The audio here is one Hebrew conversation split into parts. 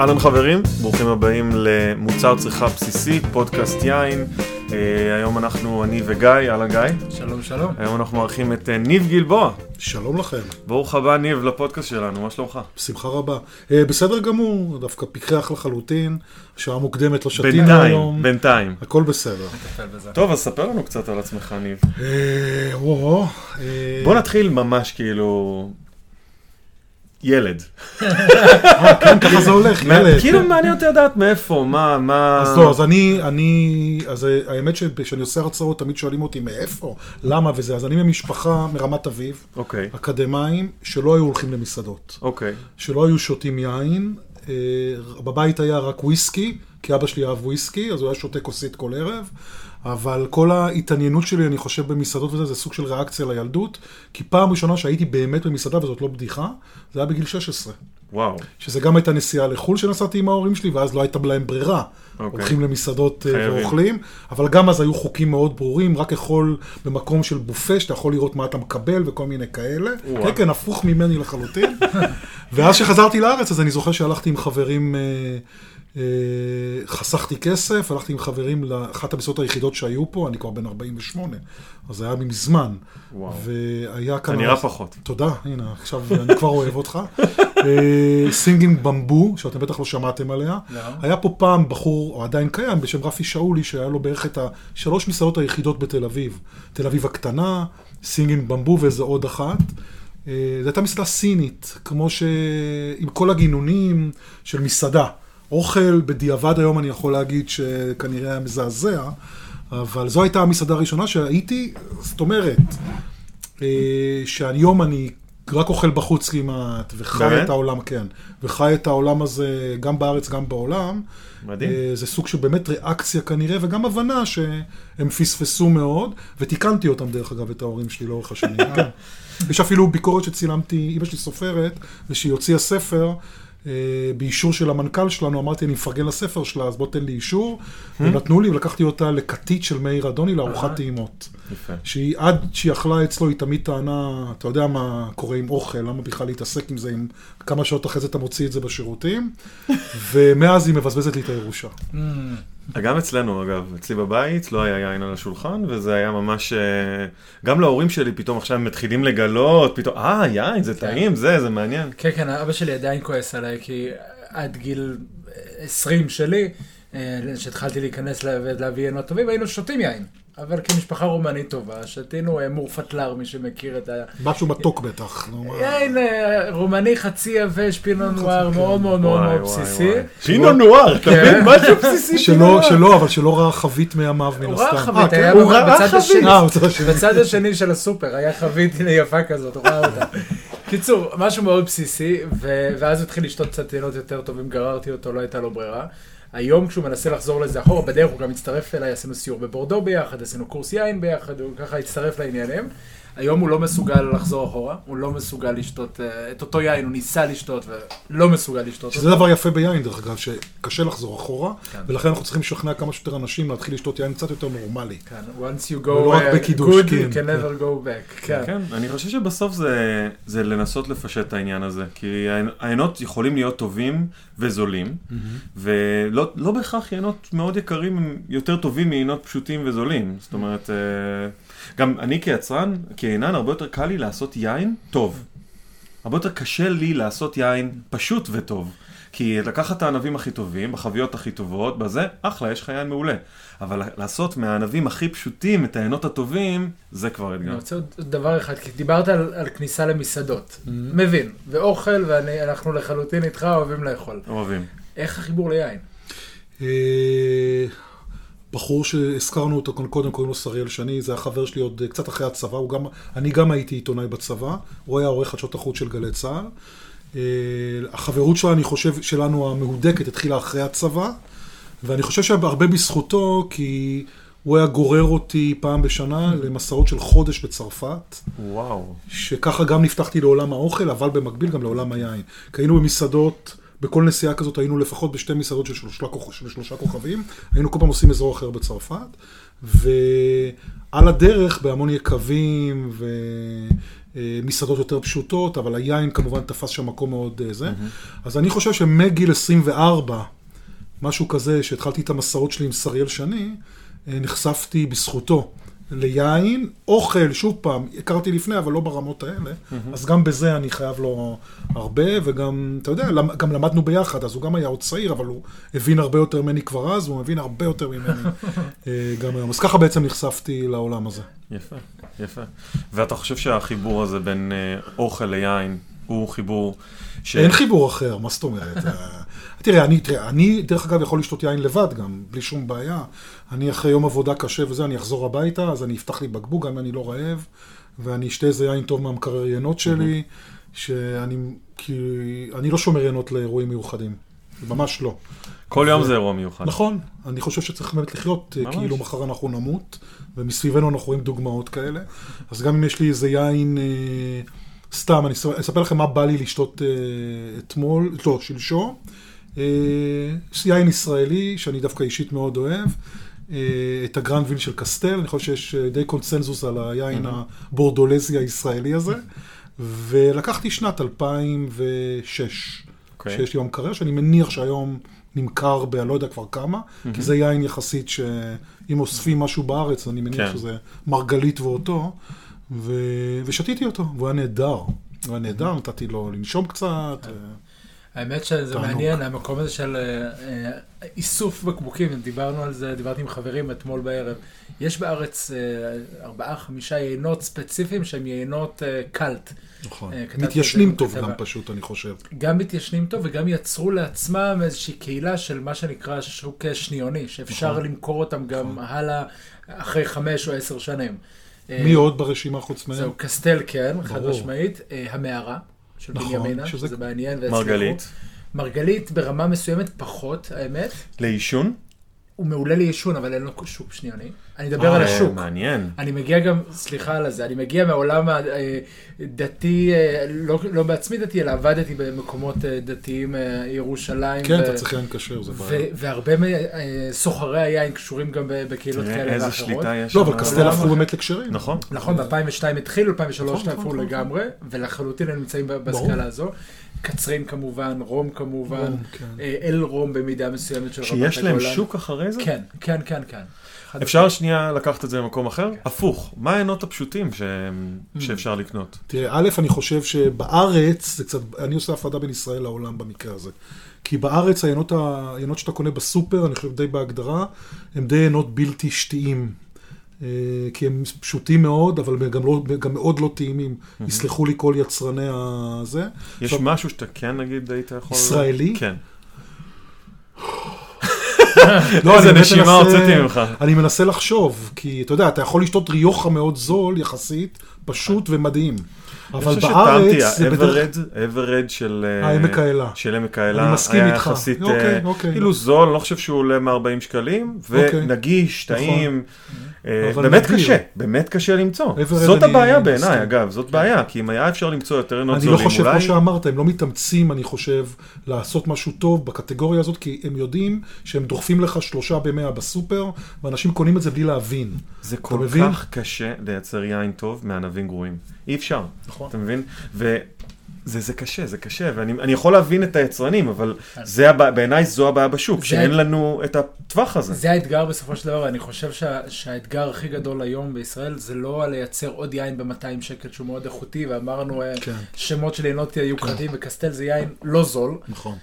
אהלן חברים, ברוכים הבאים למוצר צריכה בסיסי, פודקאסט יין. Uh, היום אנחנו, אני וגיא, אהלן גיא. שלום שלום. היום אנחנו מארחים את uh, ניב גלבוע. שלום לכם. ברוך הבא ניב לפודקאסט שלנו, מה שלומך? בשמחה רבה. Uh, בסדר גמור, דווקא פיקח לחלוטין, שעה מוקדמת לא שתינו בינתיים, היום. בינתיים. הכל בסדר. טוב, אז ספר לנו קצת על עצמך ניב. Uh, וואו. uh, בוא נתחיל ממש כאילו... ילד. אה, כן, ככה זה הולך, ילד. כאילו מעניין אותי לדעת מאיפה, מה, מה... אז לא, אז אני, אני, אז אה, האמת שכשאני עושה הרצאות תמיד שואלים אותי מאיפה, למה וזה, אז אני ממשפחה מרמת אביב, אוקיי, אקדמאים, שלא היו הולכים למסעדות, אוקיי. שלא היו שותים יין, אה, בבית היה רק וויסקי, כי אבא שלי אהב וויסקי, אז הוא היה שותה כוסית כל ערב, אבל כל ההתעניינות שלי, אני חושב, במסעדות וזה, זה סוג של ריאקציה לילדות, כי פעם ראשונה שהייתי באמת במסעדה, וזאת לא בדיחה, זה היה בגיל 16. וואו. שזה גם הייתה נסיעה לחו"ל שנסעתי עם ההורים שלי, ואז לא הייתה להם ברירה. אוקיי. הולכים למסעדות אה, חייבים. ואוכלים, אבל גם אז היו חוקים מאוד ברורים, רק יכול במקום של בופה, שאתה יכול לראות מה אתה מקבל וכל מיני כאלה. וואו. כן, כן, הפוך ממני לחלוטין. ואז כשחזרתי לארץ, אז אני זוכר שהלכתי עם חברים, אה, חסכתי כסף, הלכתי עם חברים לאחת המסעדות היחידות שהיו פה, אני כבר בן 48, אז זה היה מזמן. וואו. והיה כאן... אתה נראה פחות. תודה, הנה, עכשיו אני כבר אוהב אותך. Singing Bamboo, שאתם בטח לא שמעתם עליה. לא. היה פה פעם בחור, או עדיין קיים, בשם רפי שאולי, שהיה לו בערך את השלוש מסעדות היחידות בתל אביב. תל אביב הקטנה, Singing Bamboo ואיזה עוד אחת. אה, זו הייתה מסעדה סינית, כמו ש... עם כל הגינונים של מסעדה. אוכל, בדיעבד היום אני יכול להגיד שכנראה היה מזעזע, אבל זו הייתה המסעדה הראשונה שהייתי, זאת אומרת, אה, שהיום אני רק אוכל בחוץ כמעט, וחי באמת? את העולם, כן, וחי את העולם הזה גם בארץ, גם בעולם. מדהים. אה, זה סוג של באמת ריאקציה כנראה, וגם הבנה שהם פספסו מאוד, ותיקנתי אותם דרך אגב, את ההורים שלי לאורך השנים, כן. יש אפילו ביקורת שצילמתי, אמא שלי סופרת, ושהיא הוציאה ספר. אה, באישור של המנכ"ל שלנו, אמרתי, אני מפרגן לספר שלה, אז בוא תן לי אישור. והם נתנו לי, ולקחתי אותה לכתית של מאיר אדוני לארוחת טעימות. יפה. שהיא עד שהיא אכלה אצלו, היא תמיד טענה, אתה יודע מה קורה עם אוכל, למה בכלל להתעסק עם זה, עם כמה שעות אחרי זה אתה מוציא את זה בשירותים, ומאז היא מבזבזת לי את הירושה. גם אצלנו אגב, אצלי בבית לא היה יין על השולחן, וזה היה ממש... אה, גם להורים שלי פתאום עכשיו הם מתחילים לגלות, פתאום, אה, יין, זה טעים, זה, זה מעניין. כן, כן, אבא שלי עדיין כועס עליי, כי עד גיל 20 שלי, אה, שהתחלתי להיכנס לה- ולהביא עיינות טובים, היינו שותים יין. אבל כמשפחה רומנית טובה, שתינו אה, מורפטלר, מי שמכיר את ה... משהו מתוק בטח. יין אה, רומני חצי יבש, פינו נואר, כן. מאוד מאוד מאוד מאוד בסיסי. פינו נואר, אתה כן. מבין? משהו בסיסי. פינו שלא, נואר. שלא, אבל שלא ראה חבית מימיו מן הוא הסתם. ראה אה, חבית, כן? היה הוא ראה בצד חבית. השני. אה, בצד השני. בצד השני של הסופר, היה חבית יפה כזאת, הוא ראה אותה. קיצור, משהו מאוד בסיסי, ואז הוא התחיל לשתות קצת יינות יותר טובים, גררתי אותו, לא הייתה לו ברירה. היום כשהוא מנסה לחזור לזה אחורה, בדרך הוא גם הצטרף אליי, עשינו סיור בבורדו ביחד, עשינו קורס יין ביחד, הוא ככה הצטרף לעניינים. היום הוא לא מסוגל לחזור אחורה, הוא לא מסוגל לשתות אה, את אותו יין, הוא ניסה לשתות ולא מסוגל לשתות שזה דבר יפה ביין, דרך אגב, שקשה לחזור אחורה, כן. ולכן אנחנו צריכים לשכנע כמה שיותר אנשים להתחיל לשתות יין קצת יותר נורמלי. כן, once you go ולא רק uh, בקידוש, good, כן. you can never go back. כן. כן, אני חושב שבסוף זה, זה לנסות לפשט את העניין הזה, כי העי- העיינות יכולים להיות טובים וזולים, ולא לא בהכרח יינות מאוד יקרים הם יותר טובים מיינות פשוטים וזולים. זאת אומרת, אה, גם אני כיצרן, כיינן, הרבה יותר קל לי לעשות יין טוב. הרבה יותר קשה לי לעשות יין פשוט וטוב. כי לקחת את הענבים הכי טובים, בחביות הכי טובות, בזה, אחלה, יש לך יין מעולה. אבל לעשות מהענבים הכי פשוטים את העיינות הטובים, זה כבר אני אתגר. רוצה עוד דבר אחד, כי דיברת על, על כניסה למסעדות. מבין, ואוכל, ואנחנו לחלוטין איתך אוהבים לאכול. אוהבים. איך החיבור ליין? בחור שהזכרנו אותו כאן קודם, קוראים לו שריאל שני, זה היה חבר שלי עוד אה, קצת אחרי הצבא, גם, אני גם הייתי עיתונאי בצבא, הוא היה עורך חדשות החוץ של גלי צה"ל. אה, החברות שלו, אני חושב, שלנו המהודקת התחילה אחרי הצבא, ואני חושב שהרבה בזכותו, כי הוא היה גורר אותי פעם בשנה למסעות של חודש בצרפת. וואו. שככה גם נפתחתי לעולם האוכל, אבל במקביל גם לעולם היין. כי היינו במסעדות, בכל נסיעה כזאת היינו לפחות בשתי מסעדות של שלושה, כוכ... של שלושה כוכבים, היינו כל פעם עושים אזור אחר בצרפת, ועל הדרך, בהמון יקבים ו... אה, יותר פשוטות, אבל היין כמובן תפס שם מקום מאוד אה, זה. אז אני חושב שמגיל 24, משהו כזה, שהתחלתי את המסעות שלי עם שריאל, שנים, אה, נחשפתי בזכותו ליין, אוכל, שוב פעם, הכרתי לפני, אבל לא ברמות האלה, אז גם בזה אני חייב לו הרבה, וגם, אתה יודע, גם למדנו ביחד, אז הוא גם היה עוד צעיר, אבל הוא הבין הרבה יותר ממני כבר אז, הוא מבין הרבה יותר ממני אה, גם היום. אז ככה בעצם נחשפתי לעולם הזה. יפה, יפה. ואתה חושב שהחיבור הזה בין אה, אוכל ליין הוא חיבור ש... אין חיבור אחר, מה זאת אומרת? אה, תראה, אני, תראה, אני דרך אגב יכול לשתות יין לבד גם, בלי שום בעיה. אני אחרי יום עבודה קשה וזה, אני אחזור הביתה, אז אני אפתח לי בקבוק, גם אם אני לא רעב, ואני אשתה איזה יין טוב מהמקרר יינות שלי, שאני, כי אני לא שומר יינות לאירועים מיוחדים. ממש לא. כל יום זה אירוע מיוחד. נכון, אני חושב שצריך באמת לחיות אה, ממש. כאילו מחר אנחנו נמות, ומסביבנו אנחנו רואים דוגמאות כאלה. אז גם אם יש לי איזה יין, אה, סתם, אני אספר לכם מה בא לי לשתות אה, אתמול, לא, שלשום. אה, יין ישראלי, שאני דווקא אישית מאוד אוהב. אה, את ה-Grand Vin של קסטל, אני חושב שיש אה, די קונצנזוס על היין הבורדולזי הישראלי הזה. ולקחתי שנת 2006, אוקיי. שיש לי במקרר, שאני מניח שהיום נמכר ב... לא יודע כבר כמה, כי זה יין יחסית שאם אוספים משהו בארץ, אני מניח כן. שזה מרגלית ואותו, ו... ושתיתי אותו, והוא היה נהדר. הוא היה נהדר, נתתי לו לנשום קצת. האמת שזה תענוג. מעניין, המקום הזה של אה, אה, איסוף בקבוקים, דיברנו על זה, דיברתי עם חברים אתמול בערב. יש בארץ אה, ארבעה, חמישה יינות ספציפיים שהם יינות אה, קאלט. נכון. אה, מתיישנים טוב בכתבה. גם פשוט, אני חושב. גם מתיישנים טוב וגם יצרו לעצמם איזושהי קהילה של מה שנקרא שוק שניוני, שאפשר נכון. למכור אותם גם הלאה אחרי חמש או עשר שנים. מי עוד ברשימה חוץ מהם? זהו, קסטל כן, חד. משמעית. המערה של נכון, בנימינה, שזה- שזה מעניין. מרגלית. מרגלית ברמה מסוימת פחות, האמת. לעישון? הוא מעולה לעישון, אבל אין לו שוק שניוני. אני אדבר על אה, השוק. מעניין. אני מגיע גם, סליחה על זה, אני מגיע מהעולם הדתי, אה, לא, לא בעצמי דתי, אלא עבדתי במקומות אה, דתיים, אה, ירושלים. כן, ו- אתה צריך יין כשר, זה בעיה. והרבה מסוחרי היין קשורים גם בקהילות תראה כאלה איזה ואחרות. שליטה יש לא. אבל קסטל למה? הפכו באמת לכשרים. נכון. נכון, ב-2002 התחילו, ב-2003 נכון, הפכו נכון, לגמרי, ולחלוטין הם נמצאים. בסקאלה הזו. קצרין כמובן, רום כמובן, רום, כן. אה, אל רום במידה מסוימת של רמת הגולן. שיש להם שוק אחרי זה? כן, כן, כן, כן. אפשר שנייה לקחת את זה למקום אחר? הפוך, מה העיינות הפשוטים ש- שאפשר לקנות? תראה, א', אני חושב שבארץ, זה קצת, אני עושה הפרדה בין ישראל לעולם במקרה הזה. כי בארץ העיינות, ה- העיינות שאתה קונה בסופר, אני חושב די בהגדרה, הם די עיינות בלתי שתיים. אה, כי הם פשוטים מאוד, אבל גם, לא, גם מאוד לא טעימים. יסלחו לי כל יצרני הזה. יש עכשיו- משהו שאתה כן נגיד היית יכול... ישראלי? כן. לא, איזה נשימה הוצאתי ממך. אני מנסה לחשוב, כי אתה יודע, אתה יכול לשתות ריוחה מאוד זול יחסית, פשוט ומדהים. אבל בארץ זה בדרך... האברד, של... אה, העמק האלה. של עמק האלה. אני מסכים היה איתך. יחסית, אוקיי, אה, אוקיי. כאילו זול, לא חושב שהוא עולה מ-40 שקלים, אוקיי. ונגיש, טעים. אה, אבל באמת. קשה, באמת קשה למצוא. זאת הבעיה. בעיניי, אגב, זאת בעיה, כי אם היה אפשר למצוא יותר עינות אני לא זולים, חושב, אולי... כמו שאמרת, הם לא מתאמצים, אני חושב, לעשות משהו טוב בקטגוריה הזאת, כי הם יודעים שהם דוחפים לך שלושה במאה בסופר, ואנשים קונים את זה בלי להבין. זה כל? כך קשה לייצר יין טוב מענבים גרועים. אי אפשר. נכון. אתה מבין? וזה זה קשה, זה קשה, ואני אני יכול להבין את היצרנים, אבל זה הבע- בעיניי זו הבעיה בשוק, זה- שאין לנו את הטווח הזה. זה האתגר בסופו של דבר, אני חושב שה, שהאתגר הכי גדול היום בישראל זה לא לייצר עוד יין ב-200 שקל שהוא מאוד איכותי, ואמרנו אה, כן. שמות של יינות יוקרתיים, וקסטל זה יין לא זול. נכון.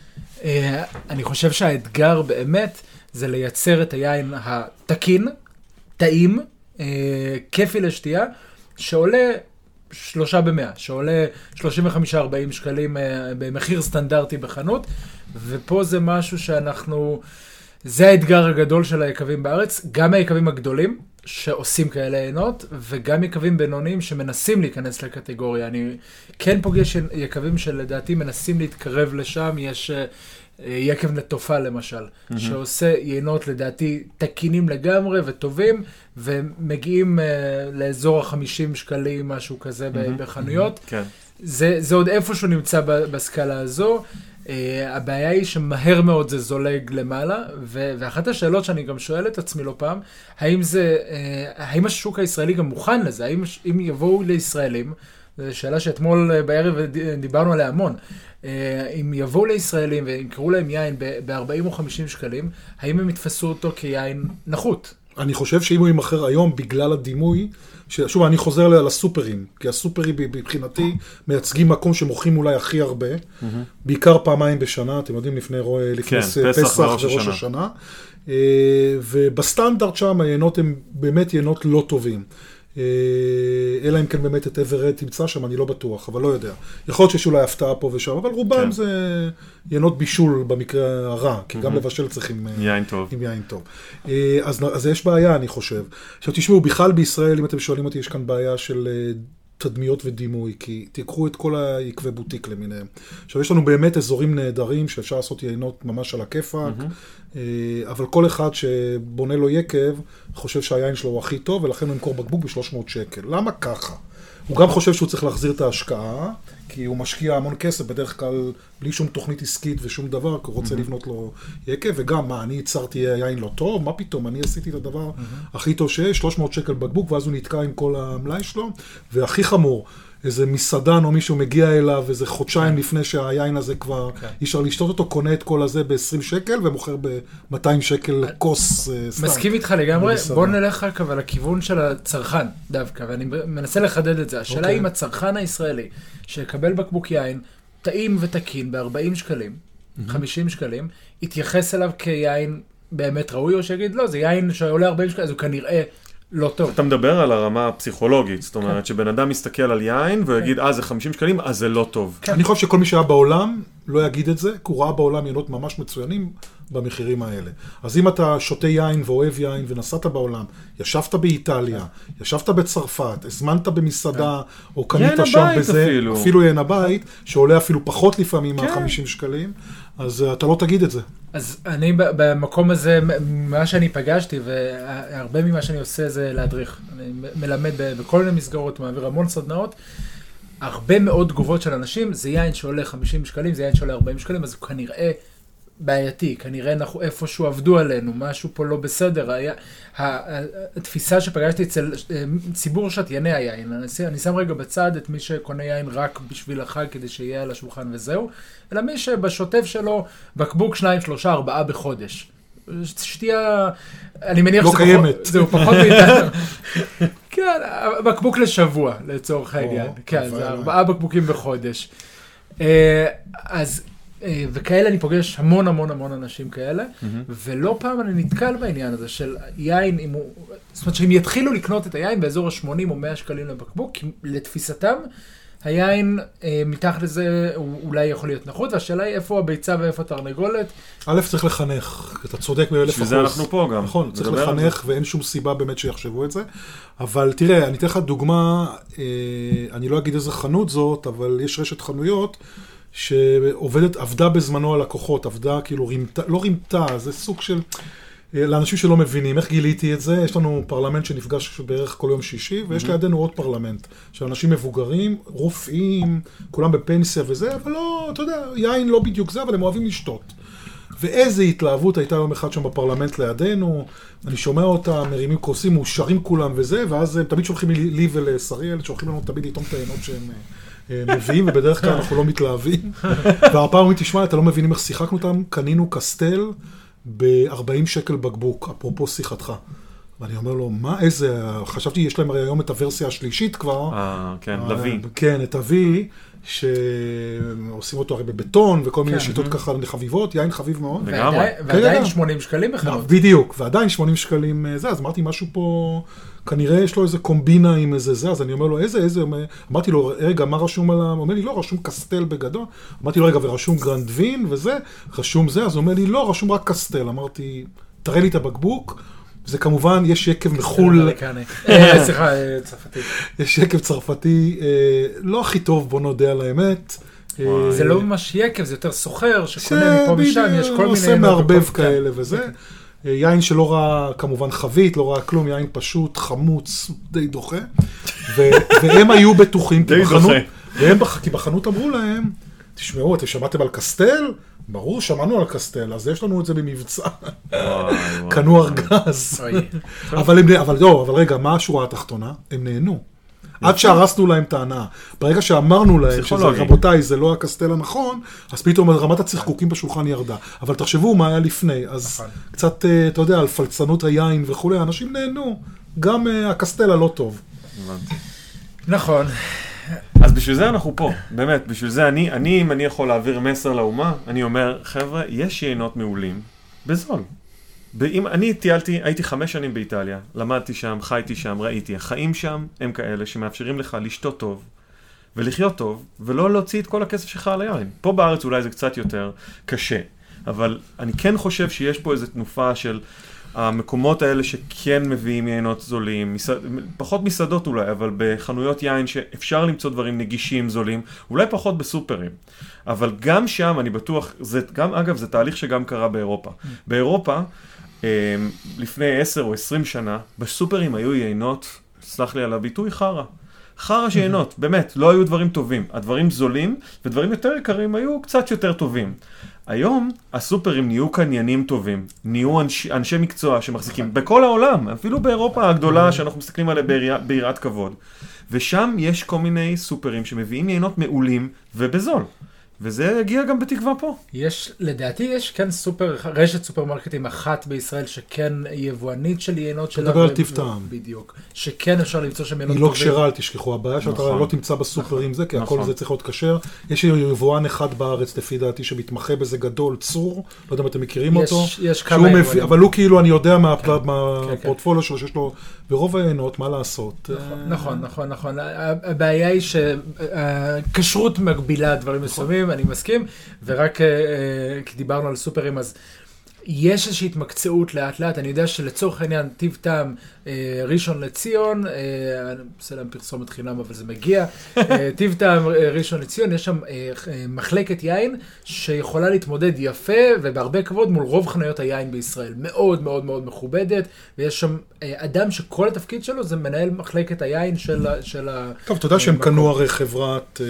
אה, אני חושב שהאתגר באמת זה לייצר את היין התקין, טעים, אה, כיפי לשתייה, שעולה שלושה במאה, שעולה 35-40 שקלים אה, במחיר סטנדרטי בחנות, ופה זה משהו שאנחנו, זה האתגר הגדול של היקבים בארץ, גם היקבים הגדולים. שעושים כאלה עינות, וגם יקבים בינוניים שמנסים להיכנס לקטגוריה. אני כן פוגש יקבים שלדעתי מנסים להתקרב לשם, יש אה, יקב נטופה למשל, mm-hmm. שעושה יינות לדעתי תקינים לגמרי וטובים, ומגיעים uh, לאזור ה-50 שקלים, משהו כזה mm-hmm. בחנויות. כן. זה, זה עוד איפשהו נמצא בסקאלה הזו. Uh, הבעיה היא שמהר מאוד זה זולג למעלה, ו- ואחת השאלות שאני גם שואל את עצמי לא פעם, האם זה, uh, האם השוק הישראלי גם מוכן לזה? האם אם יבואו לישראלים זו שאלה שאתמול אה, בערב ד- דיברנו עליה המון. אה, אם יבואו לישראלים וימכרו להם יין ב-40 או 50 שקלים, האם הם יתפסו אותו כיין נחות? אני חושב שאם הוא יימכר היום בגלל הדימוי, ש- שוב, אני חוזר לסופרים, כי הסופרים מבחינתי מייצגים מקום שמוכרים אולי הכי הרבה, בעיקר פעמיים בשנה, אתם יודעים, לפני לפני כן, ס- פסח פסח וראש וראש השנה. השנה. אה, ובסטנדרט שם היינות הם באמת יינות לא טובים. אה, אלא אם כן באמת את אברד תמצא שם, אני לא בטוח, אבל לא יודע. יכול להיות שיש אולי הפתעה פה ושם, אבל רובם כן. זה יינות בישול במקרה הרע, כי גם לבשל צריכים... אה, יין טוב. עם יין טוב. אה, אז, אז יש בעיה, אני חושב. עכשיו תשמעו, בכלל בישראל, אם אתם שואלים אותי, יש כאן בעיה של תדמיות ודימוי, כי תיקחו את כל העקבי בוטיק למיניהם. עכשיו, יש לנו באמת אזורים נהדרים שאפשר לעשות יינות ממש על הכיפאק, אה, אבל כל אחד שבונה לו יקב, חושב שהיין שלו הוא הכי טוב, ולכן הוא ימכור בקבוק ב-300 שקל. למה ככה? הוא גם חושב שהוא צריך להחזיר את ההשקעה, כי הוא משקיע המון כסף, בדרך כלל בלי שום תוכנית עסקית ושום דבר, כי הוא רוצה לבנות לו יקב, וגם, מה, אני ייצרתי יין לא טוב? מה פתאום, אני עשיתי את הדבר הכי טוב שיש, 300 שקל בקבוק, ואז הוא נתקע עם כל המלאי שלו, והכי חמור, איזה מסעדן או מישהו מגיע אליו איזה חודשיים לפני שהיין הזה כבר, כן. אי אפשר לשתות אותו, קונה את כל הזה ב-20 שקל ומוכר ב-200 שקל כוס אה, סתם. מסכים איתך לגמרי, במסעדה. בוא נלך רק אבל לכיוון של הצרכן דווקא, ואני מנסה לחדד את זה. השאלה אוקיי. אם הצרכן הישראלי, שיקבל בקבוק יין טעים ותקין ב-40 שקלים, 50 שקלים, יתייחס אליו כיין באמת ראוי, או שיגיד, לא, זה יין שעולה 40 שקלים, אז הוא כנראה לא טוב. אתה מדבר על הרמה הפסיכולוגית, זאת אומרת שבן אדם מסתכל על יין ויגיד, אה, זה 50 שקלים, אז זה לא טוב. אני חושב שכל מי שהיה בעולם לא יגיד את זה, כי הוא ראה בעולם יינות ממש מצוינים במחירים האלה. אז אם אתה שותה יין ואוהב יין ונסעת בעולם, ישבת באיטליה, ישבת בצרפת, הזמנת במסעדה, או קנית שם בזה, אפילו. אפילו יין הבית, שעולה אפילו פחות לפעמים כן. מה-50 שקלים, אז אה, אתה לא תגיד את זה. אז אני במקום הזה, מה שאני פגשתי, והרבה ממה שאני עושה זה להדריך. אני מלמד בכל מיני מסגרות, מעביר המון סדנאות. הרבה מאוד תגובות של אנשים, זה יין שעולה 50 שקלים, זה יין שעולה 40 שקלים, אז הוא כנראה בעייתי, כנראה אנחנו איפשהו עבדו עלינו, משהו פה לא בסדר. היה, התפיסה שפגשתי אצל אה, ציבור שתייני היין, אני, אני שם רגע בצד את מי שקונה יין רק בשביל החג כדי שיהיה על השולחן וזהו, אלא מי שבשוטף שלו בקבוק שניים, שלושה, ארבעה בחודש. שתייה, אני מניח לא שזה קיימת. זהו פחות מאיתנו. כן, בקבוק לשבוע לצורך העניין. כן, זה. ארבעה בקבוקים בחודש. אה, אז, וכאלה אני פוגש המון המון המון אנשים כאלה, ולא פעם אני נתקל בעניין הזה של יין, אם הוא, זאת אומרת שאם יתחילו לקנות את היין באזור ה-80 או 100 שקלים לבקבוק, כי לתפיסתם, היין אה, מתחת לזה הוא אולי יכול להיות נחות, והשאלה היא איפה הביצה ואיפה התרנגולת. א', צריך לחנך, אתה צודק באלף בשביל אחוז. זה אנחנו פה גם. נכון, צריך לחנך ואין שום סיבה באמת שיחשבו את זה. אבל תראה, אני אתן לך דוגמה, אה, אני לא אגיד איזה חנות זאת, אבל יש רשת חנויות שעובדת, עבדה בזמנו על לקוחות, עבדה כאילו רימתה, לא רימתה, זה סוג של... אה, לאנשים שלא מבינים, איך גיליתי את זה? יש לנו פרלמנט שנפגש בערך כל יום שישי, ויש לידינו עוד פרלמנט של אנשים מבוגרים, רופאים, כולם בפנסיה וזה, אבל לא, אתה יודע, יין לא בדיוק זה, אבל הם אוהבים לשתות. ואיזה התלהבות הייתה יום אחד שם בפרלמנט לידינו, אני שומע אותם, מרימים כוסים, מאושרים כולם וזה, ואז הם תמיד שולחים לי, לי ולשריאל, שולחים לנו תמיד לטעום את היינות שהם אה, מביאים, ובדרך כלל אנחנו לא מתלהבים. והפעם אומרים, תשמע, אתה לא מבינים איך שיחקנו אותם, קנינו קסטל ב-40 שקל בקבוק, אפרופו שיחתך. ואני אומר לו, מה, איזה, חשבתי, יש להם הרי היום את הוורסיה השלישית כבר. אה, כן, אה, לביא. כן, את ה-V, שעושים אותו הרי בבטון וכל מיני כן. שיטות ככה חביבות, יין חביב מאוד. לגמרי. ועדיין- כן, ועדיין כן. 80 שקלים בחנות. בדיוק, ועדיין 80 שקלים אה, זה, אז אמרתי משהו פה, כנראה יש לו איזה קומבינה עם איזה זה, אז אני אומר לו, איזה, איזה, אמרתי לו, רגע, מה רשום על ה... הוא אומר לי, לא, רשום קסטל בגדול. אמרתי לו, רגע, ורשום גרנדווין וזה, רשום זה, אז הוא אומר לי, לא, רשום רק קסטל. אמרתי, תראה לי את הבקבוק. זה כמובן, יש יקב מחו"ל, אמריקני. אה, סליחה, אה, צרפתי. יש יקב צרפתי, אה, לא הכי טוב, בוא נודה על האמת. זה לא ממש יקב, זה יותר סוחר שקונה מפה משם, יש כל מיני... עושה מערבב כן. כאלה וזה. יין שלא ראה כמובן חבית, לא ראה כלום, יין פשוט, חמוץ, די דוחה. והם היו בטוחים, די דוחה. כי בחנות אמרו להם, תשמעו, אתם שמעתם על קסטל? ברור, שמענו על קסטל, אז יש לנו את זה במבצע. קנו ארגז. אבל הם, אבל לא, אבל רגע, מה השורה התחתונה? הם נהנו. עד שהרסנו להם את ההנאה. ברגע שאמרנו להם שזה. רבותיי, זה לא הקסטל הנכון, אז פתאום רמת הצחקוקים בשולחן ירדה. אבל תחשבו מה היה לפני, אז נכון. קצת, אה, אתה יודע, על פלצנות היין וכולי, אנשים נהנו. גם אה, הקסטל הלא טוב. נכון. אז בשביל זה אנחנו פה, באמת, בשביל זה אני, אני, אם אני יכול להעביר מסר לאומה, אני אומר, חבר'ה, יש יינות מעולים, בזול. אם אני טיילתי, הייתי חמש שנים באיטליה, למדתי שם, חייתי שם, ראיתי, החיים שם הם כאלה שמאפשרים לך לשתות טוב ולחיות טוב, ולא להוציא את כל הכסף שלך על היין. פה בארץ אולי זה קצת יותר קשה, אבל אני כן חושב שיש פה איזו תנופה של המקומות האלה שכן מביאים יינות זולים, מסעד, פחות מסעדות אולי, אבל בחנויות יין שאפשר למצוא דברים נגישים, זולים, אולי פחות בסופרים. אבל גם שם, אני בטוח, זה גם, אגב, זה תהליך שגם קרה באירופה. באירופה, אה, לפני 10 או 20 שנה, בסופרים היו יינות, סלח לי על הביטוי, חרא. חרא שיינות, באמת, לא היו דברים טובים. הדברים זולים, ודברים יותר יקרים היו קצת יותר טובים. היום הסופרים נהיו קניינים טובים, נהיו אנש, אנשי מקצוע שמחזיקים בכל העולם, אפילו באירופה הגדולה שאנחנו מסתכלים עליה ביראת כבוד. ושם יש כל מיני סופרים שמביאים יינות מעולים ובזול. וזה יגיע גם בתקווה פה. יש, לדעתי יש כן סופר, רשת סופרמרקטים אחת בישראל שכן יבואנית של יינות שלה. מדבר על טיב טעם. בדיוק. שכן אפשר למצוא שם יינות היא לא טובים. כשרה, אל תשכחו, הבעיה שאתה נכון. לא תמצא בסופרים זה, כי הכל נכון. זה צריך להיות כשר. יש יבואן אחד בארץ, לפי דעתי, שמתמחה בזה גדול, צור, לא יודע אם אתם מכירים יש- אותו. יש כמה מביא- יבואנים. אבל הוא כאילו, אני יודע מה- כן, מהפורטפוליו שלו, שיש לו ברוב היינות, מה לעשות. נכון, אה, נכון, נכון, נכון. הבעיה היא שהכשרות מגבילה דברים נכון. מסוימים, אני מסכים, ורק אה, אה, כי דיברנו על סופרים, אז יש איזושהי התמקצעות לאט לאט, אני יודע שלצורך העניין, טיב טעם, ראשון לציון, אה, אני עושה להם פרסומת חינם, אבל זה מגיע, אה, טיב טעם אה, ראשון לציון, יש שם אה, אה, מחלקת יין שיכולה להתמודד יפה ובהרבה כבוד מול רוב חנויות היין בישראל. מאוד מאוד מאוד מכובדת, ויש שם אה, אדם שכל התפקיד שלו זה מנהל מחלקת היין של ה... של טוב, אתה יודע שהם. קנו הרי חברת אה,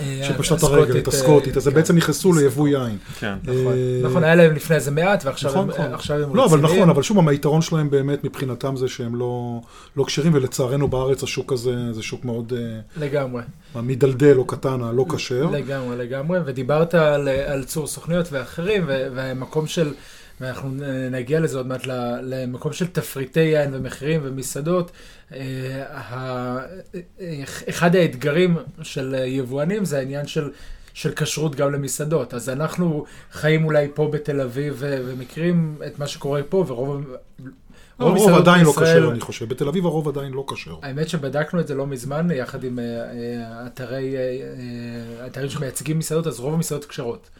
אה, הסקוטית, הרגל, את אה, הסקוטית, אז הם כן. בעצם נכנסו ליבוא יין. כן. נכון, אה, נכון, היה להם לפני זה מעט, ועכשיו נכון, הם- נכון. עכשיו הם לא, אבל רציניים. נכון, אבל שוב, היתרון שלהם באמת מבחינתם זה שהם לא לא כשרים, ולצערנו בארץ השוק הזה זה שוק מאוד אה, לגמרי, מדלדל או קטן, הלא כשר. לגמרי, לגמרי, ודיברת על, על צור סוכנויות ואחרים, ו- והמקום של, ואנחנו נגיע לזה עוד מעט, למקום של תפריטי יין ומחירים ומסעדות. אה, אה, אחד האתגרים של יבואנים זה העניין של... של כשרות גם למסעדות. אז אנחנו חיים אולי פה בתל אביב ומכירים את מה שקורה פה, ורוב הרוב עדיין לא כשר, אני חושב. בתל אביב הרוב עדיין לא כשר. האמת שבדקנו את זה לא מזמן, יחד עם אה, אה, אתרי, אה, אתרים שמייצגים מסעדות, אז רוב המסעדות כשרות.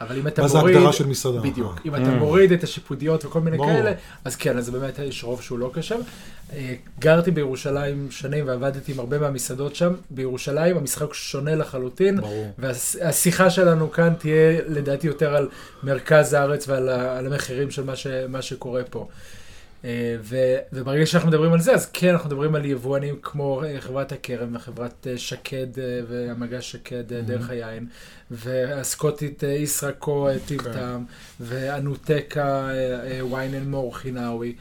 אבל אם אתה מה זה מוריד... הגדרה של מסעדה? בדיוק. אם אתה. מוריד את השיפודיות וכל מיני. כאלה, אז כן, אז באמת יש רוב שהוא לא כשר. גרתי בירושלים שנים ועבדתי עם הרבה מהמסעדות שם. בירושלים המשחק שונה לחלוטין. ברור. והשיחה שלנו כאן תהיה לדעתי יותר על מרכז הארץ ועל המחירים של מה שקורה פה. אה, ו, וברגע שאנחנו מדברים על זה, אז כן, אנחנו מדברים על יבואנים כמו אה, חברת הכרם וחברת אה, שקד והמגש שקד אה, דרך היין, והסקוטית ישראקו אה, טיב. טעם, ואנוטקה ויין אנד מור חינאווי.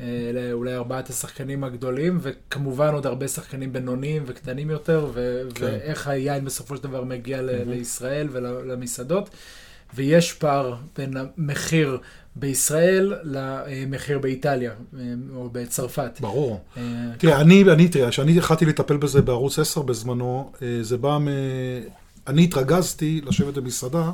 אלה אולי ארבעת השחקנים הגדולים, וכמובן עוד הרבה שחקנים בינוניים וקטנים יותר, ו- כן. ואיך היין בסופו של דבר מגיע ל- לישראל ולמסעדות. ויש פער בין המחיר בישראל למחיר באיטליה, אה, או בצרפת. ברור. אה, תראה, אני, אני, תראה, כשאני התחלתי לטפל בזה בערוץ 10 בזמנו, אה, זה בא מ... אני התרגזתי לשבת במסעדה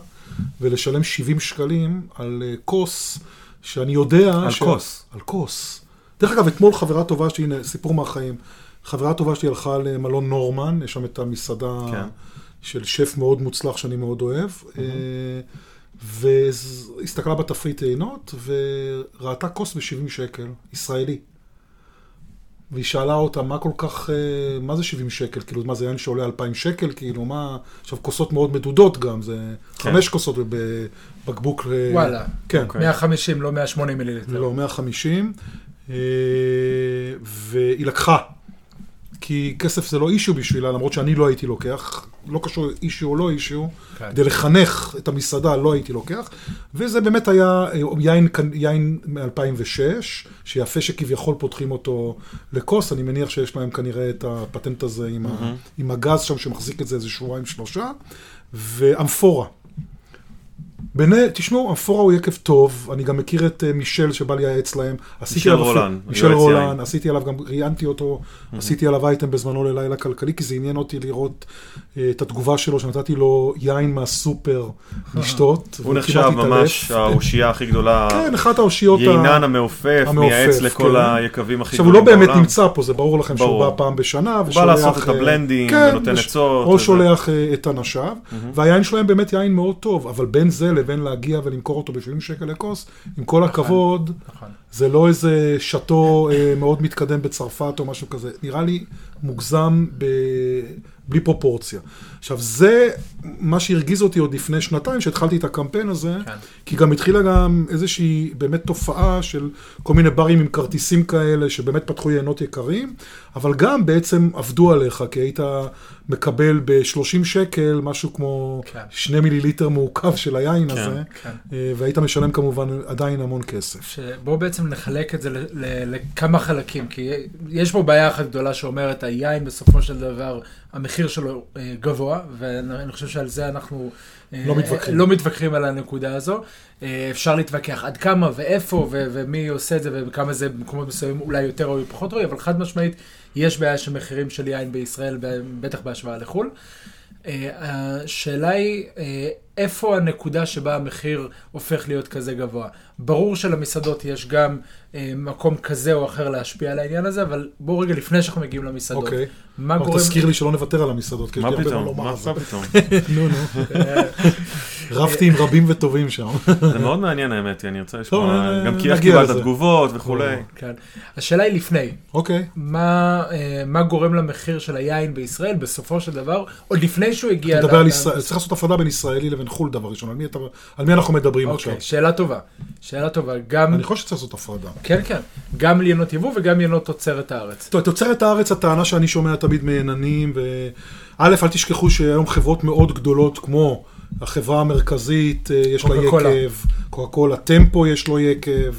ולשלם 70 שקלים על כוס, שאני יודע... על כוס. על כוס. דרך אגב, אתמול חברה טובה שלי, הנה, סיפור מהחיים, חברה טובה שלי הלכה למלון נורמן, יש שם את המסעדה כן. של שף מאוד מוצלח שאני מאוד אוהב, אה, והסתכלה בתפריט טעינות, וראתה כוס ב-70 שקל, ישראלי. והיא שאלה אותה, מה כל כך, אה, מה זה 70 שקל? כאילו, מה זה יין שעולה 2,000 שקל? כאילו, מה... עכשיו, כוסות מאוד מדודות גם, זה כן. חמש כוסות בבקבוק... וואלה, כן, אוקיי. 150, לא 180 מיליליטר. לא, 150, אה, והיא לקחה. כי כסף זה לא אישיו בשבילה, למרות שאני לא הייתי לוקח, לא קשור אישיו או לא אישיו, כן. כדי לחנך את המסעדה לא הייתי לוקח, וזה באמת היה אה, יין, יין מ-2006, שיפה שכביכול פותחים אותו לכוס, אני מניח שיש להם כנראה את הפטנט הזה עם, ה, עם הגז שם שמחזיק את זה איזה שבועיים שלושה, ואמפורה. ביני, תשמעו, אמפורה הוא יקב טוב, אני גם מכיר את אה, מישל שבא לייעץ להם. מישל רולן, מישל רולן. עשיתי עליו, גם ראיינתי אותו, עשיתי עליו אייטם בזמנו ללילה כלכלי, כי זה עניין אותי לראות אה, את התגובה שלו, שנתתי לו יין מהסופר לשתות. הוא נחשב. ממש האושייה הכי גדולה, כן, אחת האושיות. יינן המעופף, מייעץ לכל כן. היקבים הכי עכשיו, הוא גדולים לא בעולם. באמת נמצא פה, זה ברור לכם שהוא. בא פעם בשנה, הוא בא. לעשות את אה, הבלנדים, כן, ונותן עצות. או. שולח את אנשיו, והיין שלהם באמת יין מאוד טוב, אבל בין זה לבין להגיע ולמכור אותו ב-70 שקל לכוס, עם כל הכבוד, נכון. זה לא איזה שאטו אה, מאוד מתקדם בצרפת או משהו כזה, נראה לי מוגזם ב... בלי פרופורציה. עכשיו, זה מה שהרגיז אותי עוד לפני שנתיים, שהתחלתי את הקמפיין הזה, כן. כי גם התחילה גם איזושהי באמת תופעה של כל מיני ברים עם כרטיסים כאלה, שבאמת פתחו יינות יקרים, אבל גם בעצם עבדו עליך, כי היית מקבל ב-30 שקל משהו כמו כן. שני מיליליטר מעוקב של היין כן, הזה, כן. אה, והיית משלם כמובן עדיין המון כסף. שבואו בעצם נחלק את זה לכמה חלקים, כי יש פה בעיה אחת גדולה שאומרת, היין בסופו של דבר, המחיר שלו אה, גבוה, ואני חושב שעל זה אנחנו... אה, לא מתווכחים. לא מתווכחים על הנקודה הזו. אה, אפשר להתווכח עד כמה ואיפה ו- ומי עושה את זה וכמה זה במקומות מסוימים אולי יותר או פחות ראוי, אבל חד משמעית יש בעיה של מחירים של יין בישראל, בטח בהשוואה לחו"ל. אה, השאלה היא, אה, איפה הנקודה שבה המחיר הופך להיות כזה גבוה? ברור שלמסעדות יש גם אה, מקום כזה או אחר להשפיע על העניין הזה, אבל בואו רגע לפני שאנחנו מגיעים למסעדות. אוקיי. מה גורם... תזכיר לי שלא נוותר על המסעדות, כי יש לי הרבה מה? לומר מה. פתאום? נו, נו. רבתי עם רבים וטובים שם. זה מאוד מעניין האמת, אני רוצה לשמוע, טוב, גם כי איך קיבלת. תגובות וכולי. כן. השאלה היא לפני, אוקיי. מה, אה, מה גורם למחיר של היין בישראל בסופו של דבר, עוד לפני שהוא הגיע... אתה מדבר צריך לעשות הפרדה בין ישראלי לבין חו"ל דבר ראשון. על מי אנחנו מדברים עכשיו? אוקיי, שאלה טובה. שאלה טובה. גם, אני חושב שצריך לעשות הפרדה. כן, כן. גם לינות יבוא וגם לינות תוצרת הארץ. טוב, תוצרת הארץ, הטענה שאני שומע תמיד מעננים, ו... א', אל תשכחו שהיום חברות מאוד גדולות, כמו החברה המרכזית, אה, יש לה. יקב, קוקה קולה, טמפו יש לו יקב,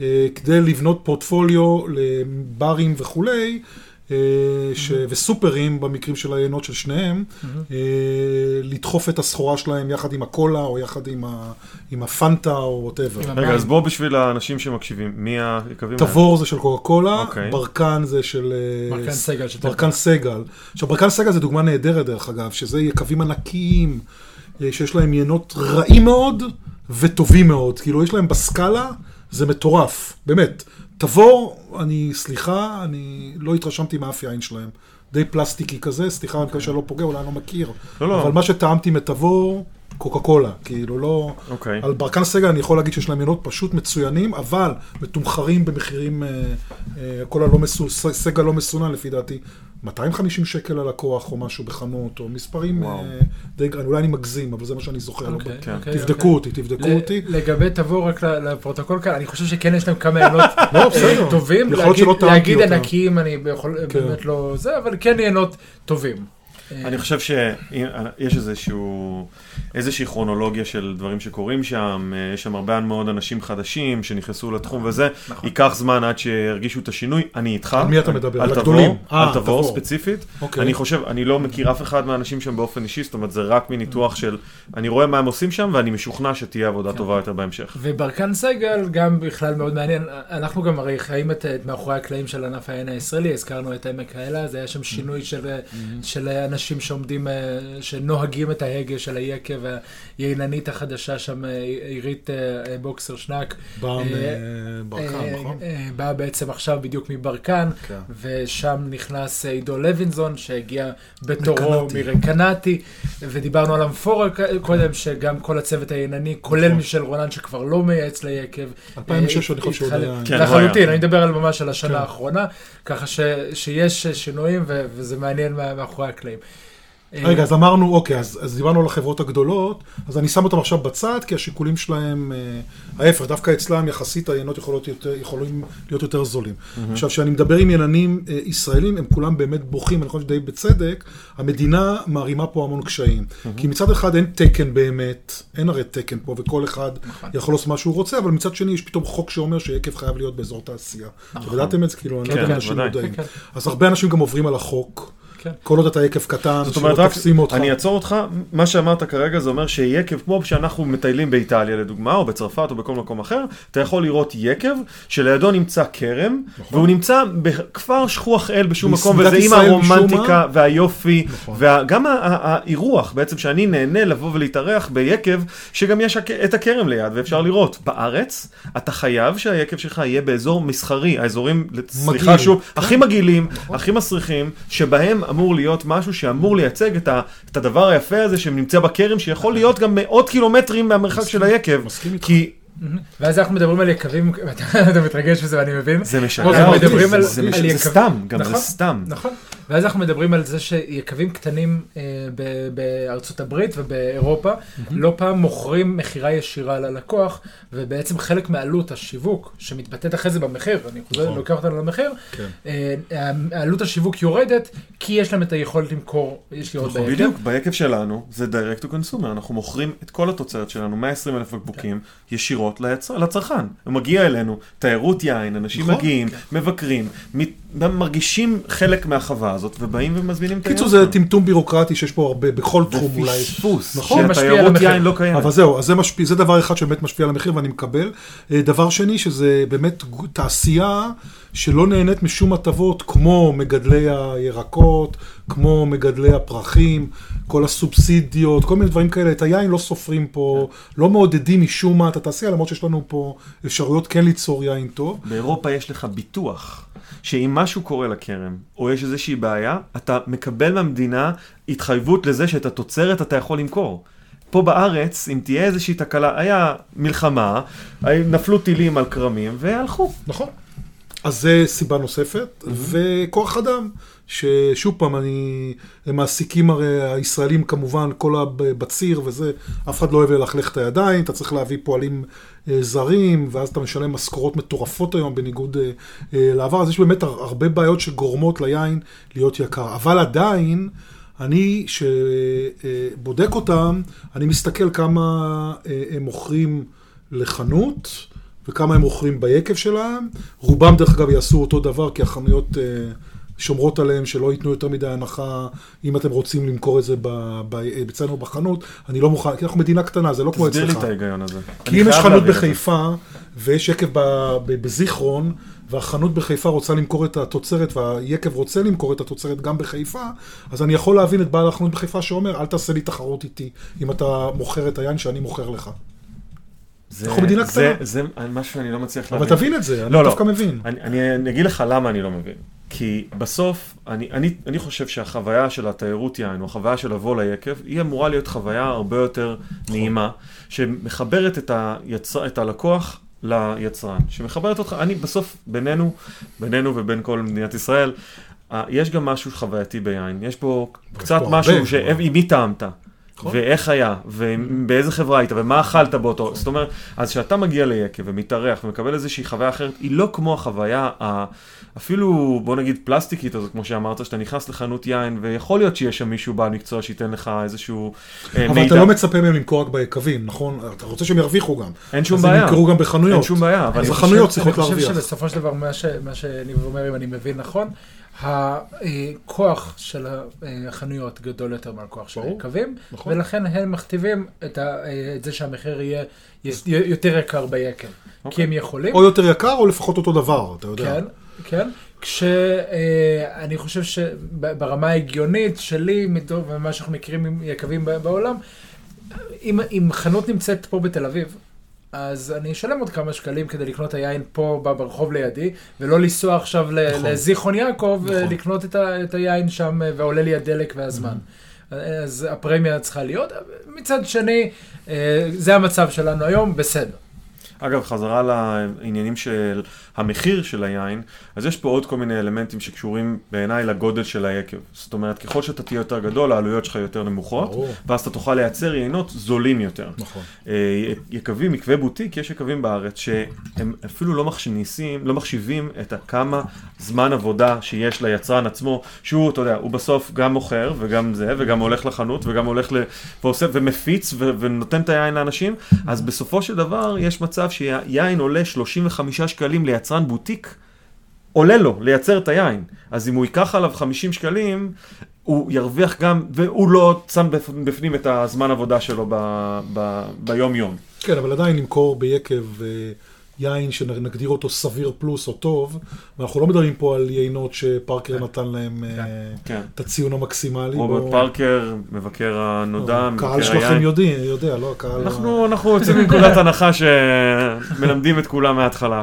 אה, כדי לבנות פורטפוליו לברים וכולי, אה, ש... וסופרים במקרים של היינות של שניהם, לדחוף את הסחורה שלהם יחד עם הקולה, או יחד עם, ה... עם הפנטה, או ווטאבר. עם רגע. אז בוא בשביל האנשים שמקשיבים, מי היקבים האלה? תבור זה של קוקה קולה, אוקיי. ברקן זה של... ברקן סגל ברקן סגל. עכשיו, ברקן סגל זה דוגמה נהדרת דרך אגב, שזה יקבים ענקיים, שיש להם יינות רעים מאוד וטובים מאוד. כאילו, יש להם בסקאלה, זה מטורף, באמת. תבור, אני, סליחה, אני לא התרשמתי מאף יין שלהם. די פלסטיקי כזה, סליחה, אני מקווה שאני לא פוגע, אולי אני לא מכיר. לא, לא. אבל מה שטעמתי מתבור, קוקה קולה. כאילו, לא... אוקיי. על ברקן סגל אני יכול להגיד שיש להם יינות פשוט מצוינים, אבל מתומחרים במחירים, אה, אה, כל הלא מסו, סגל לא מסונן לפי דעתי, 250 שקל ללקוח או משהו בחנות, או מספרים. אה, די, אולי אני מגזים, אבל זה מה שאני זוכר. לא אוקיי, ב- כן. אוקיי, תבדקו אוקיי. אותי, תבדקו ל- אותי. לגבי תבוא רק לפרוטוקול כאן, אני חושב שכן יש להם כמה יינות לא, בסדר. אה, טובים. יכול להיות להגיד- אותם. ענקיים, אני יכול- כן. באמת לא זה, אבל כן יינות טובים. אני חושב שיש איזשהו, איזושהי כרונולוגיה של דברים שקורים שם, אה, יש שם הרבה מאוד אנשים חדשים שנכנסו לתחום וזה, נכון. ייקח זמן עד שירגישו את השינוי, אני איתך. על מי אתה מדבר? על על הגדולים? תבור, אה, על תבור. ספציפית. אוקיי. אני חושב, אני לא מכיר אף אחד מהאנשים שם באופן אישי, זאת אומרת זה רק מניתוח של, אני רואה מה הם עושים שם ואני משוכנע שתהיה עבודה טובה יותר בהמשך. וברקן סגל גם בכלל מאוד מעניין, אנחנו גם הרי חיים את, את מאחורי הקלעים של ענף העין הישראלי, הזכרנו את עמק האלה, זה היה שם שינוי של, של אנשים שעומדים, אה, שנוהגים את ההגה של היקב, הייננית החדשה שם, אה, עירית אה, בוקסר שנק. בא אה, בא בעצם עכשיו בדיוק מברקן, כן. ושם נכנס עידו לוינזון, שהגיע בתורו. מרקנטי, ודיברנו על אמפורה קודם, שגם כל הצוות היינני, כולל נכון. מישל רונן שכבר לא מייעץ ליקב. 2006 אה, אני חושב שהוא. יודע. כן, לחלוטין. אני מדבר על ממש על השנה כן. האחרונה, ככה ש- שיש שינויים ו- וזה מעניין מאחורי הקלעים. אה, רגע, אז אמרנו, אוקיי, אז, אז דיברנו על החברות הגדולות, אז אני שם אותם עכשיו בצד, כי השיקולים שלהם, אה, ההפך, דווקא אצלם יחסית העיינות יכולות יותר, יכולים להיות יותר זולים. עכשיו, כשאני מדבר עם ילנים אה, ישראלים, הם כולם באמת בוכים, אני חושב שדי בצדק, המדינה מערימה פה המון קשיים. כי מצד אחד אין תקן באמת, אין הרי תקן פה, וכל אחד יכול לעשות מה שהוא רוצה, אבל מצד שני יש פתאום חוק שאומר שיקב חייב להיות באזור תעשייה. אתם ידעתם את זה? כאילו, אני לא כן, יודע אם אנשים ודאי. מודעים. כן, כן. אז הרבה אנשים גם עוברים על החוק. כן. כל עוד אתה יקב קטן, זאת אומרת, רק, תופסים אותך. אני אעצור אותך, מה שאמרת כרגע זה אומר שיקב, כמו שאנחנו מטיילים באיטליה לדוגמה, או בצרפת או בכל מקום אחר, אתה יכול לראות יקב שלידו נמצא כרם, נכון. והוא נמצא בכפר שכוח אל בשום מקום, וזה עם הרומנטיקה והיופי, נכון. וגם האירוח, בעצם שאני נהנה לבוא ולהתארח ביקב, שגם יש את הכרם ליד, ואפשר לראות. בארץ, אתה חייב שהיקב שלך יהיה באזור מסחרי, האזורים, סליחה. שוב, הכי מגעילים, נכון. הכי מסריחים, שבהם אמור להיות משהו שאמור לייצג את, ה, את הדבר היפה הזה שנמצא בכרם, שיכול להיות גם מאות קילומטרים מהמרחק של היקב. מסכים איתך. כי ואז אנחנו מדברים על יקבים, אתה מתרגש מזה ואני מבין. זה אנחנו אותי, מדברים זה- סתם, גם זה נכון, סתם. נכון. ואז אנחנו מדברים על זה שיקבים קטנים אה, בארצות הברית ובאירופה, לא פעם מוכרים מכירה ישירה ללקוח, ובעצם חלק מעלות השיווק, שמתבטאת אחרי זה במחיר, אני חוזר, נכון. לוקח אותנו למחיר, כן. אה, עלות השיווק יורדת, כי יש להם את היכולת למכור ישירות נכון. ביקב. בדיוק, ביקב שלנו זה direct to consumer, אנחנו מוכרים את כל התוצרת שלנו, 120 אלף בקבוקים, ישירות ליצר, לצרכן. הוא מגיע אלינו, תיירות יין, אנשים נכון. מגיעים, מבקרים, מת- מרגישים חלק מהחווה הזאת, ובאים ומזמינים את קיצור, זה טמטום בירוקרטי שיש פה הרבה, בכל תחום אולי. פספוס, נכון. המחיר. יין לא קיימת. אבל זהו, אז זה משפיע, זה דבר אחד שבאמת משפיע על המחיר ואני מקבל. אה, דבר שני, שזה באמת תעשייה שלא נהנית משום הטבות, כמו מגדלי הירקות, כמו מגדלי הפרחים, כל הסובסידיות, כל מיני דברים כאלה. את היין לא סופרים פה, לא מעודדים משום מה את התעשייה, למרות שיש לנו פה אפשרויות כן ליצור יין טוב. באירופה יש לך ביטוח, שאם משהו קורה לכרם, או יש איזושהי בעיה, אתה מקבל מהמדינה התחייבות לזה שאת התוצרת אתה יכול למכור. פה בארץ, אם תהיה איזושהי תקלה, היה מלחמה, נפלו טילים על כרמים, והלכו. נכון. אז זה סיבה נוספת, וכוח אדם, ששוב פעם, אני, הם מעסיקים הרי הישראלים כמובן, כל הבציר וזה, אף אחד לא אוהב ללכלך את הידיים, אתה צריך להביא פועלים אה, זרים, ואז אתה משלם משכורות מטורפות היום בניגוד אה, אה, לעבר, אז יש באמת הר- הרבה בעיות שגורמות ליין להיות יקר, אבל עדיין, אני, שבודק אותם, אני מסתכל כמה אה, הם מוכרים לחנות, וכמה הם מוכרים ביקב שלהם. רובם, דרך אגב, יעשו אותו דבר, כי החנויות אה, שומרות עליהם שלא ייתנו יותר מדי הנחה, אם אתם רוצים למכור את זה ב- ב- אצלנו בחנות. אני לא מוכן, כי אנחנו מדינה קטנה, זה לא כמו תסביר לי אצלך. את ההיגיון הזה. כי אם יש חנות. בחיפה, ויש יקב ב- ב- בזיכרון, והחנות בחיפה רוצה למכור את התוצרת, והיקב רוצה למכור את התוצרת גם בחיפה, אז אני יכול להבין את בעל החנות בחיפה שאומר, אל תעשה לי תחרות איתי, אם אתה מוכר את היין שאני מוכר לך. זה- אנחנו מדינה קטנה. זה משהו שאני לא מצליח אבל להבין. תבין את זה, אני לא, לא. דווקא מבין. אני, אגיד לך למה אני לא מבין. כי בסוף, אני, אני, אני חושב שהחוויה של התיירות יין, או החוויה של לבוא ליקב, היא אמורה להיות חוויה הרבה יותר נעימה, שמחברת את, היצר, את הלקוח ליצרן, שמחברת אותך, אני בסוף, בינינו, בינינו ובין כל מדינת ישראל, יש גם משהו חווייתי ביין, יש פה קצת משהו. שעם מי טעמת. נכון. ואיך היה, ובאיזה חברה היית, ומה אכלת באותו, זאת אומרת, אז כשאתה מגיע ליקב ומתארח ומקבל איזושהי חוויה אחרת, היא לא כמו החוויה, ה- אפילו, בוא נגיד, פלסטיקית הזאת, כמו שאמרת, שאתה נכנס לחנות יין, ויכול להיות שיש שם מישהו בעל מקצוע שייתן לך איזשהו אה, אבל מידע. אתה לא מצפה מהם למכור רק ביקבים, נכון? אתה רוצה שהם ירוויחו גם. אין שום אז בעיה. הם ימכרו גם בחנויות. אין שום בעיה, אבל אז אני החנויות חושב- צריכות אני להרוויח. חושב שבסופו של דבר, מה ש- מה שניב אומר, אם אני מבין נכון, הכוח של החנויות גדול יותר מהכוח של היקבים, נכון. ולכן הם מכתיבים את ה- את זה שהמחיר יהיה יותר יקר ביקב. כי אוקיי. הם יכולים, או יותר יקר, או לפחות אותו דבר, אתה יודע. כן, כן. כשאני חושב שברמה ההגיונית שלי, ומה שאנחנו מכירים עם יקבים בעולם, אם, אם חנות נמצאת פה בתל אביב, אז אני אשלם עוד כמה שקלים כדי לקנות היין פה ברחוב לידי, ולא לנסוע עכשיו ל- נכון. לזיכרון יעקב נכון. ולקנות את, ה, את היין שם, אה, ועולה לי הדלק והזמן. אז הפרמיה צריכה להיות. מצד שני, אה, זה המצב שלנו היום, בסדר. אגב, חזרה לעניינים של המחיר של היין, אז יש פה עוד כל מיני אלמנטים שקשורים בעיניי לגודל של היקב. זאת אומרת, ככל שאתה תהיה יותר גדול, העלויות שלך יותר נמוכות, ברור. ואז אתה תוכל לייצר יינות זולים יותר. נכון. אה, יקבים, יקבי בוטיק, יש יקבים בארץ שהם אפילו לא מחשיבים, לא מחשיבים את כמה זמן עבודה שיש ליצרן עצמו, שהוא, אתה יודע, הוא בסוף גם מוכר וגם זה, וגם הולך לחנות וגם הולך ל... ועושה ומפיץ ו... ונותן את היין לאנשים, אז בסופו של דבר יש מצב שיין עולה 35 שקלים ליצרן בוטיק. עולה לו לייצר את היין. אז אם הוא ייקח עליו 50 שקלים, הוא ירוויח גם, והוא לא שם בפ- בפנים את הזמן עבודה שלו ב, ב, ביום-יום. כן, אבל עדיין למכור ביקב אה, יין שנגדיר אותו סביר פלוס או טוב, ואנחנו לא מדברים פה על יינות שפארקר נתן להם אה, כן. את הציון המקסימלי. רוברט בוא- פרקר, מבקר הנודע, הקהל מבקר שלכם היין. יודע, יודע, לא הקהל... אנחנו, אנחנו יוצאים מנקודת הנחה שמלמדים את כולם מההתחלה.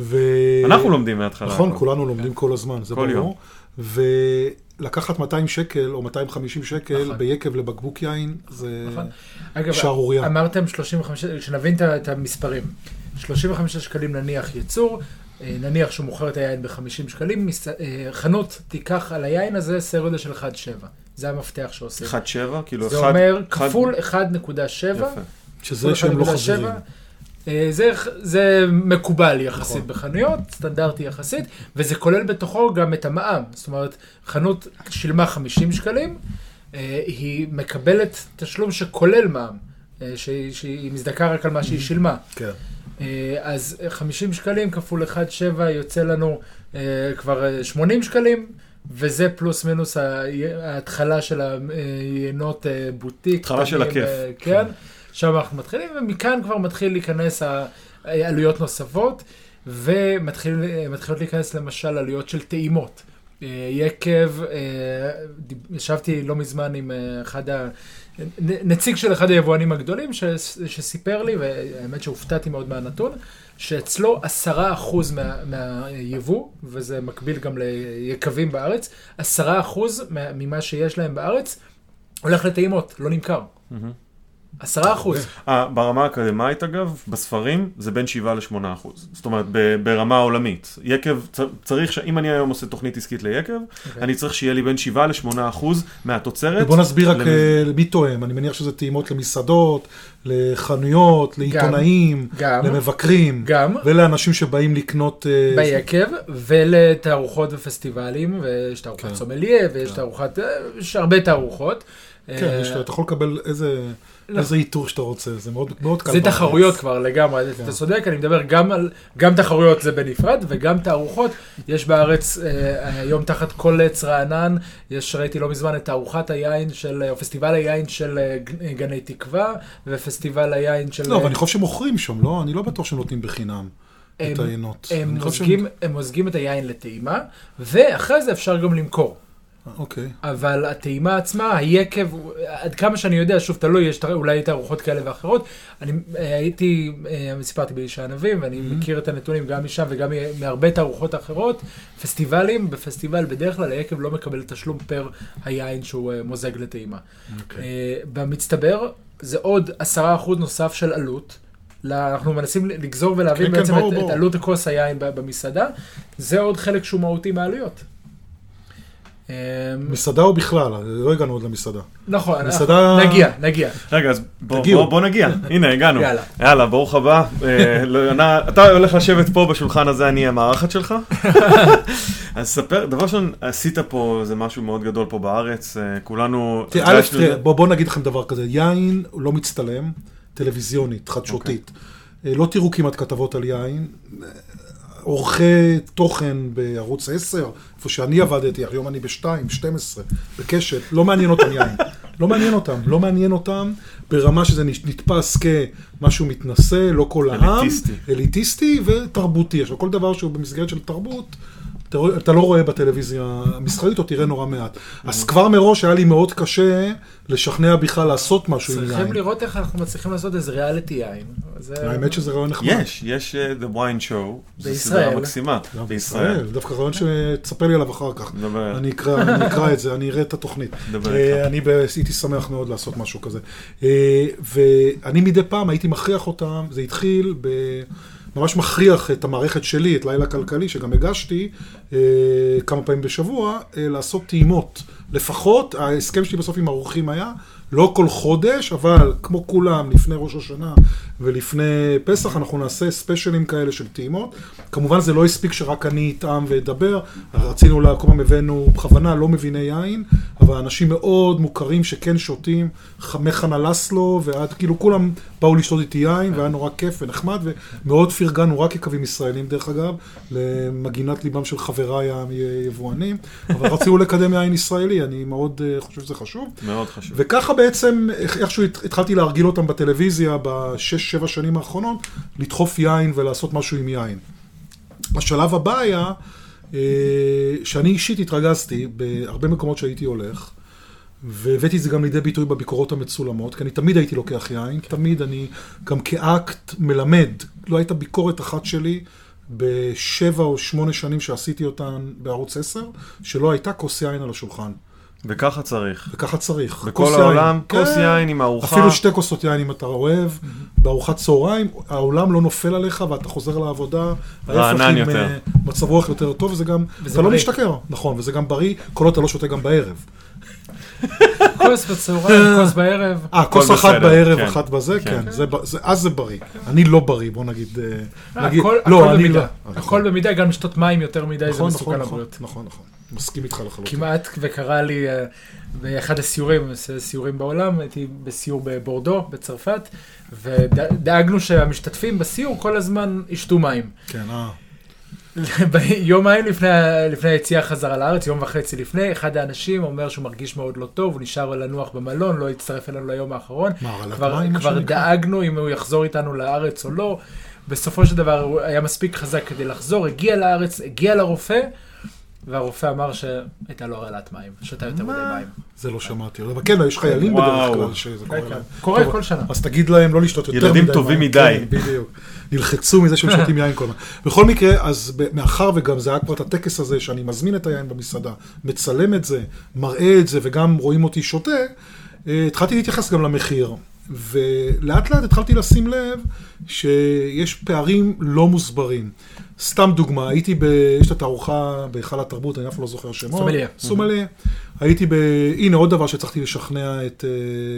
ו... אנחנו לומדים מההתחלה. נכון, הכל. כולנו לומדים כל הזמן, זה כל ברור. ולקחת 200 שקל או 250 שקל נכון. ביקב לבקבוק יין, זה נכון. אגב, שערורייה. אמרתם 35, שנבין ה- את המספרים. 35 שקלים נניח ייצור, אה, נניח שהוא מוכר את היין ב-50 שקלים, מס- אה, חנות תיקח על היין הזה סדר גודל של 1.7. זה המפתח שעושים. 1.7, כאילו זה אחד- אומר אחד- כפול 1.7. יפה. שזה שהם לא 1.7. חזירים. אה, זה, זה מקובל יחסית נכון. בחנויות, סטנדרטי יחסית, וזה כולל בתוכו גם את המע"מ. זאת אומרת, חנות שילמה 50 שקלים, היא מקבלת תשלום שכולל מע"מ, שהיא, שהיא מזדכה רק על מה שהיא שילמה. כן. אה, אז 50 שקלים כפול 1.7 יוצא לנו אה, כבר אה, 80 שקלים. וזה פלוס מינוס ההתחלה של היינות אה, בוטיק. התחלה של הכיף. אה, כן, שם אנחנו מתחילים, ומכאן כבר מתחיל להיכנס עלויות נוספות, ומתחילות להיכנס למשל עלויות של טעימות. אה, יקב, אה, ישבתי לא מזמן עם אה, אחד נציג של אחד היבואנים הגדולים ש, שסיפר לי, והאמת שהופתעתי מאוד מהנתון, שאצלו עשרה אחוז מה, מהיבוא, וזה מקביל גם ליקבים בארץ, עשרה אחוז מה- ממה שיש להם בארץ הולך לטעימות, לא נמכר. מהמם. עשרה אחוז. אה, ברמה האקדמית אגב, בספרים זה בין 7 ל-8 אחוז. זאת אומרת, ברמה עולמית. יקב, צריך, ש- אם אני היום עושה תוכנית עסקית ליקב, אוקיי. אני צריך שיהיה לי בין 7 ל-8 אחוז מהתוצרת. ובוא נסביר רק למ- אה, מי תואם, אני מניח שזה טעימות למסעדות, לחנויות, לעיתונאים, גם. למבקרים, גם. ולאנשים שבאים לקנות... אה, ביקב, ולתערוכות ופסטיבלים, ויש תערוכת כן. סומליה, ויש תערוכת, אה, יש הרבה תערוכות. כן, אה, יש- אתה יכול לקבל איזה לא. איזה עיטור שאתה רוצה, זה מאוד מאוד קל. זה בארץ. תחרויות כבר לגמרי, אתה צודק, אני מדבר גם על, גם תחרויות זה בנפרד, וגם תערוכות, יש בארץ אה, היום תחת כל עץ רענן, יש, ראיתי לא מזמן את תערוכת היין של, או פסטיבל היין של אה, גני תקווה, ופסטיבל היין של... לא, אבל אני חושב שמוכרים שם, לא? אני לא בטוח שהם נותנים בחינם את היינות. הם מוזגים, הם מוזגים את היין לטעימה, ואחרי זה אפשר גם למכור. אוקיי. אבל הטעימה עצמה, היקב, עד כמה שאני יודע, שוב, תלוי, יש אולי תערוכות כאלה ואחרות. אני אה, הייתי, אה, סיפרתי באיש הענבים, ואני מכיר את הנתונים גם משם וגם מהרבה תערוכות אחרות. פסטיבלים, בפסטיבל בדרך כלל היקב לא מקבל תשלום פר היין שהוא אה, מוזג לטעימה. אוקיי. אה, במצטבר, זה עוד עשרה אחוז נוסף של עלות. אנחנו מנסים לגזור ולהבין כן, כן, בעצם ברור, את, את ברור. עלות הכוס היין במסעדה. זה עוד חלק שהוא מהותי מהעלויות. אה, מסעדה או בכלל? לא הגענו עוד למסעדה. נכון, מסעדה- נגיע, נגיע. רגע, אז בוא. בוא, בוא נגיע. הנה, הגענו. יאללה. יאללה, ברוך הבא. אה, לא, אתה הולך לשבת פה בשולחן הזה, אני המארחת שלך. אז ספר, דבר ראשון, עשית פה, זה משהו מאוד גדול פה בארץ. אה, כולנו... תראה, א', הרגשנו את תראה. בוא, בוא נגיד לכם דבר כזה, יין לא מצטלם, טלוויזיונית, חדשותית. אה, לא תראו כמעט כתבות על יין. עורכי תוכן בערוץ 10, איפה שאני עבדתי, היום אני ב-2, 12, בקשת, לא מעניין אותם יין. לא מעניין אותם, לא מעניין אותם ברמה שזה נתפס כמשהו מתנשא, לא כל העם. אליטיסטי. אליטיסטי ותרבותי. עכשיו, כל דבר שהוא במסגרת של תרבות, אתה, אתה לא רואה בטלוויזיה המסחרית, או תראה נורא מעט. אז כבר מראש היה לי מאוד קשה לשכנע בכלל לעשות משהו עם צריכים יין. לראות איך אנחנו מצליחים לעשות איזה ריאליטי יין. זה- האמת שזה רעיון נחמד. יש, יש אה, The Wine Show, זו בישראל. סדרה מקסימה, גם בישראל. דווקא רעיון שתספר לי עליו אחר כך. נדבר. אני אקרא, אני אקרא את זה, אני אראה את התוכנית. דבר אה. אני הייתי שמח מאוד לעשות משהו כזה. אה, ואני מדי פעם הייתי מכריח אותם, זה התחיל ב... ממש מכריח את המערכת שלי, את לילה כלכלי, שגם הגשתי אה, כמה פעמים בשבוע, אה, לעשות טעימות. לפחות, ההסכם שלי בסוף עם האורחים היה, לא כל חודש, אבל כמו כולם, לפני ראש השנה ולפני פסח, אנחנו נעשה ספיישלים כאלה של טעימות. כמובן זה לא הספיק שרק אני אטעם ואדבר, רצינו, כל פעם הבאנו בכוונה לא מביני יין, אבל אנשים מאוד מוכרים שכן שותים, מחנה לסלו, ועד כאילו כולם באו לשתות איתי יין, והיה נורא כיף ונחמד, ומאוד פרגנו רק כקווים ישראלים דרך אגב, למגינת ליבם של חבריי היבואנים, אבל רצינו לקדם יין ישראלי, אני מאוד אה, חושב שזה חשוב. מאוד חשוב. וככה בעצם, איכשהו הת- התחלתי להרגיל אותם בטלוויזיה בשש, שבע שנים האחרונות, לדחוף יין ולעשות משהו עם יין. השלב הבא היה, שאני אישית התרגזתי בהרבה מקומות שהייתי הולך, והבאתי את זה גם לידי ביטוי בביקורות המצולמות, כי אני תמיד הייתי לוקח יין, תמיד אני גם כאקט מלמד, לא הייתה ביקורת אחת שלי בשבע או שמונה שנים שעשיתי אותן בערוץ 10, שלא הייתה כוס יין על השולחן. וככה צריך. וככה צריך. כוס בכל יין. העולם, כן. כוס יין עם ארוחה. אפילו שתי כוסות יין אם אתה אוהב, בארוחת צהריים, העולם לא נופל עליך ואתה חוזר לעבודה. רענן יותר. אה, מצב רוח יותר טוב, וזה גם, וזה אתה לא בריא. משתכר, נכון, וזה גם בריא, כל עוד אתה לא שותה גם בערב. כוס בצהריים, כוס בערב. אה, כוס אחת בסדר, בערב, כן. אחת בזה, כן. כן, זה ב- זה- אז זה בריא. אני לא בריא, בוא נגיד, אה, אה, נגיד, הכל לא, הכל אני במידה. לא. הכל במידה, גם לשתות מים יותר מדי זה נכון, מסוכן נכון, נכון, לבריאות. נכון, נכון, מסכים איתך לחלוטין. כמעט וקרה לי אה, באחד הסיורים, סיורים בעולם, הייתי בסיור בבורדו, בצרפת, ודאגנו שהמשתתפים בסיור כל הזמן ישתו מים. כן, אה, יומיים לפני, לפני היציאה חזרה לארץ, יום וחצי לפני, אחד האנשים אומר שהוא מרגיש מאוד לא טוב, הוא נשאר לנוח במלון, לא הצטרף אלינו ליום האחרון. מה, כבר, כבר? דאגנו אם הוא יחזור איתנו לארץ או לא. בסופו של דבר הוא היה מספיק חזק כדי לחזור, הגיע לארץ, הגיע לרופא, והרופא אמר שהייתה לו הרעלת מים, שתה יותר מדי מים. זה לא שמעתי, אבל כן, יש חיילים בדרך. כלל שזה קורה כן, להם. קורה טוב, כל שנה. אז תגיד להם לא לשתות יותר מדי. ילדים טובים מים. מדי. כן, בדיוק. נלחצו מזה שהם שותים יין כל הזמן. בכל מקרה, אז מאחר וגם זה היה כבר את הטקס הזה, שאני מזמין את היין במסעדה, מצלם את זה, מראה את זה, וגם רואים אותי שותה, אה, התחלתי להתייחס גם למחיר. ולאט לאט התחלתי לשים לב שיש פערים לא מוסברים. סתם דוגמה, הייתי ב... יש את התערוכה בהיכל התרבות, אני אף לא זוכר שמות. סומליה. סומליה. הייתי ב... הנה עוד דבר שהצלחתי לשכנע את... אה,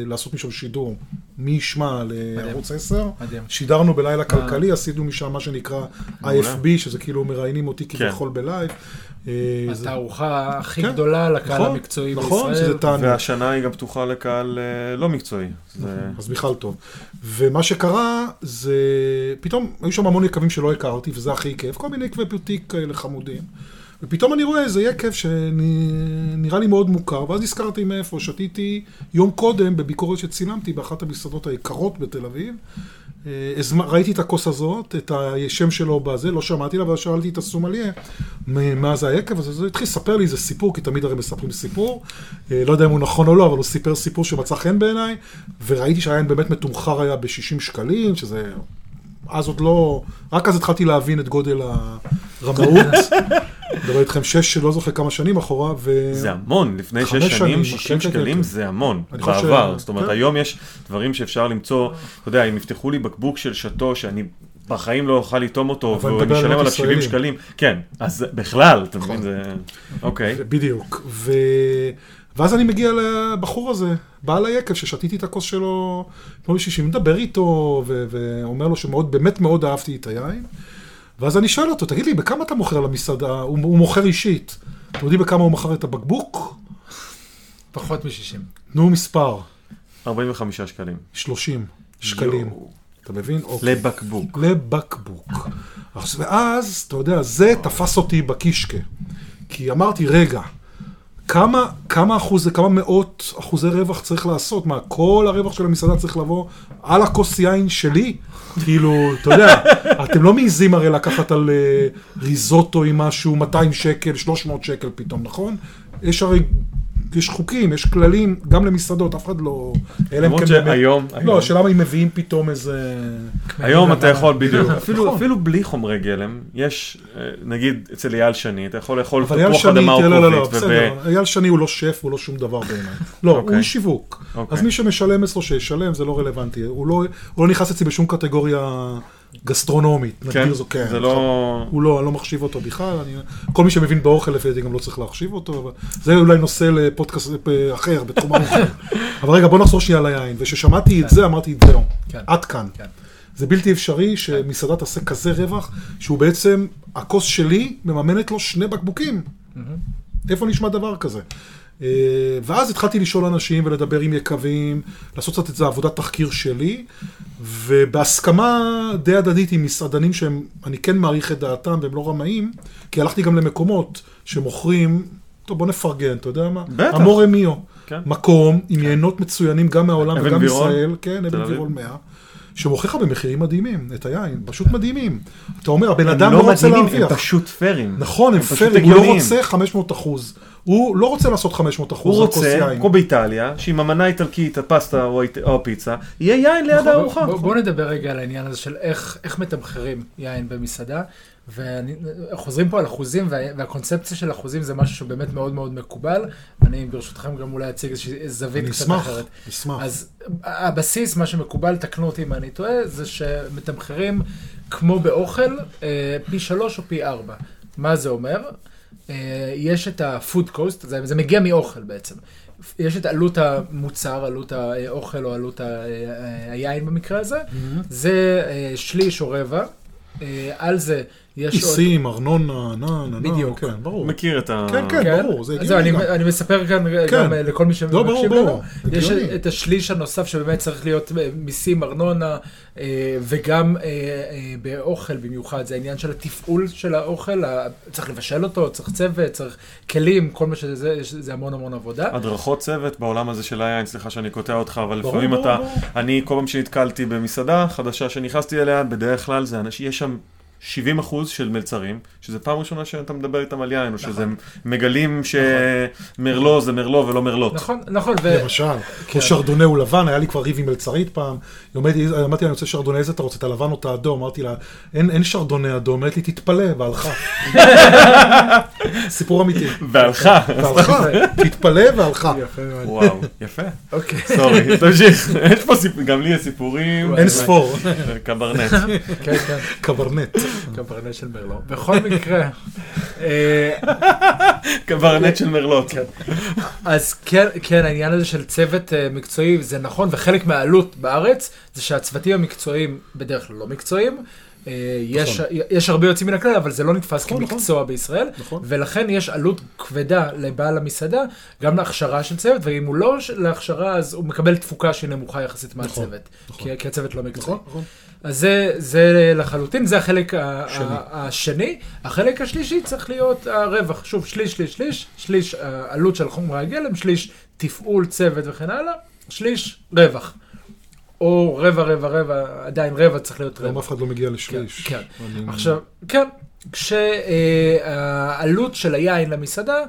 לעשות משם שידור. מי ישמע לערוץ 10. מדהים. שידרנו בלילה כלכלי, עשינו משם מה שנקרא. IFB, שזה כאילו מראיינים אותי כביכול בלייב. אה, התערוכה הכי כן, גדולה לקהל נכון, המקצועי נכון, בישראל. שזה תענוג. והשנה היא גם פתוחה לקהל אה, לא מקצועי. זה- אז בכלל טוב. ומה שקרה זה, פתאום היו שם המון יקבים שלא הכרתי, וזה הכי כיף, כל מיני יקבי פיוטיק כאלה חמודים. ופתאום אני רואה איזה יקב שנראה לי מאוד מוכר, ואז נזכרתי מאיפה, שתיתי יום קודם בביקורת שצילמתי באחת המסעדות היקרות בתל אביב. אה, ראיתי את הכוס הזאת, את השם שלו בזה, לא שמעתי לה, אבל שאלתי את הסומליה, מה זה היקב אז הוא התחיל לספר לי איזה סיפור, כי תמיד הרי מספרים סיפור, אה, לא יודע אם הוא נכון או לא, אבל הוא סיפר סיפור שמצא חן בעיניי, וראיתי שהיין באמת מתומחר היה ב-60 שקלים, שזה... אז עוד לא... רק אז התחלתי להבין את גודל הרמאות. מדבר איתכם שש, לא זוכר כמה שנים אחורה, ו... זה המון, לפני שש שנים, שנים, כן, 60 כן, כן, שקלים כן. זה המון, בעבר. ש- זאת אומרת, כן. היום יש דברים שאפשר למצוא, אתה יודע, אם יפתחו לי בקבוק של שאטו, שאני בחיים לא אוכל לטעום אותו, ואני אשלם עליו 70 ישראלים. שקלים, כן, אז בכלל, אתה נכון. מבין, זה... אוקיי. בדיוק. ו... ואז אני מגיע לבחור הזה, בעל היקב, ששתיתי את הכוס שלו כמו בשישים, מדבר איתו. ואומר לו שמאוד, באמת מאוד אהבתי את היין. ואז אני שואל אותו, תגיד לי, בכמה אתה מוכר למסעדה? הוא, הוא מוכר אישית. אתם יודעים בכמה הוא מכר את הבקבוק? פחות מ-60. תנו מספר, 45 שקלים. 30 שקלים. יואו. אתה מבין? אוקיי. לבקבוק. לבקבוק. אז- ואז, אתה יודע, זה תפס אותי בקישקה. כי אמרתי, רגע, כמה, כמה אחוז, כמה מאות אחוזי רווח צריך לעשות? מה, כל הרווח של המסעדה צריך לבוא על הכוס יין שלי? כאילו, אתה יודע, אתם לא מעיזים הרי לקחת על אה, ריזוטו עם משהו 200 שקל, 300 שקל פתאום, נכון? יש הרי, יש חוקים, יש כללים, גם למסעדות, אף אחד לא... למרות כן שהיום, לא, השאלה אם מביאים פתאום איזה... היום אתה יכול בדיוק, נכון. אפילו אפילו בלי חומרי גלם, יש, אה, נגיד אצל אייל שני, אתה יכול לאכול אבל אייל תפוח שני, אדמה או לא, לא, כרובית, בסדר, אייל שני הוא לא שף, הוא לא שום דבר בעיניי. לא, אוקיי. הוא איש שיווק. אוקיי. אז מי שמשלם אצלו שישלם, זה לא רלוונטי. הוא לא הוא לא נכנס אצלי בשום קטגוריה גסטרונומית. כן, נגדיר זו, כן. זה לא... הוא לא, אני לא מחשיב אותו בכלל, אני, כל מי שמבין באוכל לפי דעתי גם לא צריך להחשיב אותו, אבל זה אולי נושא לפודקאסט אה, אחר בתחום האוכל. אבל רגע, בוא נחזור שנייה ליין, וכששמעתי את זה, אמרתי, זהו, כן. עד כאן. כן. זה בלתי אפשרי שמסעדה תעשה כזה רווח, שהוא בעצם, הכוס שלי מממנת לו שני בקבוקים. איפה נשמע דבר כזה? אה, ואז התחלתי לשאול אנשים ולדבר עם יקבים, לעשות קצת את זה עבודת תחקיר שלי, ובהסכמה די הדדית עם מסעדנים שהם, אני כן מעריך את דעתם והם לא רמאים, כי הלכתי גם למקומות שמוכרים, טוב בוא נפרגן, אתה יודע מה? בטח. אמורה מיו. כן. מקום עם יינות מצוינים גם מהעולם וגם גבירול? ישראל, כן, אבן? גבירול 100. שמוכר לך במחירים מדהימים, את היין, פשוט מדהימים. אתה אומר, הבן הם אדם לא לא רוצה מדהימים, הם להרוויח. פשוט פיירים. נכון, הם פשוט פיירים, הוא לא. רוצה 500 אחוז. הוא לא רוצה לעשות 500 אחוז הוא רוצה. כמו באיטליה, שעם המנה האיטלקית, הפסטה או הפיצה, יהיה יין ליד נכון, הארוחה. בוא- בוא נדבר רגע על העניין הזה של איך איך מתמחרים יין במסעדה. וחוזרים פה על אחוזים, וה- והקונספציה של אחוזים זה משהו שבאמת מאוד מאוד מקובל. אני ברשותכם גם אולי אציג איזושהי זווית אני קצת אשמח, אחרת. אשמח. אז הבסיס, מה שמקובל, תקנו אותי אם אני טועה, זה שמתמחרים כמו באוכל, אה, פי שלוש או פי ארבע. מה זה אומר? אה, יש את ה-food cost, זה, זה מגיע מאוכל בעצם. יש את עלות המוצר, עלות האוכל או עלות ה- אה, היין במקרה הזה, זה אה, שליש או רבע. אה, על זה. מיסים, ארנונה, נה, נה, נה, בדיוק. כן, ברור. מכיר את ה... כן, כן. ברור, זה הגיוני זהו, אני, גם. אני מספר כאן כן. גם אה, לכל מי לא, שמקשיב ברור. לנו. יש. את השליש הנוסף שבאמת צריך להיות אה, מיסים, ארנונה, אה, וגם באוכל במיוחד, זה העניין של התפעול של האוכל, צריך לבשל אותו, צריך צוות, צריך כלים, כל מה שזה, זה המון המון עבודה. הדרכות צוות בעולם הזה של היין, סליחה שאני קוטע אותך, אבל לפעמים אתה. אני כל פעם שנתקלתי במסעדה חדשה שנכנסתי אליה, בדרך כלל זה אנשים, יש שם 70 אחוז של מלצרים, שזה פעם ראשונה שאתה מדבר איתם על יין, או שזה מגלים שמרלו זה מרלו ולא מרלוט. נכון, נכון, ו... למשל, כן. או שרדונה הוא לבן, היה לי כבר ריב עם מלצרית פעם, אמרתי לה, אני רוצה שרדונה, איזה אתה רוצה, את הלבן או את האדום? אמרתי לה, אין אין שרדונה אדום, אומרת לי, תתפלא, והלכה. סיפור אמיתי. והלכה. והלכה, תתפלא והלכה. יפה מאוד. וואו, יפה. אוקיי. סורי, תמשיך. יש פה סיפורים, גם לי יש סיפורים. אין ספור, קברנט. כן, כן, קברנט. קברנט של מרלו. בכל מקרה, אה, קברנט של מרלוט. אז כן, כן, העניין הזה של צוות אה, מקצועי זה נכון, וחלק מהעלות בארץ זה שהצוותים המקצועיים בדרך כלל לא מקצועיים. אה, יש, יש הרבה יוצאים מן הכלל, אבל זה לא נתפס נכון, כמקצוע בישראל, נכון. ולכן יש עלות כבדה לבעל המסעדה, גם להכשרה של צוות, ואם הוא לא להכשרה, אז הוא מקבל תפוקה שהיא נמוכה יחסית נכון, מהצוות, נכון. כי, כי הצוות לא מקצועי. אז זה, זה לחלוטין, זה החלק שני. השני. החלק השלישי צריך להיות הרווח. שוב, שליש, שליש, שליש, שליש אה, עלות של חומרי הגלם, שליש תפעול, צוות וכן הלאה, שליש רווח. או רבע, רבע, רבע, עדיין רבע צריך להיות רבע. אף אחד לא מגיע כן, לשליש. כן. אני- עכשיו, כן, כשהעלות של היין למסעדה אה,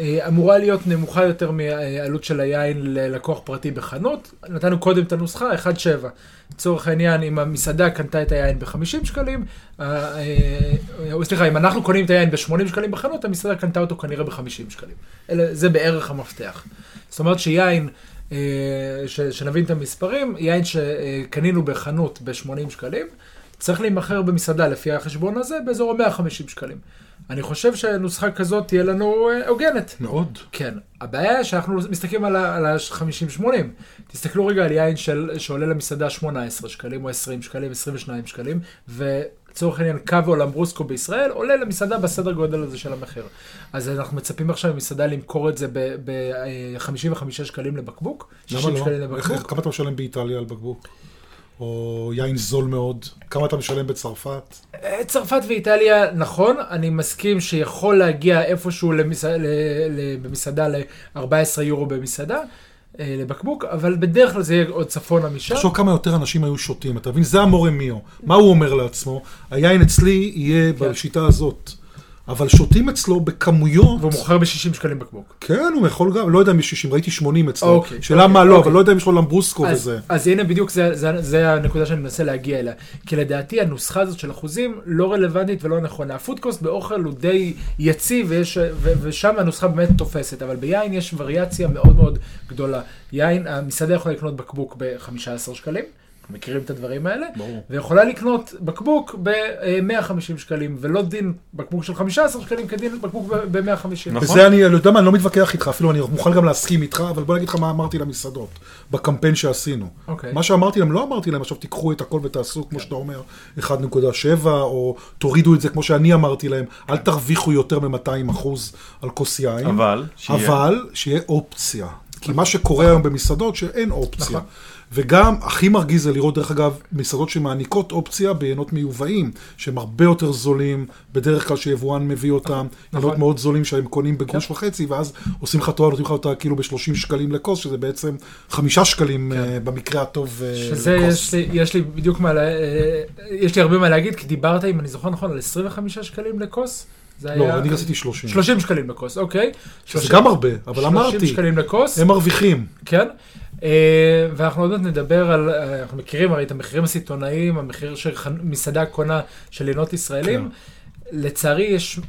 אמורה להיות נמוכה יותר מהעלות של היין ללקוח פרטי בחנות. נתנו קודם את הנוסחה, 1.7. לצורך העניין, אם המסעדה קנתה את היין ב-50 שקלים, אה, אה, או סליחה, אם אנחנו קונים את היין ב-80 שקלים בחנות, המסעדה קנתה אותו כנראה ב-50 שקלים. אלה, זה בערך המפתח. זאת אומרת שיין, אה, ש, שנבין את המספרים, יין שקנינו בחנות ב-80 שקלים, צריך להימכר במסעדה לפי החשבון הזה באזור ה-150 שקלים. אני חושב שנוסחה כזאת תהיה לנו אה, הוגנת. מאוד. כן, הבעיה שאנחנו מסתכלים על ה-50-80. תסתכלו רגע על יין של, שעולה למסעדה 18 שקלים או 20 שקלים, 22 שקלים, ולצורך העניין קו או למברוסקו בישראל עולה למסעדה בסדר גודל הזה של המחיר. אז אנחנו מצפים עכשיו ממסעדה למכור את זה ב-55 שקלים לבקבוק, 60 למה שקלים לא? איך- לבקבוק. כמה אתה משלם באיטליה על בקבוק? או יין זול מאוד? כמה אתה משלם בצרפת? אה, צרפת ואיטליה, נכון, אני מסכים שיכול להגיע איפשהו למס... במסעדה ל-14 יורו במסעדה, אה, לבקבוק, אבל בדרך כלל זה יהיה עוד צפונה משם. תחשוב כמה יותר אנשים היו שותים, אתה מבין? זה המורה מיו. מה הוא אומר לעצמו? היין אצלי יהיה כן. בשיטה הזאת. אבל שותים אצלו בכמויות. והוא מוכר ב-60 שקלים בקבוק. כן, הוא יכול גם, לא יודע אם יש 60, ראיתי 80 אצלו. אוקיי, שאלה אוקיי, מה לא, אוקיי. אבל לא יודע אם יש לו למברוסקו אז, וזה. אז הנה בדיוק זה, זה, זה הנקודה שאני מנסה להגיע אליה. כי לדעתי הנוסחה הזאת של אחוזים לא רלוונטית ולא נכונה. הפודקוסט באוכל הוא די יציב ויש, ו, ושם הנוסחה באמת תופסת, אבל ביין יש וריאציה מאוד מאוד גדולה. יין, המסעדה יכולה לקנות בקבוק ב-15 שקלים. מכירים את הדברים האלה, ברור. ויכולה לקנות בקבוק ב-150 שקלים, ולא דין בקבוק של 15 שקלים כדין בקבוק ב-150. נכון. וזה אני, אתה יודע מה, אני לא מתווכח איתך, אפילו אני מוכן גם להסכים איתך, אבל בוא נגיד לך מה אמרתי למסעדות, בקמפיין שעשינו. אוקיי. מה שאמרתי להם, לא אמרתי להם, עכשיו תיקחו את הכל ותעשו, כמו שאתה אומר, 1.7, או תורידו את זה כמו שאני אמרתי להם, אל תרוויחו יותר מ-200 אחוז על כוס יין. אבל, שיהיה. אבל שיהיה אופציה. כי מה שקורה היום במסעדות, שאין אופציה. נכון. וגם הכי מרגיז זה לראות, דרך אגב, מסעדות שמעניקות אופציה בעיינות מיובאים, שהם הרבה יותר זולים, בדרך כלל שיבואן מביא אותם, נכון. מאוד זולים שהם קונים בגרוש וחצי, ואז עושים לך תואר, נותנים לך אותה כאילו ב-30 שקלים לכוס, שזה בעצם חמישה שקלים אה, במקרה הטוב אה, שזה לכוס. יש לי, יש לי בדיוק מה, אה, יש לי הרבה מה להגיד, כי דיברת, אם אני זוכר נכון, על 25 שקלים לכוס? זה לא, היה... אני רציתי 30. 30 שקלים לכוס, אוקיי. זה 30 גם הרבה, אבל 30 אמרתי, שקלים לכוס, הם מרוויחים. כן. אה, ואנחנו עוד מעט נדבר על, אה, אנחנו מכירים הרי את המחירים הסיטונאיים, המחיר שמסעדה קונה של יינות ישראלים. כן. לצערי יש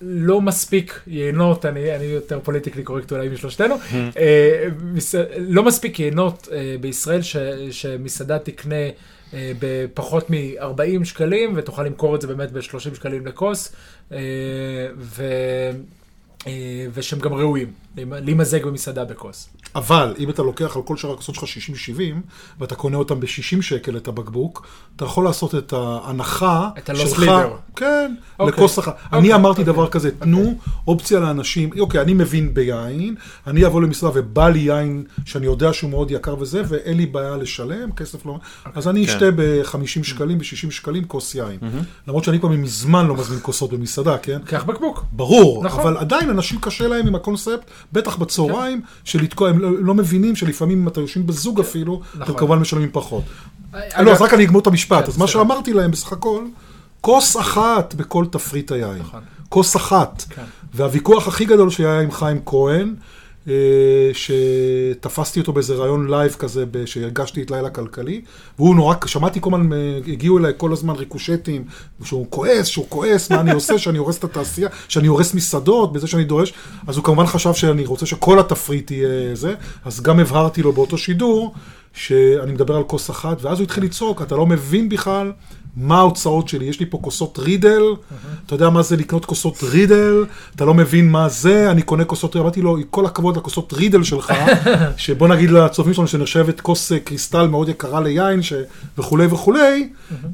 לא מספיק יינות, אני, אני יותר פוליטיקלי קורקט אולי משלושתנו, אה, מס, לא מספיק יינות אה, בישראל ש, שמסעדה תקנה אה, בפחות מ-40 שקלים ותוכל למכור את זה באמת ב-30 שקלים לכוס, אה, ו, אה, ושהם גם ראויים להימזג במסעדה בכוס. אבל אם אתה לוקח על כל שאר הכוסות שלך 60-70, ואתה קונה אותם ב-60 שקל את הבקבוק, אתה יכול לעשות את ההנחה את שלך, ה-loss leader. כן, אוקיי. לכוס אחת. אוקיי, אני אמרתי אוקיי, דבר כזה, תנו אופציה לאנשים, אוקיי, אני מבין ביין, אני אבוא למסעדה ובא לי יין שאני יודע שהוא מאוד יקר וזה, ואין לי בעיה לשלם, כסף לא... אז אני כן. אשתה ב-50 שקלים, ב-60 שקלים כוס יין. למרות שאני כבר מזמן לא מזמין כוסות במסעדה, כן? קח בקבוק. ברור, נכון. אבל עדיין אנשים קשה להם עם הקונספט, בטח בצהריים, של לתקוע, הם לא, לא מבינים שלפעמים אם אתם יושבים בזוג אפילו, אתם נכון. כמובן משלמים פחות. אגב, לא, אז רק אני אגמור את המשפט. כן, אז מה. שאמרתי להם בסך הכל, כוס אחת בכל תפריט היין. נכון. כוס אחת. כן. והוויכוח הכי גדול שהיה עם חיים כהן, אה, שתפסתי אותו באיזה ראיון live כזה, שהרגשתי את לילה כלכליסט, והוא נורא, שמעתי כל הזמן, אה, הגיעו אליי כל הזמן ריקושטים, שהוא כועס, שהוא כועס, מה אני עושה, שאני הורס את התעשייה, שאני הורס מסעדות, בזה שאני דורש, אז הוא כמובן חשב שאני רוצה שכל התפריט יהיה זה, אז גם הבהרתי לו באותו שידור, שאני מדבר על כוס אחת, ואז הוא התחיל לצעוק, אתה לא מבין בכלל מה ההוצאות שלי, יש לי פה כוסות רידל, אתה יודע מה זה לקנות כוסות רידל, אתה לא מבין מה זה, אני קונה כוסות רידל, אמרתי לו, כל הכבוד לכוסות רידל שלך, שבוא נגיד לצופים שלנו שנחשבת כוס אה, קריסטל מאוד יקרה ליין. וכולי וכולי,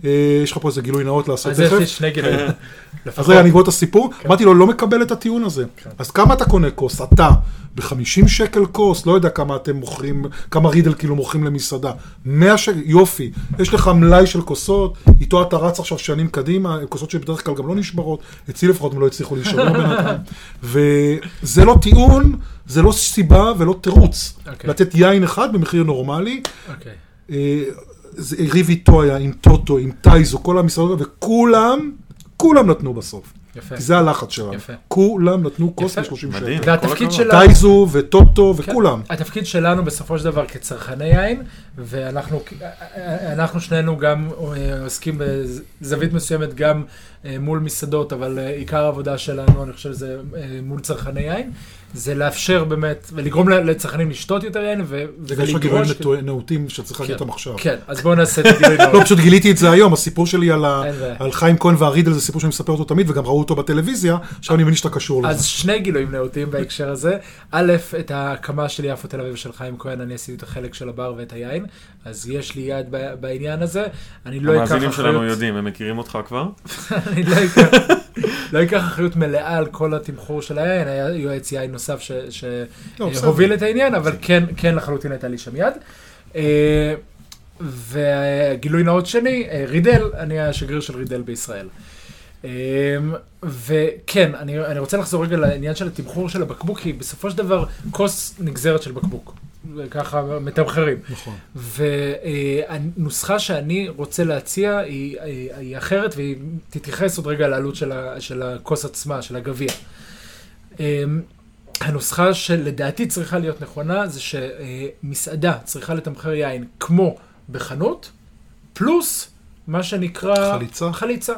אה, יש לך פה איזה גילוי נאות לעשות אז יש לי תכף. שני גילויים. אז לפחות. רגע, אני אגמור את הסיפור. אמרתי לו, לא מקבל את הטיעון הזה. אז כמה אתה קונה כוס? אתה. ב-50 שקל כוס, לא יודע כמה אתם מוכרים, כמה רידל כאילו מוכרים למסעדה. 100 שקל, יופי. יש לך מלאי של כוסות, איתו אתה רץ עכשיו שנים קדימה, כוסות שבדרך כלל גם לא נשברות. אצלי לפחות הם לא הצליחו להישבר בינתיים. וזה לא טיעון, זה לא סיבה ולא תירוץ. אוקיי. לתת יין אחד במחיר נורמלי. אוקיי. אה, ריב איתו היה, עם טוטו, עם טייזו, כל המשרדות, וכולם, כולם נתנו בסוף. יפה. כי זה הלחץ שלנו. יפה. כולם נתנו כוס יפה. ב-30 שקל. מדהים. והתפקיד כל הכבוד. שלנו... טייזו וטוטו כן. וכולם. התפקיד שלנו בסופו של דבר כצרכני יין, ואנחנו אנחנו שנינו גם אה, עוסקים בזווית מסוימת גם אה, מול מסעדות, אבל אה, עיקר העבודה שלנו, אני חושב, זה אה, מול צרכני יין, זה לאפשר באמת, ולגרום לצרכנים לשתות יותר יין, ו- יש לך גילויים נאותים שצריך להגיד כן. אותם עכשיו. כן, אז בואו נעשה את הגילוי לא, נאות. פשוט גיליתי את זה היום, הסיפור שלי על חיים כהן והרידל זה סיפור שאני מספר אותו תמיד, וגם ראו אותו בטלוויזיה, עכשיו אני מבין שאתה קשור אז לזה. שני גילויים נאותים בהקשר הזה. א', את ההקמה של יפו תל אביב של חיים כהן, אני עשיתי את החלק של הבר ואת היין, אז יש לי יד בעניין הזה. אני לא אקח המאזינים שלנו אחריות, יודעים, הם מכירים אותך כבר? אני לא אקח- לא אקח אחריות מלאה על כל התמחור של היין, היה יועץ יין נוסף לא. שהוביל את העניין, אבל כן, כן לחלוטין הייתה לי שם יד. אה, וגילוי נאות שני, אה, רידל, אני השגריר של רידל בישראל. אמ, וכן, אני, אני רוצה לחזור רגע לעניין של התמחור של הבקבוק, כי בסופו של דבר כוס נגזרת של בקבוק. וככה מתמחרים. נכון. והנוסחה שאני רוצה להציע היא, היא, היא אחרת, והיא תתייחס עוד רגע לעלות של, ה, של הכוס עצמה, של הגביע. אמ, הנוסחה שלדעתי צריכה להיות נכונה, זה שמסעדה צריכה לתמחר יין כמו בחנות, פלוס מה שנקרא... חליצה. חליצה.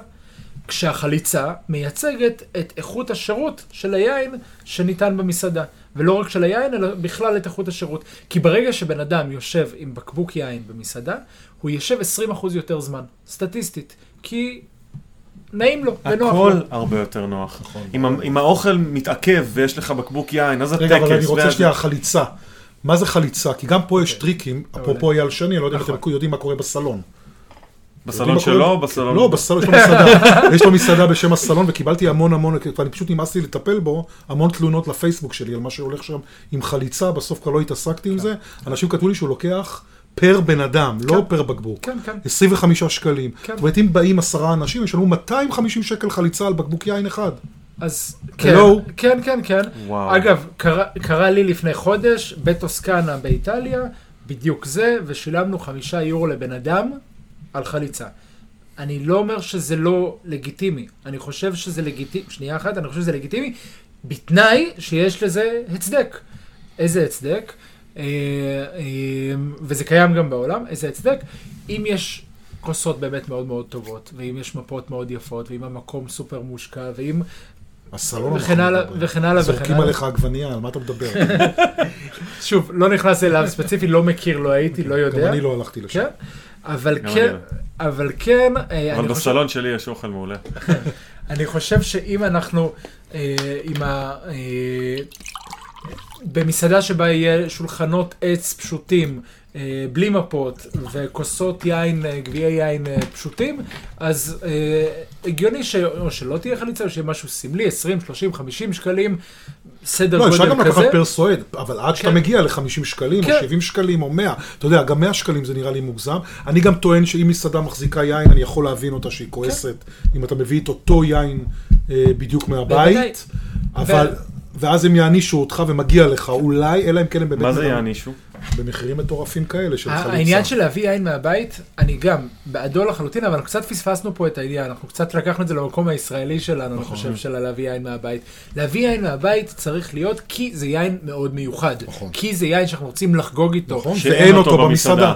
כשהחליצה מייצגת את איכות השירות של היין שניתן במסעדה. ולא רק של היין, אלא בכלל את איכות השירות. כי ברגע שבן אדם יושב עם בקבוק יין במסעדה, הוא יושב 20% יותר זמן, סטטיסטית. כי נעים לו, ונוח לו. הכל הרבה יותר נוח. אם ה- אם האוכל מתעכב ויש לך בקבוק יין, אז הטקס... רגע, אבל אני רוצה ואז- שנייה, חליצה. מה זה חליצה? כי גם פה יש טריקים, אפרופו אייל שני, אני לא יודע אם נכון. אתם יודעים מה קורה בסלון. בסלון שלו? או בסלון... לא, בסלון, יש לו מסעדה. יש לו מסעדה בשם הסלון, וקיבלתי המון המון, ואני פשוט נמאס לי לטפל בו, המון תלונות לפייסבוק שלי על מה שהולך שם עם חליצה, בסוף כבר לא התעסקתי עם זה. אנשים כתבו לי שהוא לוקח פר בן אדם, לא פר בקבוק. כן, כן. 25 שקלים. כן. זאת אומרת, אם באים עשרה אנשים, ישלמו 250 שקל חליצה על בקבוק יין אחד. אז כן, Hello? כן, כן, כן. וואו. אגב, קרה, קרה לי לפני חודש בטוסקנה באיטליה, בדיוק זה, ושילמנו חמישה יורו לבן אדם על חליצה. אני לא אומר שזה לא לגיטימי, אני חושב שזה לגיטימי, שנייה אחת, אני חושב שזה לגיטימי, בתנאי שיש לזה הצדק. איזה הצדק? אה, אה, וזה קיים גם בעולם, איזה הצדק? אם יש כוסות באמת מאוד מאוד טובות, ואם יש מפות מאוד יפות, ואם המקום סופר מושקע, ואם הסלון וכן הלאה. וכן הלאה, זורקים. עליך עגבנייה, על מה אתה מדבר? שוב, לא נכנס אליו ספציפי, לא מכיר, לא הייתי, לא גם יודע. אני לא הלכתי לשם. כן, אבל כן, לא. אבל כן, אה, אבל אני חושב- בסלון שלי יש אוכל מעולה. אני חושב שאם אנחנו, אה, עם ה... אה, במסעדה שבה יהיה שולחנות עץ פשוטים, בלי מפות, וכוסות יין, אה, גביעי יין אה, פשוטים, אז אה, הגיוני ש... או שלא תהיה חליצה, או שיהיה משהו סמלי, 20, 30, 50 שקלים, סדר לא, אפשר גודל גם לקחת כזה. פר סועד, אבל עד שאתה כן. מגיע ל-50 שקלים, או כן. 70 שקלים, או 100, אתה יודע, גם 100 שקלים זה נראה לי מוגזם. אני גם טוען שאם מסעדה מחזיקה יין, אני יכול להבין אותה שהיא כועסת, אם אתה מביא את אותו יין אה, בדיוק. מהבית, אבל... ואז הם יענישו אותך ומגיע לך, אולי, אלא אם כן הם באמת... מה זה יענישו? במחירים מטורפים כאלה של חליצה. העניין של להביא יין מהבית, אני גם בעדו לחלוטין, אבל קצת פספסנו פה את העניין, אנחנו קצת לקחנו את זה למקום הישראלי שלנו, אני נכון. חושב, של להביא יין מהבית. להביא יין מהבית צריך להיות כי זה יין מאוד מיוחד. נכון. כי זה יין שאנחנו רוצים לחגוג איתו. נכון, שאין אותו במסעדה.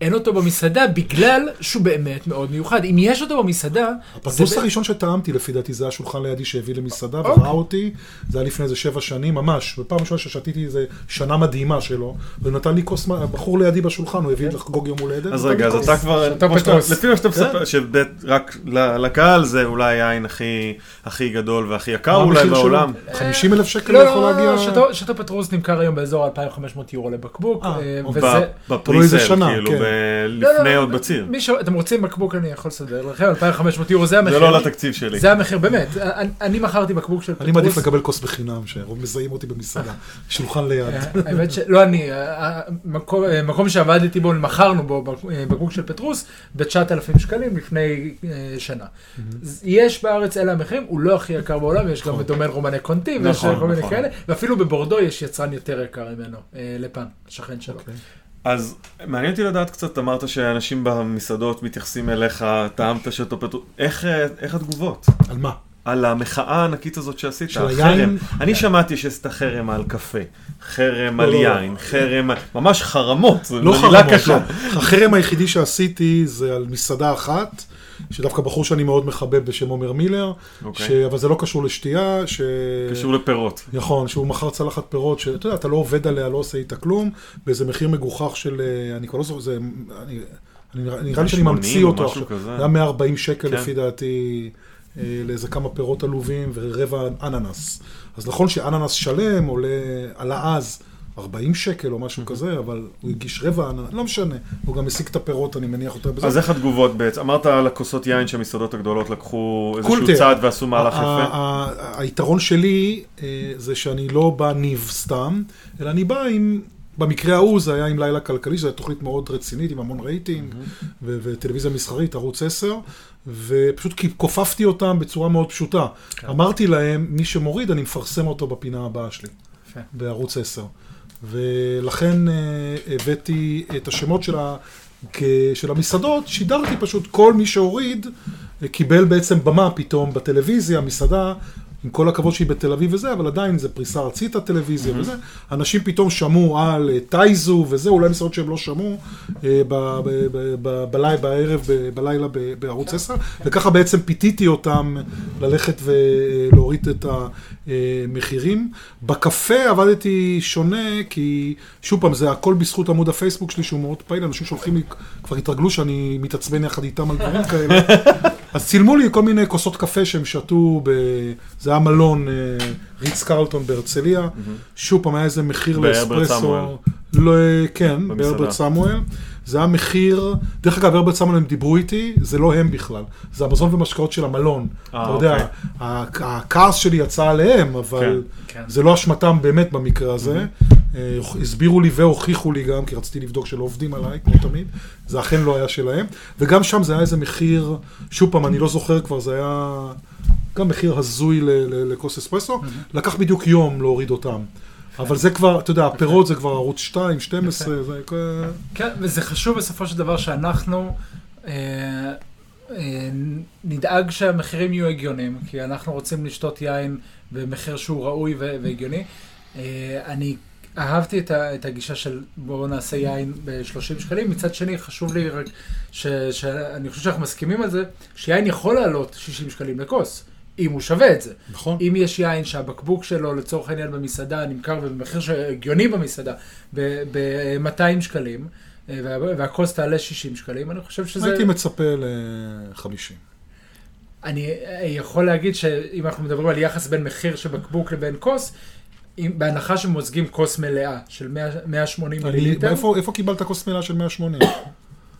אין אותו במסעדה בגלל שהוא באמת מאוד מיוחד. אם יש אותו במסעדה, הפרדוס זה- הראשון שטעמתי לפי דעתי זה השולחן לידי שהביא למסעדה אוקיי. וראה אותי, זה היה לפני איזה שבע שנים ממש, בפעם ראשונה ששתיתי איזה שנה מדהימה שלו, והוא נתן לי כוס, מים, הבחור לידי בשולחן, הוא הביא לחגוג יום הולדת. אז רגע, אז. אתה כבר, שאתה שאתה-. לפי מה שאתה מספר, שבית, רק ל- לקהל זה אולי היין הכי הכי גדול והכי יקר אולי? בעולם. 50 אלף שקל לא, יכול לא, להגיע... לא, שטו- שטו פטרוס נמכר היום באזור 2,500 יורו לבקבוק, אה, אה, וזה... בפריסל, כאילו, כן. לפני לא, עוד בציר. מי ש... אתם רוצים בקבוק אני יכול לסדר לכם, 2,500 יורו זה המחיר. זה לא לתקציב שלי. זה המחיר, באמת. אני, מכרתי בקבוק של אני מעדיף פטרוס. לקבל כוס בחינם, שרוב מזהים אותי במסעדה, שולחן ליד. אה, האמת שלא אני, אה, אה, מקום שעבדתי בו, מכרנו בו בק- אה, בקבוק של פטרוס ב-9,000 שקלים לפני אה, שנה. יש בארץ אלה המחירים, הוא לא הכי יקר בעולם, יש גם נכון. בדומיין רומני קונטי, ויש נכון, כל מיני נכון. כאלה, ואפילו בבורדו יש יצרן יותר יקר ממנו, אה, לפן, השכן שלו. אז מעניין אותי לדעת קצת, אמרת שאנשים במסעדות מתייחסים אליך, טעמת שאתה פטור, איך אה, איך התגובות? על מה? על המחאה הענקית הזאת שעשית, של החרם. אני שמעתי שעשית חרם על קפה, חרם על לא, לא. יין, חרם, ממש חרמות, זו לא מילה קשה. לא. החרם היחידי שעשיתי זה על מסעדה אחת, שדווקא בחור שאני מאוד מחבב בשם עומר מילר, אוקיי. ש... אבל זה לא קשור לשתייה, ש... קשור לפירות. נכון, שהוא מכר צלחת פירות, שאתה יודע, אתה לא עובד עליה, לא עושה איתה כלום, באיזה מחיר מגוחך של, אה, אני כבר לא זוכר, זה, אני, אני, נראה לי שאני 80 ממציא או אותו עכשיו, כזה. זה היה 140 שקל כן. לפי דעתי, אה, לאיזה כמה פירות עלובים ורבע אננס. אז נכון שאננס שלם עולה, עלה אז 40 שקל או משהו כזה, אבל הוא הגיש רבע לא משנה, הוא גם השיג את הפירות, אני מניח יותר בזה. אז איך התגובות בעצם? אמרת על הכוסות יין שהמסעדות הגדולות לקחו איזשהו. צעד ועשו מהלך יפה. היתרון שלי אה, זה שאני לא בא ניב סתם, אלא אני בא עם במקרה ההוא זה היה עם לילה כלכלי, זו הייתה תוכנית מאוד רצינית, עם המון רייטינג, ו- וטלוויזיה מסחרית, ערוץ 10, ופשוט כי- כופפתי אותם בצורה מאוד פשוטה. אמרתי להם, מי שמוריד, אני מפרסם אותו בפינה הבאה שלי, יפה. בערוץ 10. ולכן אה, הבאתי את השמות של, ה, של המסעדות, שידרתי פשוט כל מי שהוריד, אה, קיבל בעצם במה פתאום בטלוויזיה, מסעדה. עם כל הכבוד שהיא בתל אביב וזה, אבל עדיין זה פריסה ארצית הטלוויזיה וזה. אנשים פתאום שמעו על אה, טייזו וזה, אולי מסעדות שהם לא שמעו אה, ב- ב- ב- ב- בלי- בערב, בלילה בערוץ 10, וככה בעצם פיתיתי אותם ללכת ולהוריד את המחירים. בקפה עבדתי שונה, כי שוב פעם, זה הכל בזכות עמוד הפייסבוק שלי שהוא מאוד פעיל, אנשים שולחים לי, כבר התרגלו שאני מתעצבן יחד איתם על דברים כאלה. אז צילמו לי כל מיני כוסות קפה שהם שתו, ב... זה היה מלון אה, ריץ קרלטון בהרצליה. שוב פעם, היה איזה מחיר בהרברט לאספרסו. סמואל. לא, כן, במסעדה. בהרברט סמואל. זה היה מחיר, דרך אגב, הרברט סמואל הם דיברו איתי, זה לא הם בכלל. זה המזון ומשקאות של המלון. אה, אתה יודע, אוקיי. ה- הכעס שלי יצא עליהם, אבל כן. זה לא אשמתם באמת במקרה הזה. אה, הסבירו לי והוכיחו לי גם, כי רציתי לבדוק שלא עובדים עליי, כמו תמיד. זה אכן לא היה שלהם. וגם שם זה היה איזה מחיר, שוב פעם, אני לא זוכר כבר, זה היה גם מחיר הזוי לכוס אספרסו. לקח בדיוק יום להוריד אותם. אבל זה כבר, אתה יודע, הפירות זה כבר ערוץ 2, 12, זה... כן, וזה חשוב בסופו של דבר שאנחנו אה, אה, נדאג שהמחירים יהיו הגיוניים, כי אנחנו רוצים לשתות יין במחיר שהוא ראוי והגיוני. אה, אני אהבתי את, ה- את הגישה של בואו נעשה יין ב-30 שקלים, מצד שני חשוב לי רק, ש- שאני חושב שאנחנו מסכימים על זה, שיין יכול לעלות 60 שקלים לכוס. אם הוא שווה את זה. נכון. אם יש יין שהבקבוק שלו לצורך העניין במסעדה נמכר במחיר הגיוני במסעדה ב-200 שקלים, אה, וה- והכוס תעלה 60 שקלים, אני חושב שזה... הייתי מצפה ל-50. אני אה, יכול להגיד שאם אנחנו מדברים על יחס בין מחיר של בקבוק לבין כוס, אם, בהנחה שמוזגים כוס מלאה של 100, 180 מיליליטר, איפה איפה קיבלת כוס מלאה של 180?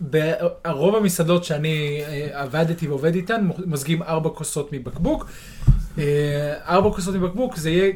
ברוב המסעדות שאני אה, עבדתי ועובד איתן, מוזגים ארבע כוסות מבקבוק. אה, ארבע כוסות מבקבוק זה יהיה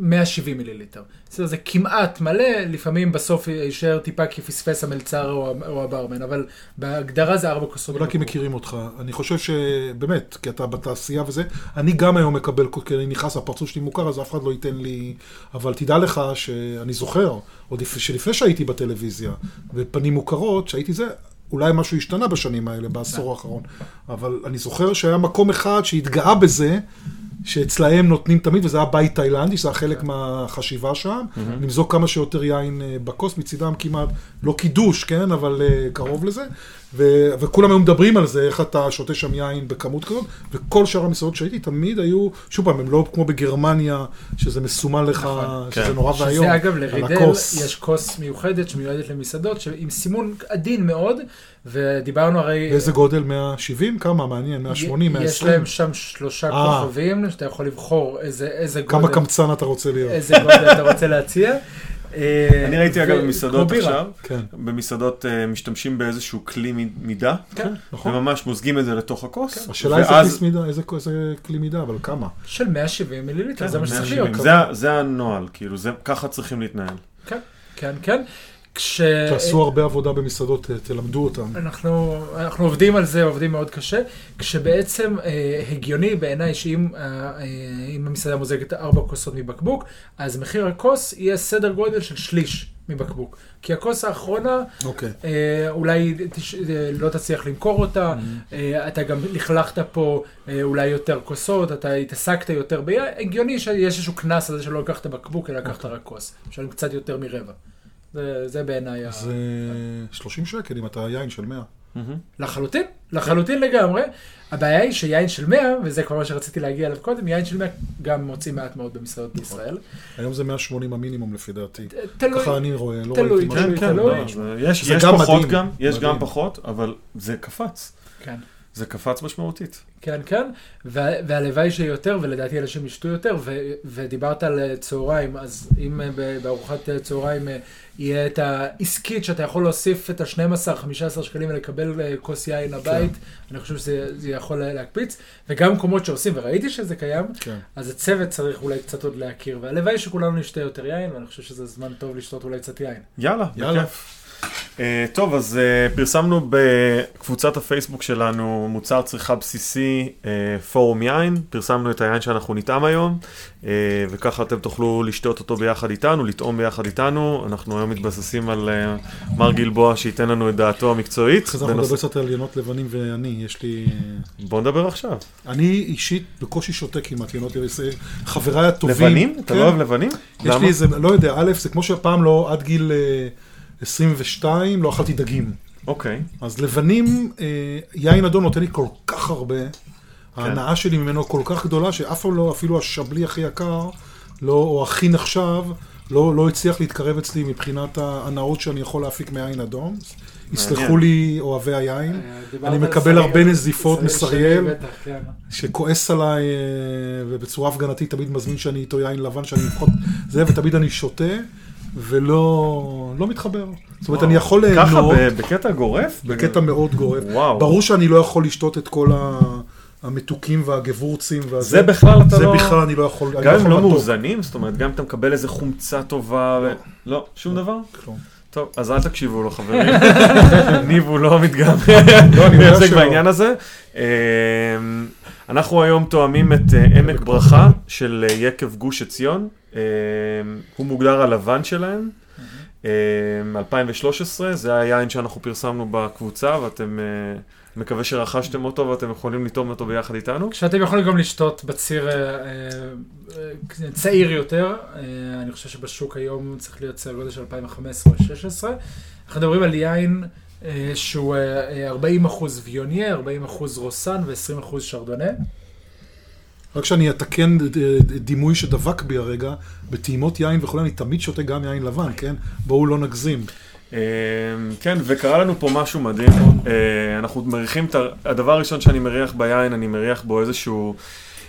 170 מיליליטר. בסדר, זה כמעט מלא, לפעמים בסוף יישאר טיפה כי פספס המלצר או, או הברמן, אבל בהגדרה זה ארבע כוסות אולי כי מכירים אותך. אני חושב שבאמת, כי אתה בתעשייה וזה, אני גם היום מקבל, כי אני נכנס, הפרצוף שלי מוכר, אז אף אחד לא ייתן לי... אבל תדע לך שאני זוכר, עוד לפ- שלפני שהייתי בטלוויזיה, בפנים מוכרות, שהייתי זה, אולי משהו השתנה בשנים האלה, בעשור האחרון. אבל אני זוכר שהיה מקום אחד שהתגאה בזה, שאצלהם נותנים תמיד, וזה היה בית תאילנדי, שזה היה חלק מהחשיבה שם, למזוג כמה שיותר יין אה, בכוס, מצידם כמעט, לא קידוש, כן, אבל אה, קרוב לזה, ו- וכולם היו מדברים על זה, איך אתה שותה שם יין בכמות כזאת, וכל שאר המסעדות שהייתי תמיד היו, שוב פעם, הם לא כמו בגרמניה, שזה מסומן לך, נכון. שזה כן. נורא ואיום, שזה אגב לרידל. יש כוס מיוחדת שמיועדת למסעדות, עם סימון עדין מאוד, ודיברנו הרי... באיזה גודל? 170? כמה? מעניין, 180, יש 120? להם שם שלושה אה. כוכבים, שאתה יכול לבחור איזה, איזה כמה גודל, קמצן אתה רוצה להיות? איזה גודל אתה רוצה להציע. אה, אני ראיתי אגב ו- במסעדות. עכשיו, כן, במסעדות אה, משתמשים באיזשהו כלי מידה, כן, נכון. וממש מוזגים את זה לתוך הכוס, השאלה איזה איזה איזה כלי מידה, אבל כמה? של 170 מיליליטר, כן, זה מה שצריך 170. להיות. זה הנוהל, כאילו, זה- ככה צריכים להתנהל. כן, כן, כן. כש... תעשו הרבה עבודה במסעדות, ת- תלמדו אותם. אנחנו, אנחנו עובדים על זה, עובדים מאוד קשה, כשבעצם אה, הגיוני בעיניי שאם אה, אה, המסעדה מוזגת ארבע כוסות מבקבוק, אז מחיר הכוס יהיה סדר גודל של שליש מבקבוק. כי הכוס האחרונה, אוקיי. אה, אולי תש... אה, לא תצליח למכור אותה, אה, אתה גם לכלכת פה אה, אולי יותר כוסות, אתה התעסקת יותר ביין, הגיוני שיש איזשהו קנס על זה שלא לקחת בקבוק, אלא לקחת רק כוס. משלם קצת יותר מרבע. זה, זה בעיניי. זה 30 שקל אם אתה יין של 100. מהמם. לחלוטין, לחלוטין לגמרי. הבעיה היא שיין של 100, וזה כבר מה שרציתי להגיע אליו קודם, יין של 100 גם מוציא מעט מאוד במסעדות בישראל. היום זה 180 המינימום לפי דעתי. תלוי, ככה אני רואה, לא תלוי, ראיתי משהו. כן, כן, תלוי. לא, יש פחות. גם, יש. גם פחות, אבל זה קפץ. כן. זה קפץ משמעותית. כן, כן, וה- והלוואי שיותר, ולדעתי אנשים ישתו יותר, ו- ודיברת על אה, צהריים, אז אם אה, בארוחת אה, צהריים יהיה את העסקית שאתה יכול להוסיף את ה-12-15 שקלים ולקבל כוס יין לבית, אני חושב שזה זה יכול להקפיץ, וגם מקומות שעושים, וראיתי שזה קיים, כן. אז הצוות צריך אולי קצת עוד להכיר, והלוואי שכולנו נשתה יותר יין, ואני חושב שזה זמן טוב לשתות אולי קצת יין. יאללה, יאללה. בכיף. Uh, טוב, אז uh, פרסמנו בקבוצת הפייסבוק שלנו מוצר צריכה בסיסי, uh, פורום יין, פרסמנו את היין שאנחנו נטעם היום, uh, וככה אתם תוכלו לשתות אותו ביחד איתנו, לטעום ביחד איתנו. אנחנו היום מתבססים על uh, מר גלבוע שייתן לנו את דעתו המקצועית. זה אנחנו נדבר קצת על ינות לבנים ואני, יש לי... בוא נדבר עכשיו. אני אישית בקושי שותה כמעט ינות, זה חבריי הטובים. לבנים? אתה כן. לא אוהב לבנים? יש למה? לי איזה, לא יודע, א', זה כמו שהפעם לא, עד גיל אה, 22 לא אכלתי דגים. אוקיי. אז לבנים, אה, יין אדום נותן לי כל כך הרבה, כן. ההנאה שלי ממנו כל כך גדולה, שאף פעם לא, אפילו השבלי הכי יקר, לא, או הכי נחשב, לא, לא הצליח להתקרב אצלי מבחינת ההנאות שאני יכול להפיק מיין אדום. יסלחו לי אוהבי היין, אה, אני מקבל הרבה נזיפות מסריאל. כן. שכועס עליי, אה, ובצורה הפגנתית תמיד מזמין שאני איתו יין לבן, שאני לפחות זה, ותמיד אני שותה, ולא לא מתחבר. זאת אומרת, אני יכול ככה, ליהנות, ב- בקטע גורף? בקטע מאוד גורף. וואו. ברור שאני לא יכול לשתות את כל ה- המתוקים והגבורצים והזה. זה בכלל אתה זה לא... בכלל אני לא יכול. אני גם אם לא. מאוזנים, זאת אומרת, גם אם אתה מקבל איזה חומצה טובה, ו... לא, שום דבר? כלום. טוב, אז אל תקשיבו לו, חברים. ניב הוא לא מדגם לא, אני מייצג. בעניין הזה. אמ, אנחנו היום תואמים את אה, עמק ברכה של אה, יקב גוש עציון. אמ, הוא מוגדר הלבן שלהם. אמ, 2013, זה היין שאנחנו פרסמנו בקבוצה, ואתם, אה, מקווה שרכשתם אותו ואתם יכולים לטעום אותו ביחד איתנו. כשאתם יכולים גם לשתות בציר אה, אה, אה, צעיר יותר, אה, אני חושב שבשוק היום צריך להיות סדר גודל של 2015 או 2016. אנחנו מדברים על יין אה, שהוא אה, אה, 40% ויוניה, 40% רוסן ו-20% שרדונה. רק שאני אתקן ד- ד- דימוי שדבק בי הרגע, בטעימות יין וכולי, אני תמיד שותה גם יין לבן, כן? בואו לא נגזים. אמ, כן, וקרה לנו פה משהו מדהים. אה, אנחנו מריחים את ה... הדבר הראשון שאני מריח ביין, אני מריח בו איזשהו...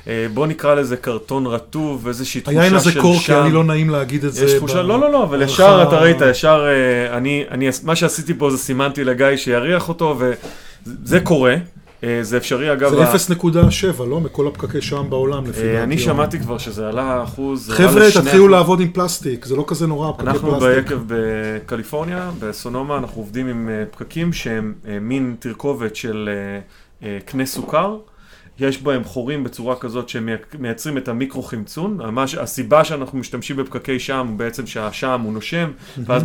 אה, בוא נקרא לזה קרטון רטוב, איזושהי תחושה של היין שם. הזה קורקי, אני לא נעים להגיד את זה. יש תחושה, לא, לא, לא, אבל ישר אתה ראית, ישר, אה, אני, מה שעשיתי פה זה סימנתי לגיא שיריח אותו, וזה קורה. אה, זה אפשרי, אגב. זה ה- 0.7, לא? מכל הפקקי שם בעולם, לפי אה, דעתי. אני שמעתי כבר שזה עלה אחוז. חבר'ה, תתחילו. לעבוד עם פלסטיק, זה לא כזה נורא, אנחנו פלסטיק. ביקב בקליפורניה, בסונומה, אנחנו עובדים עם אה, פקקים שהם מין תרכובת של קנה סוכר. יש בהם חורים בצורה כזאת שהם מייצרים את המיקרו-חמצון. הסיבה שאנחנו משתמשים בפקקי שם הוא בעצם שהשם הוא נושם, ואז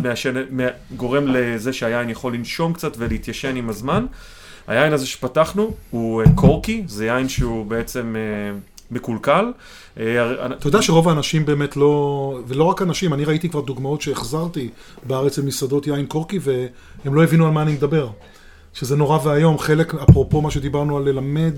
מה- גורם לזה שהיין יכול לנשום קצת ולהתיישן עם הזמן. היין הזה שפתחנו הוא אה, קורקי, זה יין שהוא בעצם אה, מקולקל. אה, אתה יודע שרוב האנשים באמת לא, ולא רק אנשים, אני ראיתי כבר דוגמאות שהחזרתי בארץ למסעדות יין קורקי, והם לא הבינו על מה אני מדבר. שזה נורא ואיום, חלק, אפרופו מה שדיברנו על ללמד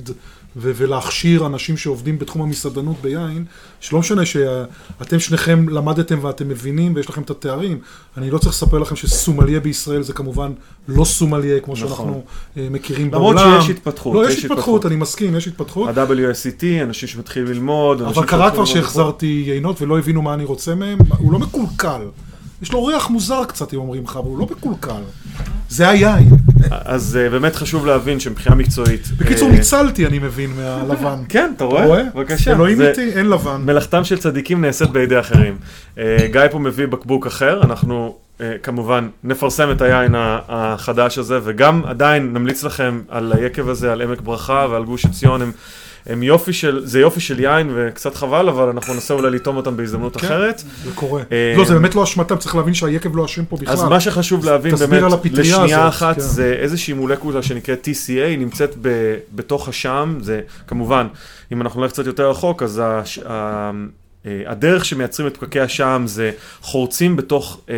ו- ולהכשיר אנשים שעובדים בתחום המסעדנות ביין, שלא משנה שאתם שניכם למדתם ואתם מבינים ויש לכם את התארים, אני לא צריך לספר לכם שסומליה בישראל זה כמובן לא סומליה כמו נכון. שאנחנו אה, מכירים למרות בעולם. שיש התפתחות, לא, יש יש התפתחות, התפתחות. אני מסכים, יש התפתחות. ה-WSET, אנשים שמתחילים ללמוד, אבל קרה כבר שהחזרתי יינות ולא הבינו מה אני רוצה מהם, הוא לא מקולקל. יש לו ריח מוזר קצת, אם אומרים לך, אבל הוא לא מקולקל. זה היין. בחו"ל. אז uh, באמת חשוב להבין שמבחינה מקצועית... בקיצור, אה, ניצלתי, אני מבין, מהלבן. כן, אתה רואה? בבקשה. אלוהים איתי, אין לבן. מלאכתם של צדיקים נעשית בידי אחרים. אה, גיא פה מביא בקבוק אחר, אנחנו אה, כמובן נפרסם את היין החדש הזה, וגם עדיין נמליץ לכם על היקב הזה, על עמק ברכה ועל גוש עציון, הם, הם יופי של, זה יופי של יין וקצת חבל, אבל אנחנו ננסה אולי לטעום אותם בהזדמנות כן. אחרת. זה קורה. אה, לא, זה באמת לא אשמתם, צריך להבין שהיקב לא אשם פה בכלל. אז מה שחשוב להבין באמת, לשנייה הזאת, אחת, כן. זה איזושהי מולקולה שנקראת TCA, היא נמצאת ב, בתוך השעם, זה כמובן, אם אנחנו נלך קצת יותר רחוק, אז הש, הדרך שמייצרים את פקקי השעם זה חורצים בתוך אה,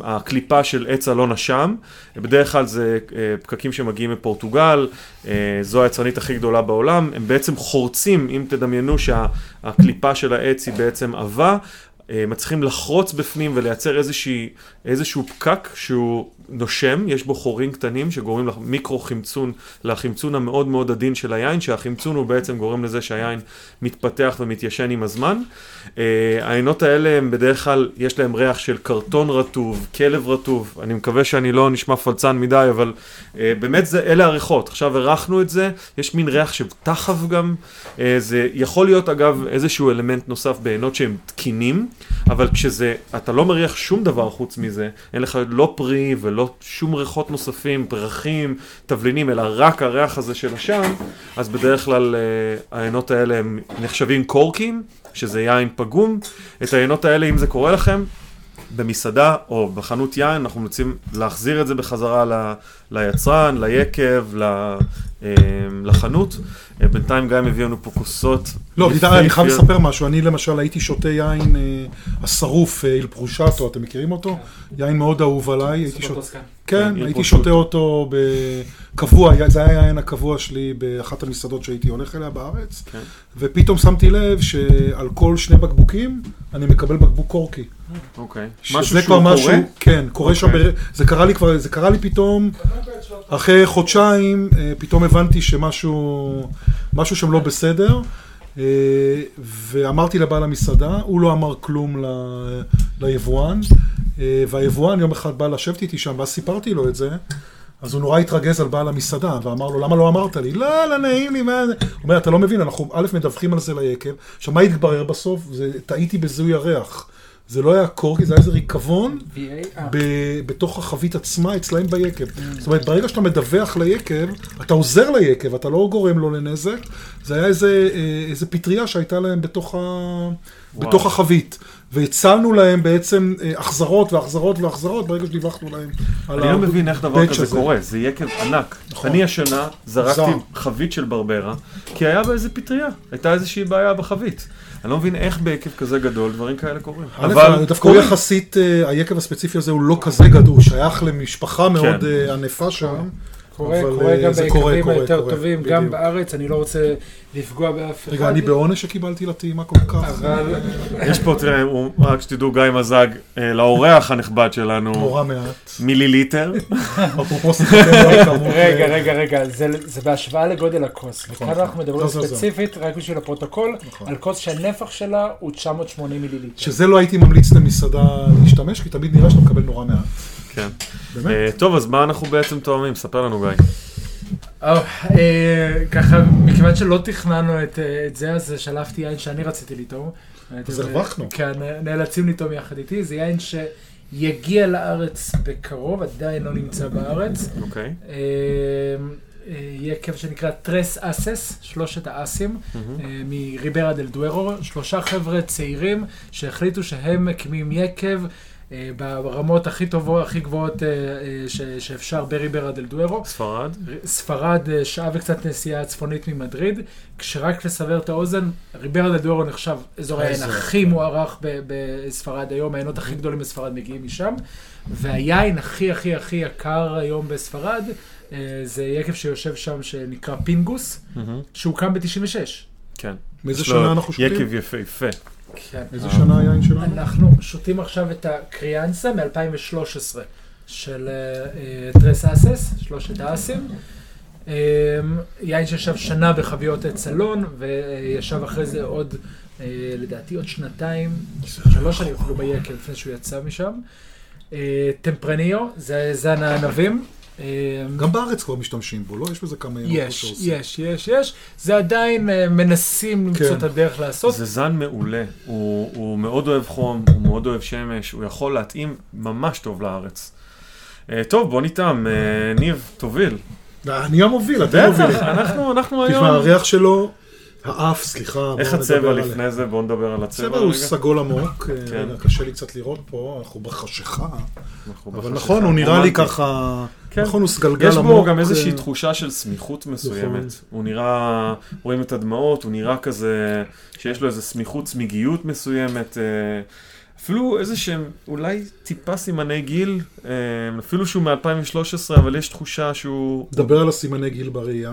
הקליפה של עץ אלון השעם, בדרך כלל זה אה, פקקים שמגיעים מפורטוגל, אה, זו היצרנית הכי גדולה בעולם, הם בעצם חורצים, אם תדמיינו שהקליפה של העץ היא בעצם עבה, אה, מצליחים לחרוץ בפנים ולייצר איזושהי, איזשהו פקק שהוא נושם, יש בו חורים קטנים שגורמים למיקרו חמצון, לחמצון המאוד מאוד עדין של היין, שהחמצון הוא בעצם גורם לזה שהיין מתפתח ומתיישן עם הזמן. אה, העיינות האלה הם בדרך כלל, יש להם ריח של קרטון רטוב, כלב רטוב, אני מקווה שאני לא נשמע פלצן מדי, אבל אה, באמת זה, אלה הריחות. עכשיו הרחנו את זה, יש מין ריח של תחב גם, אה, זה יכול להיות אגב איזשהו אלמנט נוסף בעיינות שהם תקינים, אבל כשזה, אתה לא מריח שום דבר חוץ מזה, אין לך לא פרי ולא שום ריחות נוספים, פרחים, תבלינים, אלא רק הריח הזה של השם, אז בדרך כלל אה, העיינות האלה הם נחשבים קורקים, שזה יין פגום. את העיינות האלה, אם זה קורה לכם, במסעדה או בחנות יין, אנחנו רוצים להחזיר את זה בחזרה ל, ליצרן, ליקב, ל, אה, לחנות. אה, בינתיים גיא מביא לנו פה כוסות. לא. תדע, אני חייב לספר משהו. אני למשל הייתי שותה יין אה, השרוף, איל פרושטו, אתם מכירים אותו? יין מאוד אהוב עליי. הייתי שותה... טוסקן. כן, כן, הייתי. שותה אותו בקבוע, זה היה העין הקבוע שלי באחת המסעדות שהייתי הולך אליה בארץ, כן. ופתאום שמתי לב שעל כל שני בקבוקים אני מקבל בקבוק קורקי. אוקיי. משהו שהוא קורה? כן, קורה שם, אוקיי. בר- זה קרה לי כבר, זה קרה לי פתאום, אחרי חודשיים, אה, פתאום הבנתי שמשהו, משהו שם לא בסדר, אה, ואמרתי לבעל המסעדה, הוא לא אמר כלום ל- ליבואן, אה, והיבואן יום אחד בא לשבת איתי שם, ואז סיפרתי לו את זה. אז הוא נורא התרגז על בעל המסעדה, ואמר לו, למה לא אמרת לי? לא, לא נעים לי, מה זה? הוא אומר, אתה לא מבין, אנחנו א', מדווחים על זה ליקב. עכשיו, מה התברר בסוף? זה, טעיתי בזיהוי הריח. זה לא היה קורקי, זה היה איזה ריקבון בתוך החבית עצמה אצלהם ביקב. זאת אומרת, ברגע שאתה מדווח ליקב, אתה עוזר ליקב, אתה לא גורם לו לנזק. זה היה איזה, אה, איזה פטריה שהייתה להם בתוך, ה... בתוך החבית. והצלנו להם בעצם אה, החזרות והחזרות והחזרות ברגע שדיווחנו להם על אני לא מבין איך דבר כזה הזה. קורה, זה יקב ענק. נכון. אני השנה זרקתי זר. חבית של ברברה, כי היה בה איזה פטריה, הייתה איזושהי בעיה בחבית. אני לא מבין איך ביקב כזה גדול דברים כאלה קורים. אבל דווקא הוא יחסית, אה, היקב הספציפי הזה הוא לא כזה גדול, הוא שייך למשפחה מאוד אה, ענפה שם. קורה, אבל, קורה אה, גם ביקבים היותר קורה, טובים, גם בדיוק. בארץ, אני לא רוצה לפגוע באף אחד. רגע, אני בעונש שקיבלתי לטעימה כל כך. אבל יש פה, תראה, רק שתדעו, גיא מזג, אה, לאורח הנכבד שלנו, נורא מעט. מיליליטר. רגע, רגע, רגע, זה, זה בהשוואה לגודל הכוס. נכון, וכאן אנחנו מדברים לא, זה, זה. ספציפית, רק בשביל הפרוטוקול, נכון. על כוס שהנפח שלה הוא 980 מיליליטר. שזה לא הייתי ממליץ למסעדה להשתמש, כי תמיד נראה שאתה מקבל נורא מעט. כן. באמת? אה, טוב, אז מה אנחנו בעצם תואמים? ספר לנו, גיא. אה, אה, ככה, מכיוון שלא תכננו את, את זה, אז שלפתי יין שאני רציתי לטעום. אז הרווחנו. כן, נאלצים לטעום יחד איתי. זה יין שיגיע לארץ בקרוב, עדיין לא נמצא בארץ. אוקיי. אה, אה, יקב שנקרא טרס אסס, שלושת האסים. אה, מריברה דל דוארו, שלושה חבר'ה צעירים שהחליטו שהם מקימים יקב ברמות הכי טובות, הכי גבוהות אה, אה, ש- שאפשר בריברה דל דוארו. ספרד. ספרד, אה, שעה וקצת נסיעה צפונית ממדריד, כשרק לסבר את האוזן, ריברה דל דוארו נחשב אזור האזור, הכי כן. מוערך ב- בספרד היום, העיינות הכי גדולים בספרד מגיעים משם, והיין הכי הכי הכי יקר היום בספרד, אה, זה יקב שיושב שם שנקרא פינגוס. שהוקם ב-96. כן. מאיזה שנה אנחנו שותים? יקב יפהפה. כן. איזה שנה היין שלנו? אנחנו שותים עכשיו את הקריאנסה מ-2013 של אה, אה, טרס אסס, שלושת האסים. אה, יין שישב שנה בחביות עץ סלון, וישב אחרי זה עוד, אה, לדעתי עוד שנתיים, שלוש שנים אפילו ביקב לפני שהוא יצא משם. אה, טמפרניו, זה זן הענבים. אה, גם בארץ כבר משתמשים בו, לא? יש בזה כמה ימים יש, יש, יש, יש. זה עדיין אה, מנסים למצוא כן. את הדרך לעשות. זה זן מעולה, הוא, הוא מאוד אוהב חום, הוא מאוד אוהב שמש, הוא יכול להתאים ממש טוב לארץ. אה, טוב, בוא נטעם, ניב, תוביל. אני המוביל, אתם מובילים. בטח, אנחנו, אנחנו תשמע, היום... הריח שלו, האף, סליחה. איך הצבע. לפני זה? בואו נדבר על הצבע הצבע הוא רגע. סגול עמוק, אה, כן. קשה לי קצת לראות פה, אנחנו בחשיכה. אנחנו אבל בחשיכה. נכון, הוא נראה לי. ככה, כן. נכון, הוא סגלגל יש עמוק. בו גם איזושהי אה, תחושה של סמיכות מסוימת. נכון. הוא נראה, רואים את הדמעות, הוא נראה כזה, שיש לו איזה סמיכות, צמיגיות מסוימת. אה, אפילו איזה שהם, אולי טיפה סימני גיל, אה, אפילו שהוא מ-2013, אבל יש תחושה שהוא... דבר על הסימני גיל בראייה.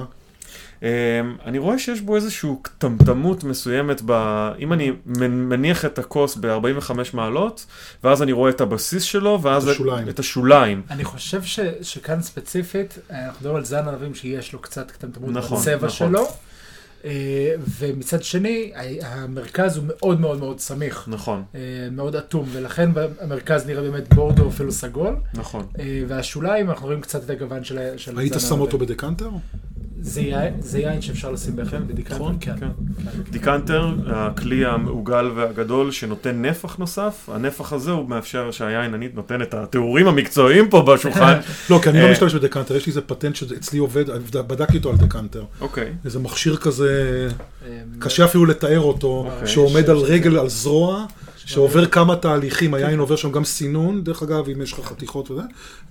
אני רואה שיש בו איזושהי קטמטמות מסוימת, ב... אם אני מניח את הכוס ב-45 מעלות, ואז אני רואה את הבסיס שלו, ואז את השוליים. את השוליים. אני חושב ש, שכאן ספציפית, אנחנו מדברים על זן ענבים שיש לו קצת קטמטמות נכון, בצבע נכון. שלו. אה, ומצד שני, המרכז הוא מאוד מאוד מאוד סמיך. נכון, אה, מאוד אטום, ולכן המרכז נראה באמת בורדו אפילו סגול, נכון. אה, והשוליים, אנחנו רואים קצת את הגוון של ה- של היית הזן שם אותו. בדקנטר? זה יין- שאפשר לשים בהחלט בדיקנטר, נכון, כן. כן. דיקנטר, הכלי המעוגל והגדול שנותן נפח נוסף, הנפח הזה הוא מאפשר שהיין, אני נותן את התיאורים המקצועיים פה בשולחן. לא, כי אני אה, לא משתמש בדקנטר, יש לי איזה פטנט שאצלי עובד, בדקתי אותו על דקנטר. אוקיי, איזה מכשיר כזה, אה, קשה אפילו לתאר אותו, אוקיי. שעומד על ש- רגל, על זרוע, שעובר כמה תהליכים, היין עובר שם גם סינון, דרך אגב, אם יש לך חתיכות וזה,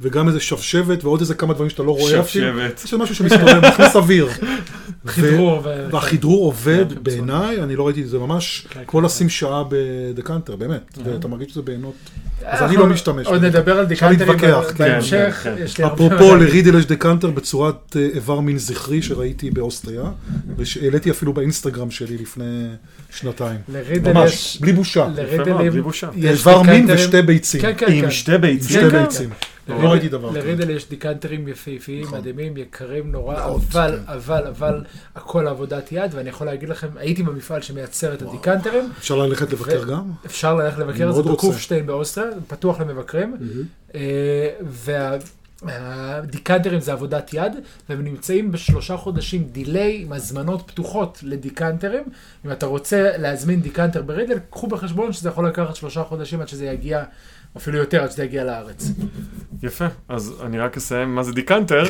וגם איזה שבשבת ועוד איזה כמה דברים שאתה לא רואה אפילו. שבשבת. יש משהו שמסתובב, מכניס אוויר. חידרור. ו- והחידרור עובד כן, בעיניי, אני לא ראיתי את זה ממש, כן, כמו כן. לשים שעה בדקנטר, באמת, ואתה מרגיש שזה בעינות. אז אני לא משתמש עוד. נדבר על דיקנטרים כן, בהמשך, כן, כן. אפרופו לרידל יש דקנטר בצורת אה, איבר מין זכרי שראיתי באוסטריה, ושהעליתי אפילו באינסטגרם שלי לפני שנתיים. לרידל ממש. בלי בושה. לרידל עם-. יש איבר מין ושתי ביצים. כן, כן, עם כן. שתי ביצים. לא ראיתי דבר כזה. לרידל יש דיקנטרים יפהפיים, נכון. מדהימים, יקרים נורא, אבל, כן. אבל, אבל, הכל עבודת יד, ואני יכול להגיד לכם, הייתי במפעל שמייצר את הדיקנטרים, אפשר ללכת לבקר גם? אפשר ללכת לבקר זה. בקופשטיין באוסטריה, פתוח למבקרים, אה, והדיקנטרים זה עבודת יד, והם נמצאים בשלושה חודשים דיליי עם הזמנות פתוחות לדיקנטרים. אם אתה רוצה להזמין decanter ב Riedel, קחו בחשבון שזה יכול לקחת שלושה חודשים עד שזה יגיע, אפילו יותר, עד שזה יגיע לארץ. יפה, אז אני רק אסיים מה זה דיקנטר.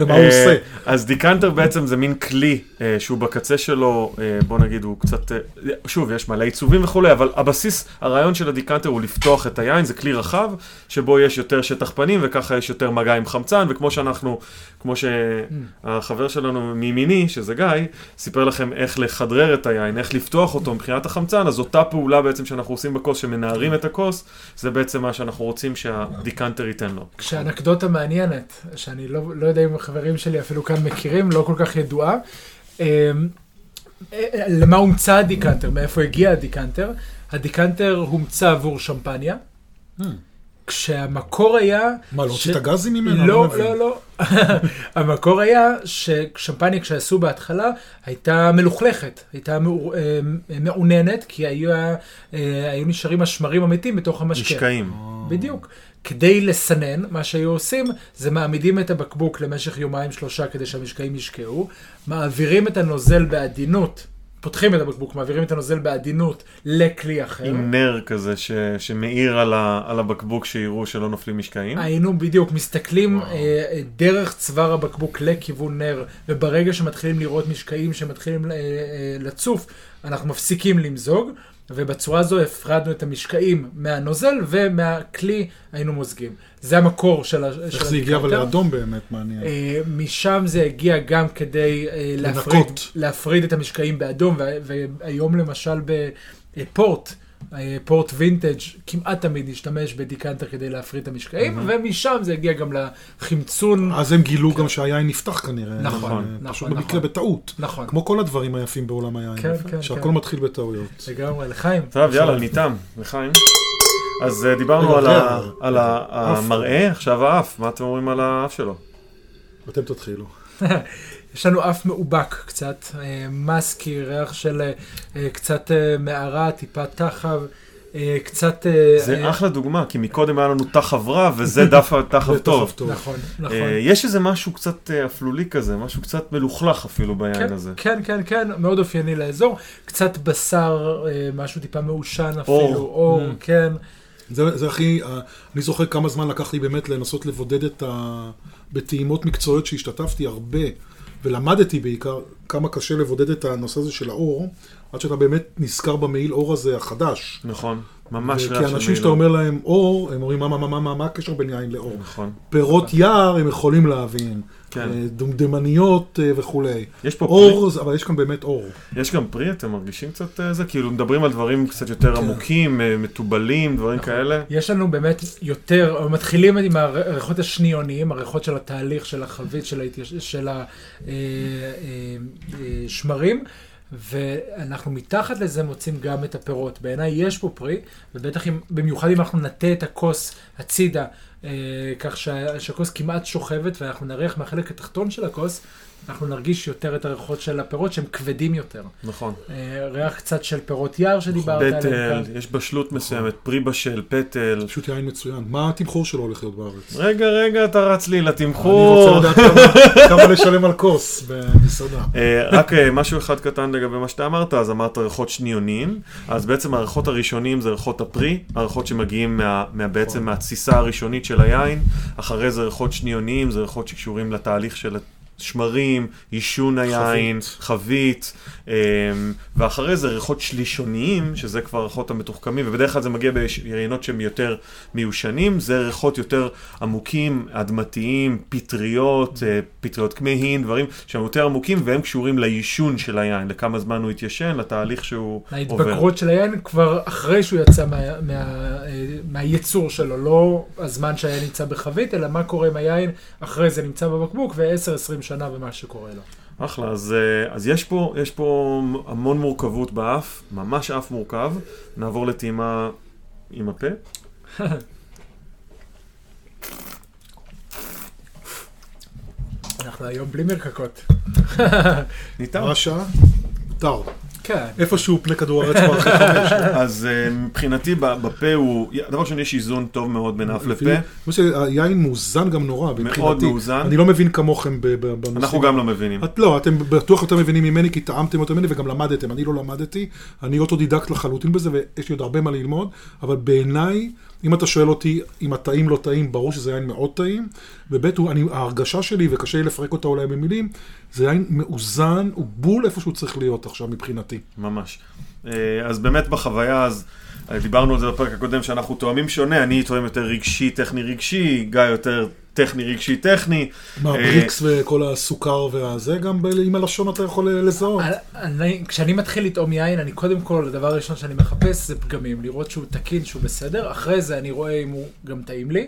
ומה הוא אה, עושה? אז דיקנטר בעצם זה מין כלי אה, שהוא בקצה שלו, אה, בוא נגיד הוא קצת, שוב, יש מלא עיצובים וכולי, אבל הבסיס, הרעיון של הדיקנטר הוא לפתוח את היין, זה כלי רחב, שבו יש יותר שטח פנים וככה יש יותר מגע עם חמצן, וכמו שאנחנו, כמו שהחבר שלנו מימיני, שזה גיא, סיפר לכם איך לאוורר את היין, איך לפתוח אותו מבחינת החמצן, אז אותה פעולה בעצם שאנחנו עושים בכוס, שמנערים את הכוס, זה בעצם מה שאנחנו רוצים שהדיקנטר ייתן לו. כשאנקדוטה מעניינת, שאני לא, לא יודע אם החברים שלי אפילו כאן מכירים, לא כל כך ידועה. אמ, אה, למה הומצא הדיקנטר? מאיפה הגיע הדיקנטר? הדיקנטר הומצא עבור שמפניה, Hmm. כשהמקור היה... מה, להוציא ש- את הגזים ממנו? לא, מבין. לא, לא. המקור היה ששמפניה כשעשו בהתחלה הייתה מלוכלכת, הייתה אה, מעוננת, כי היו, אה, היו נשארים השמרים המתים בתוך המשקה. משקעים. בדיוק. כדי לסנן, מה שהיו עושים, זה מעמידים את הבקבוק למשך יומיים שלושה כדי שהמשקעים ישקעו, מעבירים את הנוזל בעדינות, פותחים את הבקבוק, מעבירים את הנוזל בעדינות לכלי אחר. עם נר כזה ש, שמאיר על, ה, על הבקבוק שיראו שלא נופלים משקעים. היינו בדיוק מסתכלים אה, דרך צוואר הבקבוק לכיוון נר, וברגע שמתחילים לראות משקעים שמתחילים אה, אה, לצוף, אנחנו מפסיקים למזוג, ובצורה הזו הפרדנו את המשקעים מהנוזל ומהכלי היינו מוזגים. זה המקור של ה- של איך זה הגיע אבל. לאדום באמת, מעניין. אה, משם זה הגיע גם כדי אה, להפריד. להפריד את המשקעים באדום, וה- והיום למשל בפורט, אה, פורט וינטג' כמעט תמיד נשתמש בדיקנטר כדי להפריד את המשקעים, ומשם זה הגיע גם לחמצון. אז הם גילו גם שהיין נפתח כנראה. נכון, אה, פשוט נכון, במקרה נכון. בטעות. נכון, כמו כל הדברים היפים בעולם היין. כן, כן, שהכל כן. מתחיל בטעויות. לגמרי, לחיים. טוב, יאללה, ניתם, לחיים. אז אה, דיברנו על, המראה, עכשיו האף, מה אתם אומרים על האף שלו? אתם תתחילו. יש לנו אף מאובק קצת, אה, מסקי, ריח של אה, אה, קצת אה, מערה, טיפה תחב, אה, קצת... אה, זה אה, אחלה דוגמה, כי מקודם היה לנו תחב רע, וזה דווקא תחב טוב. טוב. נכון, נכון. אה, יש איזה משהו קצת אה, אפלולי כזה, משהו קצת מלוכלך אפילו ביין כן, הזה. כן, כן, כן, מאוד אופייני לאזור. קצת בשר, אה, משהו טיפה מעושן אפילו, אור. Mm. כן. זה, זה הכי, אה, אני זוכר כמה זמן לקח לי באמת לנסות לבודד את ה... בטעימות מקצועיות שהשתתפתי הרבה, ולמדתי בעיקר כמה קשה לבודד את הנושא הזה של האור, עד שאתה באמת נזכר במעיל אור הזה החדש. נכון. ממש כי ריח של אנשים שאתה. אומר להם אור, הם אומרים מה, מה, מה, מה, מה, מה הקשר בין יין לאור? נכון. פירות יער הם יכולים להבין, כן. אה, דומדמניות אה, וכולי. יש פה אור, זה- אבל יש כאן באמת אור. יש גם פרי, אתם מרגישים קצת אה, זה? כאילו מדברים על דברים קצת יותר כן. עמוקים, מתובלים, דברים נכון. כאלה. יש לנו באמת יותר, מתחילים עם הריחות השניוניים, הריחות של התהליך, של החבית, של, ההתייש... של השמרים, ואנחנו מתחת לזה מוצאים גם את הפירות. בעיניי יש פה פרי, ובטח אם, במיוחד אם אנחנו נטה את הכוס הצידה, כך שה- שהכוס כמעט שוכבת, ואנחנו נריח מהחלק התחתון של הכוס, אנחנו נרגיש יותר את הריחות של הפירות שהם כבדים יותר. נכון. אה, ריח קצת של פירות יער שדיברת עליהם פטל. יש בשלות מסוימת, פרי בשל, פטל. פשוט יין מצוין. מה התמחור שלו הולך להיות בארץ? רגע, רגע, אתה רץ לי אני לתמחור. רוצה לדעת כמה- לשלם על כוס במסעדה. אה, רק אה, משהו אחד קטן לגבי מה שאתה אמרת, אז אמרת ריחות שניוניים, אז בעצם הריחות הראשונים זה ריחות הפרי, הריחות שמגיעים בעצם מהתסיסה הראשונית של היין, אחרי זה ריחות שניוניים, זה ריחות שקשורים לתהליך של שמרים, עישון היין, חבית, אה, ואחרי זה ריחות שלישוניים, שזה כבר הריחות המתוחכמים, ובדרך כלל זה מגיע בירינות שהם יותר מיושנים, זה ריחות יותר עמוקים, אדמתיים, פטריות, אה, פטריות כמהין, דברים שהם יותר עמוקים, והם קשורים לעישון של היין, לכמה זמן הוא התיישן, לתהליך שהוא עובר. ההתבגרות של היין כבר אחרי שהוא יצא מה, מה, אה, מהייצור שלו, לא הזמן שהיין נמצא בחבית, אלא מה קורה עם היין אחרי זה נמצא בבקבוק ו-10-20 שנה ומה שקורה לו. אחלה, אז, אה, אז יש, פה, יש פה המון מורכבות באף, ממש אף מורכב. נעבור לטעימה עם הפה. אנחנו היום בלי מרקקות. ניתן. מה השעה? כן. איפשהו פני כדור הארץ כבר אחרי חמש. אז אה, מבחינתי ב- בפה הוא, דבר ראשון יש איזון טוב מאוד בין אף לפה. כמו שהיין מאוזן גם נורא, מבחינתי. מאוזן. אני לא מבין כמוכם ב- ב- בנושאים. אנחנו גם לא מבינים. את לא, אתם בטוח יותר מבינים ממני, כי טעמתם יותר ממני וגם למדתם. אני לא למדתי, אני אוטודידקט לחלוטין בזה, ויש לי עוד הרבה מה ללמוד, אבל בעיניי, אם אתה שואל אותי אם טעים לא טעים, ברור שזה יין מאוד טעים, וב' אני, ההרגשה שלי, וקשה לי לפרק אותה אולי במילים, זה יין מאוזן, הוא בול איפה שהוא צריך להיות עכשיו מבחינתי. ממש. אה, אז באמת בחוויה, אז אה, דיברנו על זה בפרק הקודם, שאנחנו טועמים שונה, אני טועם יותר רגשי, טכני רגשי, גיא יותר טכני רגשי טכני. מה, אה, Brix וכל הסוכר והזה, גם עם הלשון אתה יכול לזהות. אני, כשאני מתחיל לטעום יין, אני קודם כל, הדבר הראשון שאני מחפש זה פגמים, לראות שהוא תקין, שהוא בסדר, אחרי זה אני רואה אם הוא גם טעים לי,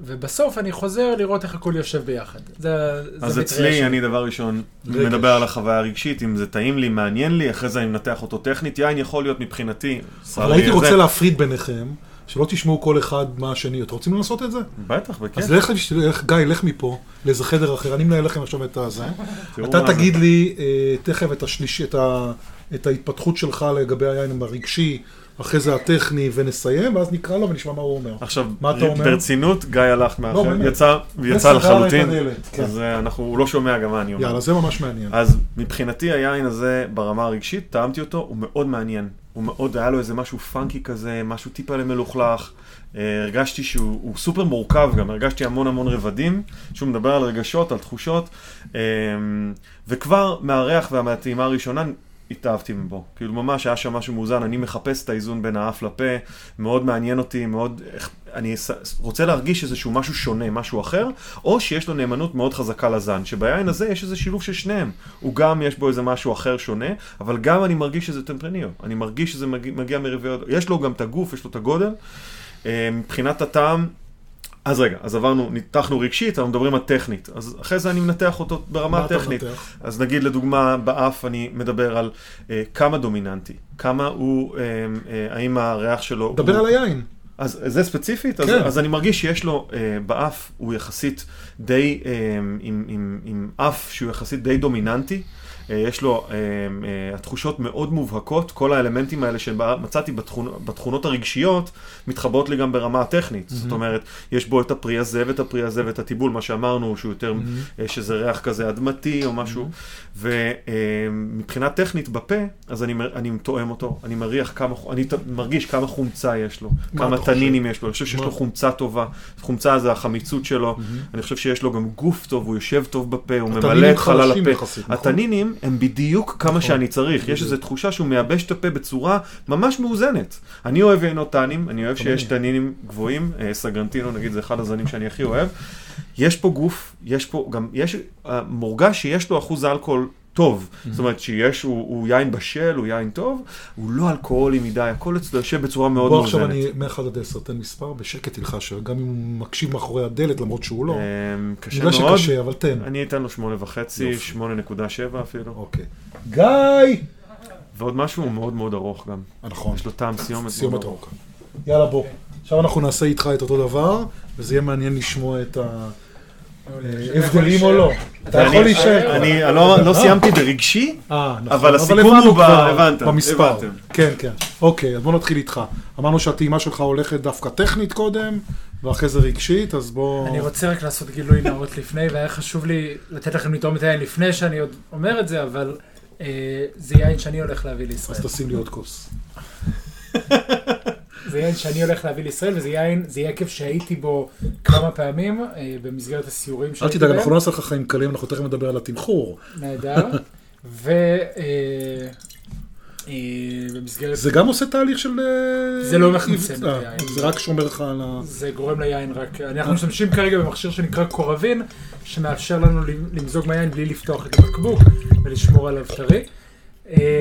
ובסוף אני חוזר לראות איך הכל יושב ביחד. זה, זה אז אצלי, שלי. אני דבר ראשון רגש. מדבר על החוויה הרגשית, אם זה טעים לי, מעניין לי, אחרי זה אני מנתח אותו טכנית, יין יכול להיות מבחינתי. אבל הייתי רוצה להפריד ביניכם, שלא תשמעו כל אחד מה השני. אתם רוצים לנסות את זה? בטח, בכיף. אז לך, לך, גיא, לך מפה לאיזה חדר אחר, אני מנהל לכם עכשיו את הזה. אתה מה זה. תגיד לי אה, תכף את השליש, את, ה, את ההתפתחות שלך לגבי היין הרגשי, אחרי זה הטכני, ונסיים, ואז נקרא לו ונשמע מה הוא אומר. עכשיו, מה אתה אומר? ברצינות, גיא הלך מאחר, באמת. יצא, יצא וסגר לחלוטין, כן. אז אה, אנחנו, הוא לא שומע גם מה אני אומר. יאללה, זה ממש מעניין. אז מבחינתי היין הזה ברמה הרגשית, טעמתי אותו, הוא מאוד מעניין. הוא מאוד, היה לו איזה משהו פאנקי כזה, משהו טיפה למלוכלך. אה, הרגשתי שהוא הוא סופר מורכב גם, הרגשתי המון המון רבדים, שהוא מדבר על רגשות, על תחושות, אה, וכבר מהריח ומהטעימה הראשונה התאהבתי בו. כאילו ממש היה שם משהו מאוזן, אני מחפש את האיזון בין האף לפה, מאוד מעניין אותי, מאוד, אני רוצה להרגיש איזשהו משהו שונה, משהו אחר, או שיש לו נאמנות מאוד חזקה לזן, שביין הזה יש איזה שילוב של שניהם. הוא גם, יש בו איזה משהו אחר שונה, אבל גם אני מרגיש שזה טמפרניו. אני מרגיש שזה מגיע, מגיע יש לו גם את הגוף, יש לו את הגודל. אה, מבחינת הטעם, אז רגע, אז עברנו, ניתחנו רגשית, אנחנו מדברים על טכנית. אז אחרי זה אני מנתח אותו ברמה הטכנית. מנתח? אז נגיד לדוגמה באף אני מדבר על אה, כמה דומיננטי, כמה הוא, אה, אה, האם הריח שלו... דבר הוא... על היין. אז זה ספציפית, אז, כן. אז אני מרגיש שיש לו אה, באף, הוא יחסית די, אה, עם, עם, עם אף שהוא יחסית די דומיננטי. אה, יש לו, אה, אה, התחושות מאוד מובהקות, כל האלמנטים האלה שמצאתי בתכונ, בתכונות הרגשיות, מתחברות לי גם ברמה הטכנית. זאת אומרת, יש בו את הפרי הזה ואת הפרי הזה ואת הטיבול, מה שאמרנו, שהוא יותר, אה, שזה ריח כזה אדמתי או משהו. ומבחינה טכנית בפה, אז אני, אני תואם אותו, אני מריח כמה, אני מרגיש כמה חומצה יש לו, מה כמה? תנינים יש לו, אני חושב שיש מה? לו חומצה טובה, חומצה זה החמיצות שלו, אני חושב שיש לו גם גוף טוב, הוא יושב טוב בפה, הוא ממלא את חלל הפה. נכון? התנינים הם בדיוק כמה שאני צריך. יש איזו תחושה שהוא מייבש את הפה בצורה ממש מאוזנת. אני אוהב יינות טאנים, אני אוהב שיש טאנינים גבוהים, אה, סגרנטינו נגיד זה אחד הזנים שאני הכי אוהב. יש פה גוף, יש פה גם, יש, אה, מורגש שיש לו אחוז אלכוהול טוב. זאת אומרת שיש, הוא, הוא יין בשל, הוא יין טוב, הוא לא אלכוהולי מדי, הכל אצלו יושב בצורה מאוד בוא מאוזנת. עכשיו אני מ-1 עד 10, תן מספר, בשקט תלחש, גם אם הוא מקשיב מאחורי הדלת, למרות שהוא לא. אמ, קשה אני יודע מאוד. שקשה, אבל תן. אני אתן לו שמונה וחצי, יופי. שמונה נקודה שבע אפילו. אוקיי. גיא! ועוד משהו הוא מאוד מאוד ארוך גם. נכון, יש לו טעם סיומת סיומת. ארוכה. יאללה בוא. עכשיו אנחנו נעשה איתך את אותו דבר, וזה יהיה מעניין לשמוע את ההבדלים או לא. אתה יכול להישאר. אני לא לא סיימתי ברגשי, אה, נכון. אבל הסיכום הוא ב- במספר. כן, כן. אוקיי, אז בוא נתחיל איתך. אמרנו שהטעימה שלך הולכת דווקא טכנית קודם, ואחרי זה רגשית, אז בוא... אני רוצה רק לעשות גילוי נאות לפני, והיה חשוב לי לתת לכם לטעום את היין לפני שאני עוד אומר את זה, אבל אה, זה יין שאני הולך להביא לישראל. אז תשים לי עוד כוס. זה יין שאני הולך להביא לישראל, וזה יין, זה יקב שהייתי בו כמה פעמים אה, במסגרת הסיורים אל שהייתי תדאג, בהם. אנחנו לא נעשה לך חיים קלים, אנחנו תכף נדבר על התמחור. נהדר. ו... אה, אה, במסגרת... זה גם עושה תהליך של... זה לא מחמצן את היין. זה רק שומר לך על ה... זה גורם ליין רק... אנחנו משתמשים כרגע במכשיר שנקרא Coravin, שמאפשר לנו למזוג מהיין בלי לפתוח את הבקבוק ולשמור עליו טרי.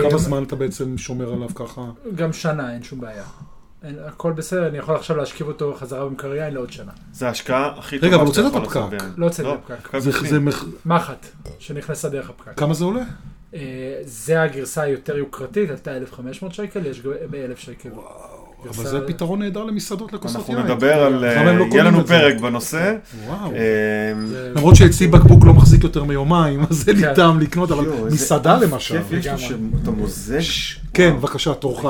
כמה זמן אתה בעצם שומר עליו ככה? גם שנה, אין שום בעיה. אין, הכל בסדר, אני יכול עכשיו להשכיב אותו חזרה במקרר יין לעוד שנה. זה ההשקעה הכי רגע, טובה אבל שאתה הוצאת יכול את לעשות הפקק. לא הוצאתי את הפקק. זה- בפנים. זה מח- מחט, שנכנסה דרך הפקק. כמה זה עולה? אה, זה הגרסה היותר יוקרתית, עלתה 1,500 שקל, יש ב-1,000 שקל. אבל זה פתרון נהדר למסעדות לכוסות אנחנו יין. נדבר על... הם לא יהיה לנו את? פרק בנושא. וואו. אה, למרות שאצלי בקבוק לא מחזיק יותר מיומיים, אז אין לי כן. טעם לקנות, אבל מסעדה למשל. כיף יש לו. שאתה מוזג. כן, בבקשה, תורך.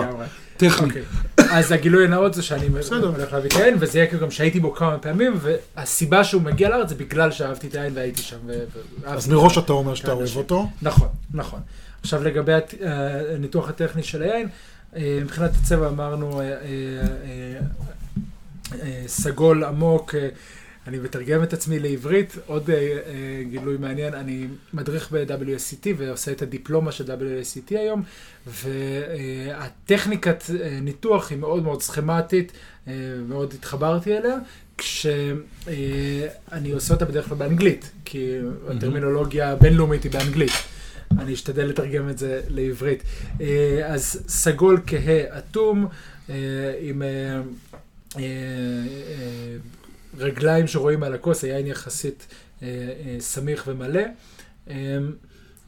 טכני. אוקיי. אז הגילוי הנאות זה שאני. הולך להביא את היין, וזה יקב גם שהייתי בו כמה פעמים, והסיבה שהוא מגיע לארץ זה בגלל שאהבתי את היין והייתי שם. אז מראש. אתה אומר שאתה אוהב. אותו. נכון, נכון. עכשיו לגבי אה, הניתוח הטכני של היין, אה, מבחינת הצבע אמרנו אה, סגול עמוק, אני מתרגם את עצמי לעברית, עוד אה, אה, גילוי מעניין, אני מדריך ב-WSCT ועושה את הדיפלומה של WSCT היום, והטכניקת אה, ניתוח היא מאוד מאוד סכמטית, אה, מאוד התחברתי אליה. כשאני עושה אותה בדרך כלל באנגלית, כי הטרמינולוגיה הבינלאומית היא באנגלית. אני אשתדל לתרגם את זה לעברית. אה, אז סגול כהה אטום, אה, עם אה, אה, רגליים שרואים על הכוס, היין יחסית אה, אה, סמיך ומלא. אה,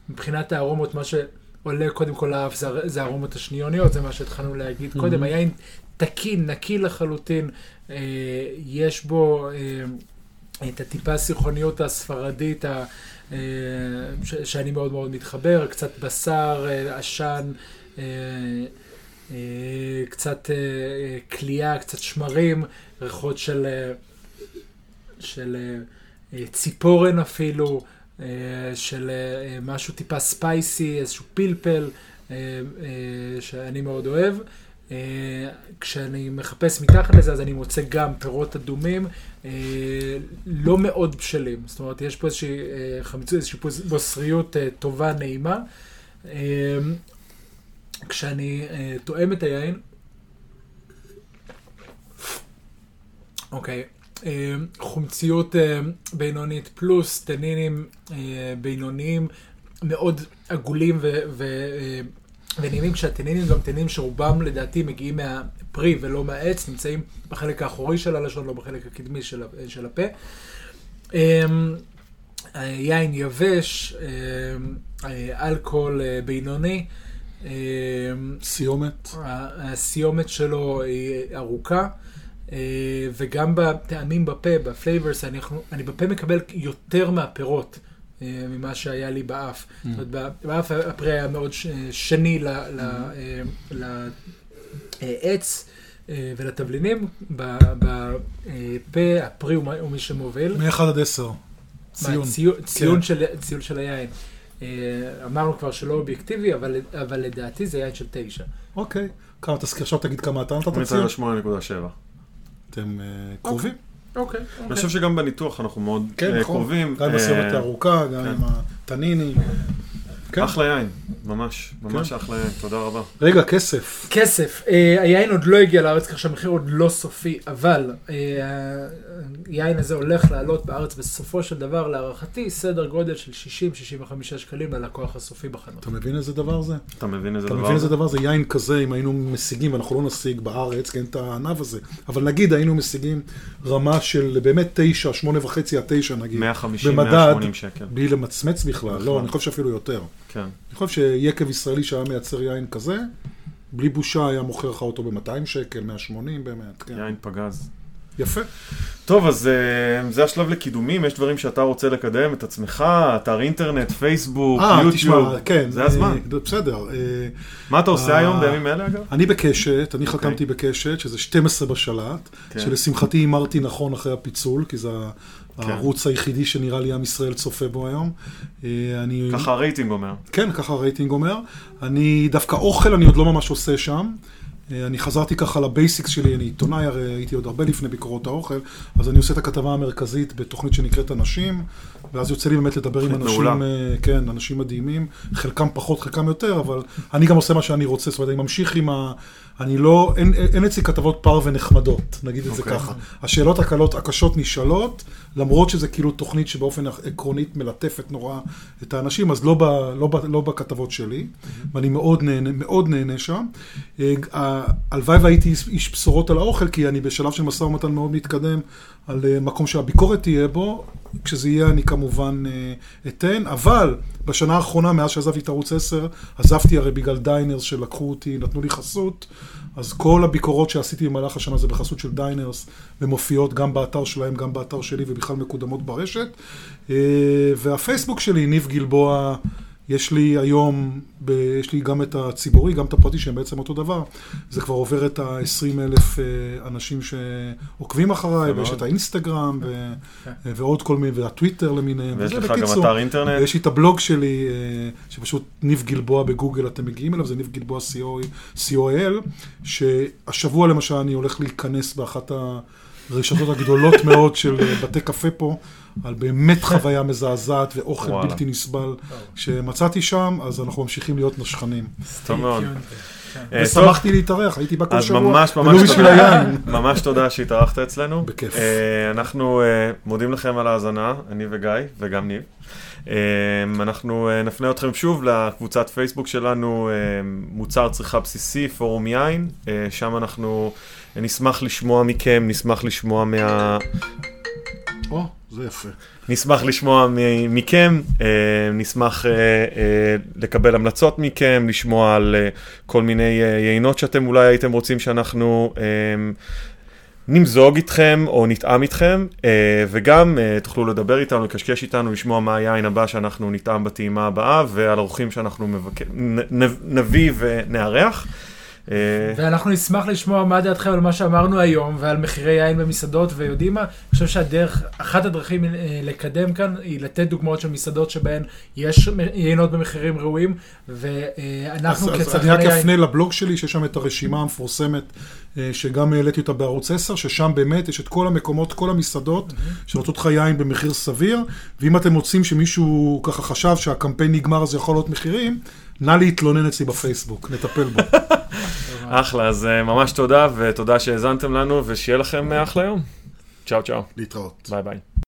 מבחינת הארומות, מה שעולה קודם כל לאף זה, זה הארומות השניוניות, זה מה שהתחלנו להגיד Mhm. קודם. היין תקין, נקי לחלוטין, אה, יש בו אה, את הטיפה הסיכוניות הספרדית, ה- אה, ש- שאני מאוד מאוד מתחבר, קצת בשר, אה, עשן, אה, אה, קצת אה, כליאה, קצת שמרים, ריחות של, של אה, אה, ציפורן אפילו, אה, של משהו טיפה ספייסי, איזשהו פלפל, שאני מאוד אוהב. כשאני מחפש מתחת לזה, אז אני מוצא גם פירות אדומים, לא מאוד בשלים. זאת אומרת, יש פה איזושהי חמיצות, איזושהי בוסריות טובה, נעימה. כשאני תואם את היין, אוקיי, חומציות אה, בינונית פלוס, טנינים אה, בינוניים, מאוד עגולים ו... ו אה, ונעימים כשהטנינים גם טנינים שרובם לדעתי מגיעים מהפרי ולא מהעץ, נמצאים בחלק האחורי של הלשון, לא בחלק הקדמי של, של הפה. יין יבש, אלכוהול אה, בינוני, סיומת. הסיומת שלו היא ארוכה, אה, אה, וגם בטעמים בפה, ב flavors, אני, אני בפה מקבל יותר מהפירות אה, ממה שהיה לי באף. Mm. זאת אומרת, באף הפרי היה מאוד שני ל, ל, mm. אה, ל, לעץ. ולתבלינים, בפה הפרי הוא מי שמוביל. מ-1 עד 10, ציון. ציון, ציון כן. של ציון של היין. אמרנו כבר שלא אובייקטיבי, אבל, אבל לדעתי זה יין של 9. אוקיי. כמה תזכיר, עכשיו תגיד כמה אתה נתת ציון? 8.7. אתם אה, קרובים. אוקיי. אני חושב שגם בניתוח אנחנו מאוד כן, אה, נכון. קרובים. גם עם הסיומת אה, הארוכה, גם כן. עם הטניני. כן. אחלה יין, ממש, ממש כן. אחלה יין, תודה רבה. רגע, כסף. כסף, אה, היין עוד לא הגיע לארץ, כך שהמחיר עוד לא סופי, אבל אה, היין הזה הולך לעלות בארץ בסופו של דבר, להערכתי, סדר גודל של 60-65 שקלים ללקוח הסופי בחנות. אתה מבין איזה דבר זה? אתה מבין איזה אתה דבר? מבין איזה זה? דבר זה? יין כזה, אם היינו משיגים, ואנחנו לא נשיג בארץ, כי אין את הענב הזה, אבל נגיד היינו משיגים רמה של באמת תשע, שמונה וחצי עד תשע נגיד, 150, במדד, 180 שקל. בלי למצמץ בכלל, לא, בכלל. אני חושב שאפילו יותר. כן. אני חושב שיקב ישראלי שהיה מייצר יין כזה, בלי בושה היה מוכר לך אותו ב-200 שקל, 180 באמת, כן. יין פגז. יפה. טוב, אז אה, זה השלב לקידומים, יש דברים שאתה רוצה לקדם את עצמך, אתר אינטרנט, פייסבוק, אה, יוטיוב. תשמע, כן. זה הזמן. אה, בסדר. אה, מה אתה עושה אה, היום בימים אלה אגב? אני בקשת, אני אוקיי. חתמתי בקשת, שזה 12 בשלט, כן. שלשמחתי הימרתי נכון אחרי הפיצול, כי זה כן. הערוץ היחידי שנראה לי עם ישראל צופה בו היום. אה, אני... ככה הרייטינג אומר. כן, ככה הרייטינג אומר. אני, דווקא אוכל אני עוד לא ממש עושה שם. אה, אני חזרתי ככה לבייסיקס שלי, אני עיתונאי, הרי הייתי עוד הרבה לפני ביקורות האוכל, אז אני עושה את הכתבה המרכזית בתוכנית שנקראת אנשים, ואז יוצא לי באמת לדבר עם אנשים. אה, כן, אנשים מדהימים, חלקם פחות, חלקם יותר, אבל אני גם עושה מה שאני רוצה, זאת אומרת, אני ממשיך עם ה... אני לא, אין, אין אצלי כתבות פר ונחמדות, נגיד את זה אוקיי. ככה. השאלות הקלות, הקשות נשאלות, למרות שזה כאילו תוכנית שבאופן עקרונית מלטפת נורא את האנשים, אז לא, ב, לא, ב, לא בכתבות שלי, ואני מאוד נהנה, מאוד נהנה שם. אה, הלוואי והייתי איש בשורות על האוכל, כי אני בשלב של משא ומתן מאוד מתקדם על אה, מקום שהביקורת תהיה בו. כשזה יהיה אני כמובן אה, אתן, אבל בשנה האחרונה, מאז שעזבתי את ערוץ 10, עזבתי הרי בגלל דיינרס שלקחו אותי, נתנו לי חסות, אז כל הביקורות שעשיתי במהלך השנה זה בחסות של דיינרס, ומופיעות גם באתר שלהם, גם באתר שלי, ובכלל מקודמות ברשת. אה, והפייסבוק שלי, ניב גלבוע, יש לי היום, ב, יש לי גם את הציבורי, גם את הפרטי, שהם בעצם אותו דבר. זה כבר עובר את ה-20 אלף אה, אנשים שעוקבים אחריי, ויש. את האינסטגרם, ו, ועוד כל מיני, והטוויטר למיניהם. ויש לך גם בקיצור. אתר אינטרנט. ויש לי את הבלוג שלי, אה, שפשוט ניב גלבוע בגוגל, אתם מגיעים אליו, זה ניב גלבוע co.il, שהשבוע למשל אני הולך להיכנס באחת הרשתות הגדולות מאוד של אה, בתי קפה פה, על באמת חוויה מזעזעת ואוכל וואלה. בלתי נסבל שמצאתי שם, אז אנחנו ממשיכים להיות נשכנים. טוב מאוד. כן. אה, ושמחתי להתארח, הייתי בא כל אז שבוע, ממש ממש בשביל תודה. היין. ממש תודה שהתארחת אצלנו. בכיף. אה, אנחנו אה, מודים לכם על ההאזנה, אני וגיא, וגם ניב. אנחנו נפנה אתכם שוב לקבוצת פייסבוק שלנו, מוצר צריכה בסיסי, פורום יין. שם אנחנו נשמח לשמוע מכם, נשמח לשמוע מה... או, זה יפה. נשמח לשמוע מכם, אה, נשמח אה, אה, לקבל המלצות מכם, לשמוע על כל מיני יינות שאתם אולי הייתם רוצים שאנחנו נמזוג איתכם או נטעם איתכם, וגם תוכלו לדבר איתנו, לקשקש איתנו, לשמוע מה היין הבא שאנחנו נטעם בטעימה הבאה, ועל אורחים שאנחנו מבק... נ- נביא ונארח. אה, ואנחנו נשמח לשמוע מה דעתכם על מה שאמרנו היום ועל מחירי יין במסעדות, ויודעים מה? אני חושב שהדרך, אחת הדרכים אה, לקדם כאן היא לתת דוגמאות של מסעדות שבהן יש יינות במחירים ראויים, ואנחנו אז, אז כצרכני אני רק יין... אפנה לבלוג שלי, שיש שם את הרשימה המפורסמת, אה, שגם העליתי אותה בערוץ 10, ששם באמת יש את כל המקומות, כל המסעדות, שנותנות לך יין במחיר סביר, ואם אתם מוצאים שמישהו ככה חשב שהקמפיין נגמר אז יכול להיות מחירים, נא להתלונן אצלי בפייסבוק, נטפל בו. אחלה, אז אה, ממש תודה, ותודה שהאזנתם לנו, ושיהיה לכם אחלה יום. צ'או צ'או, להתראות. ביי ביי.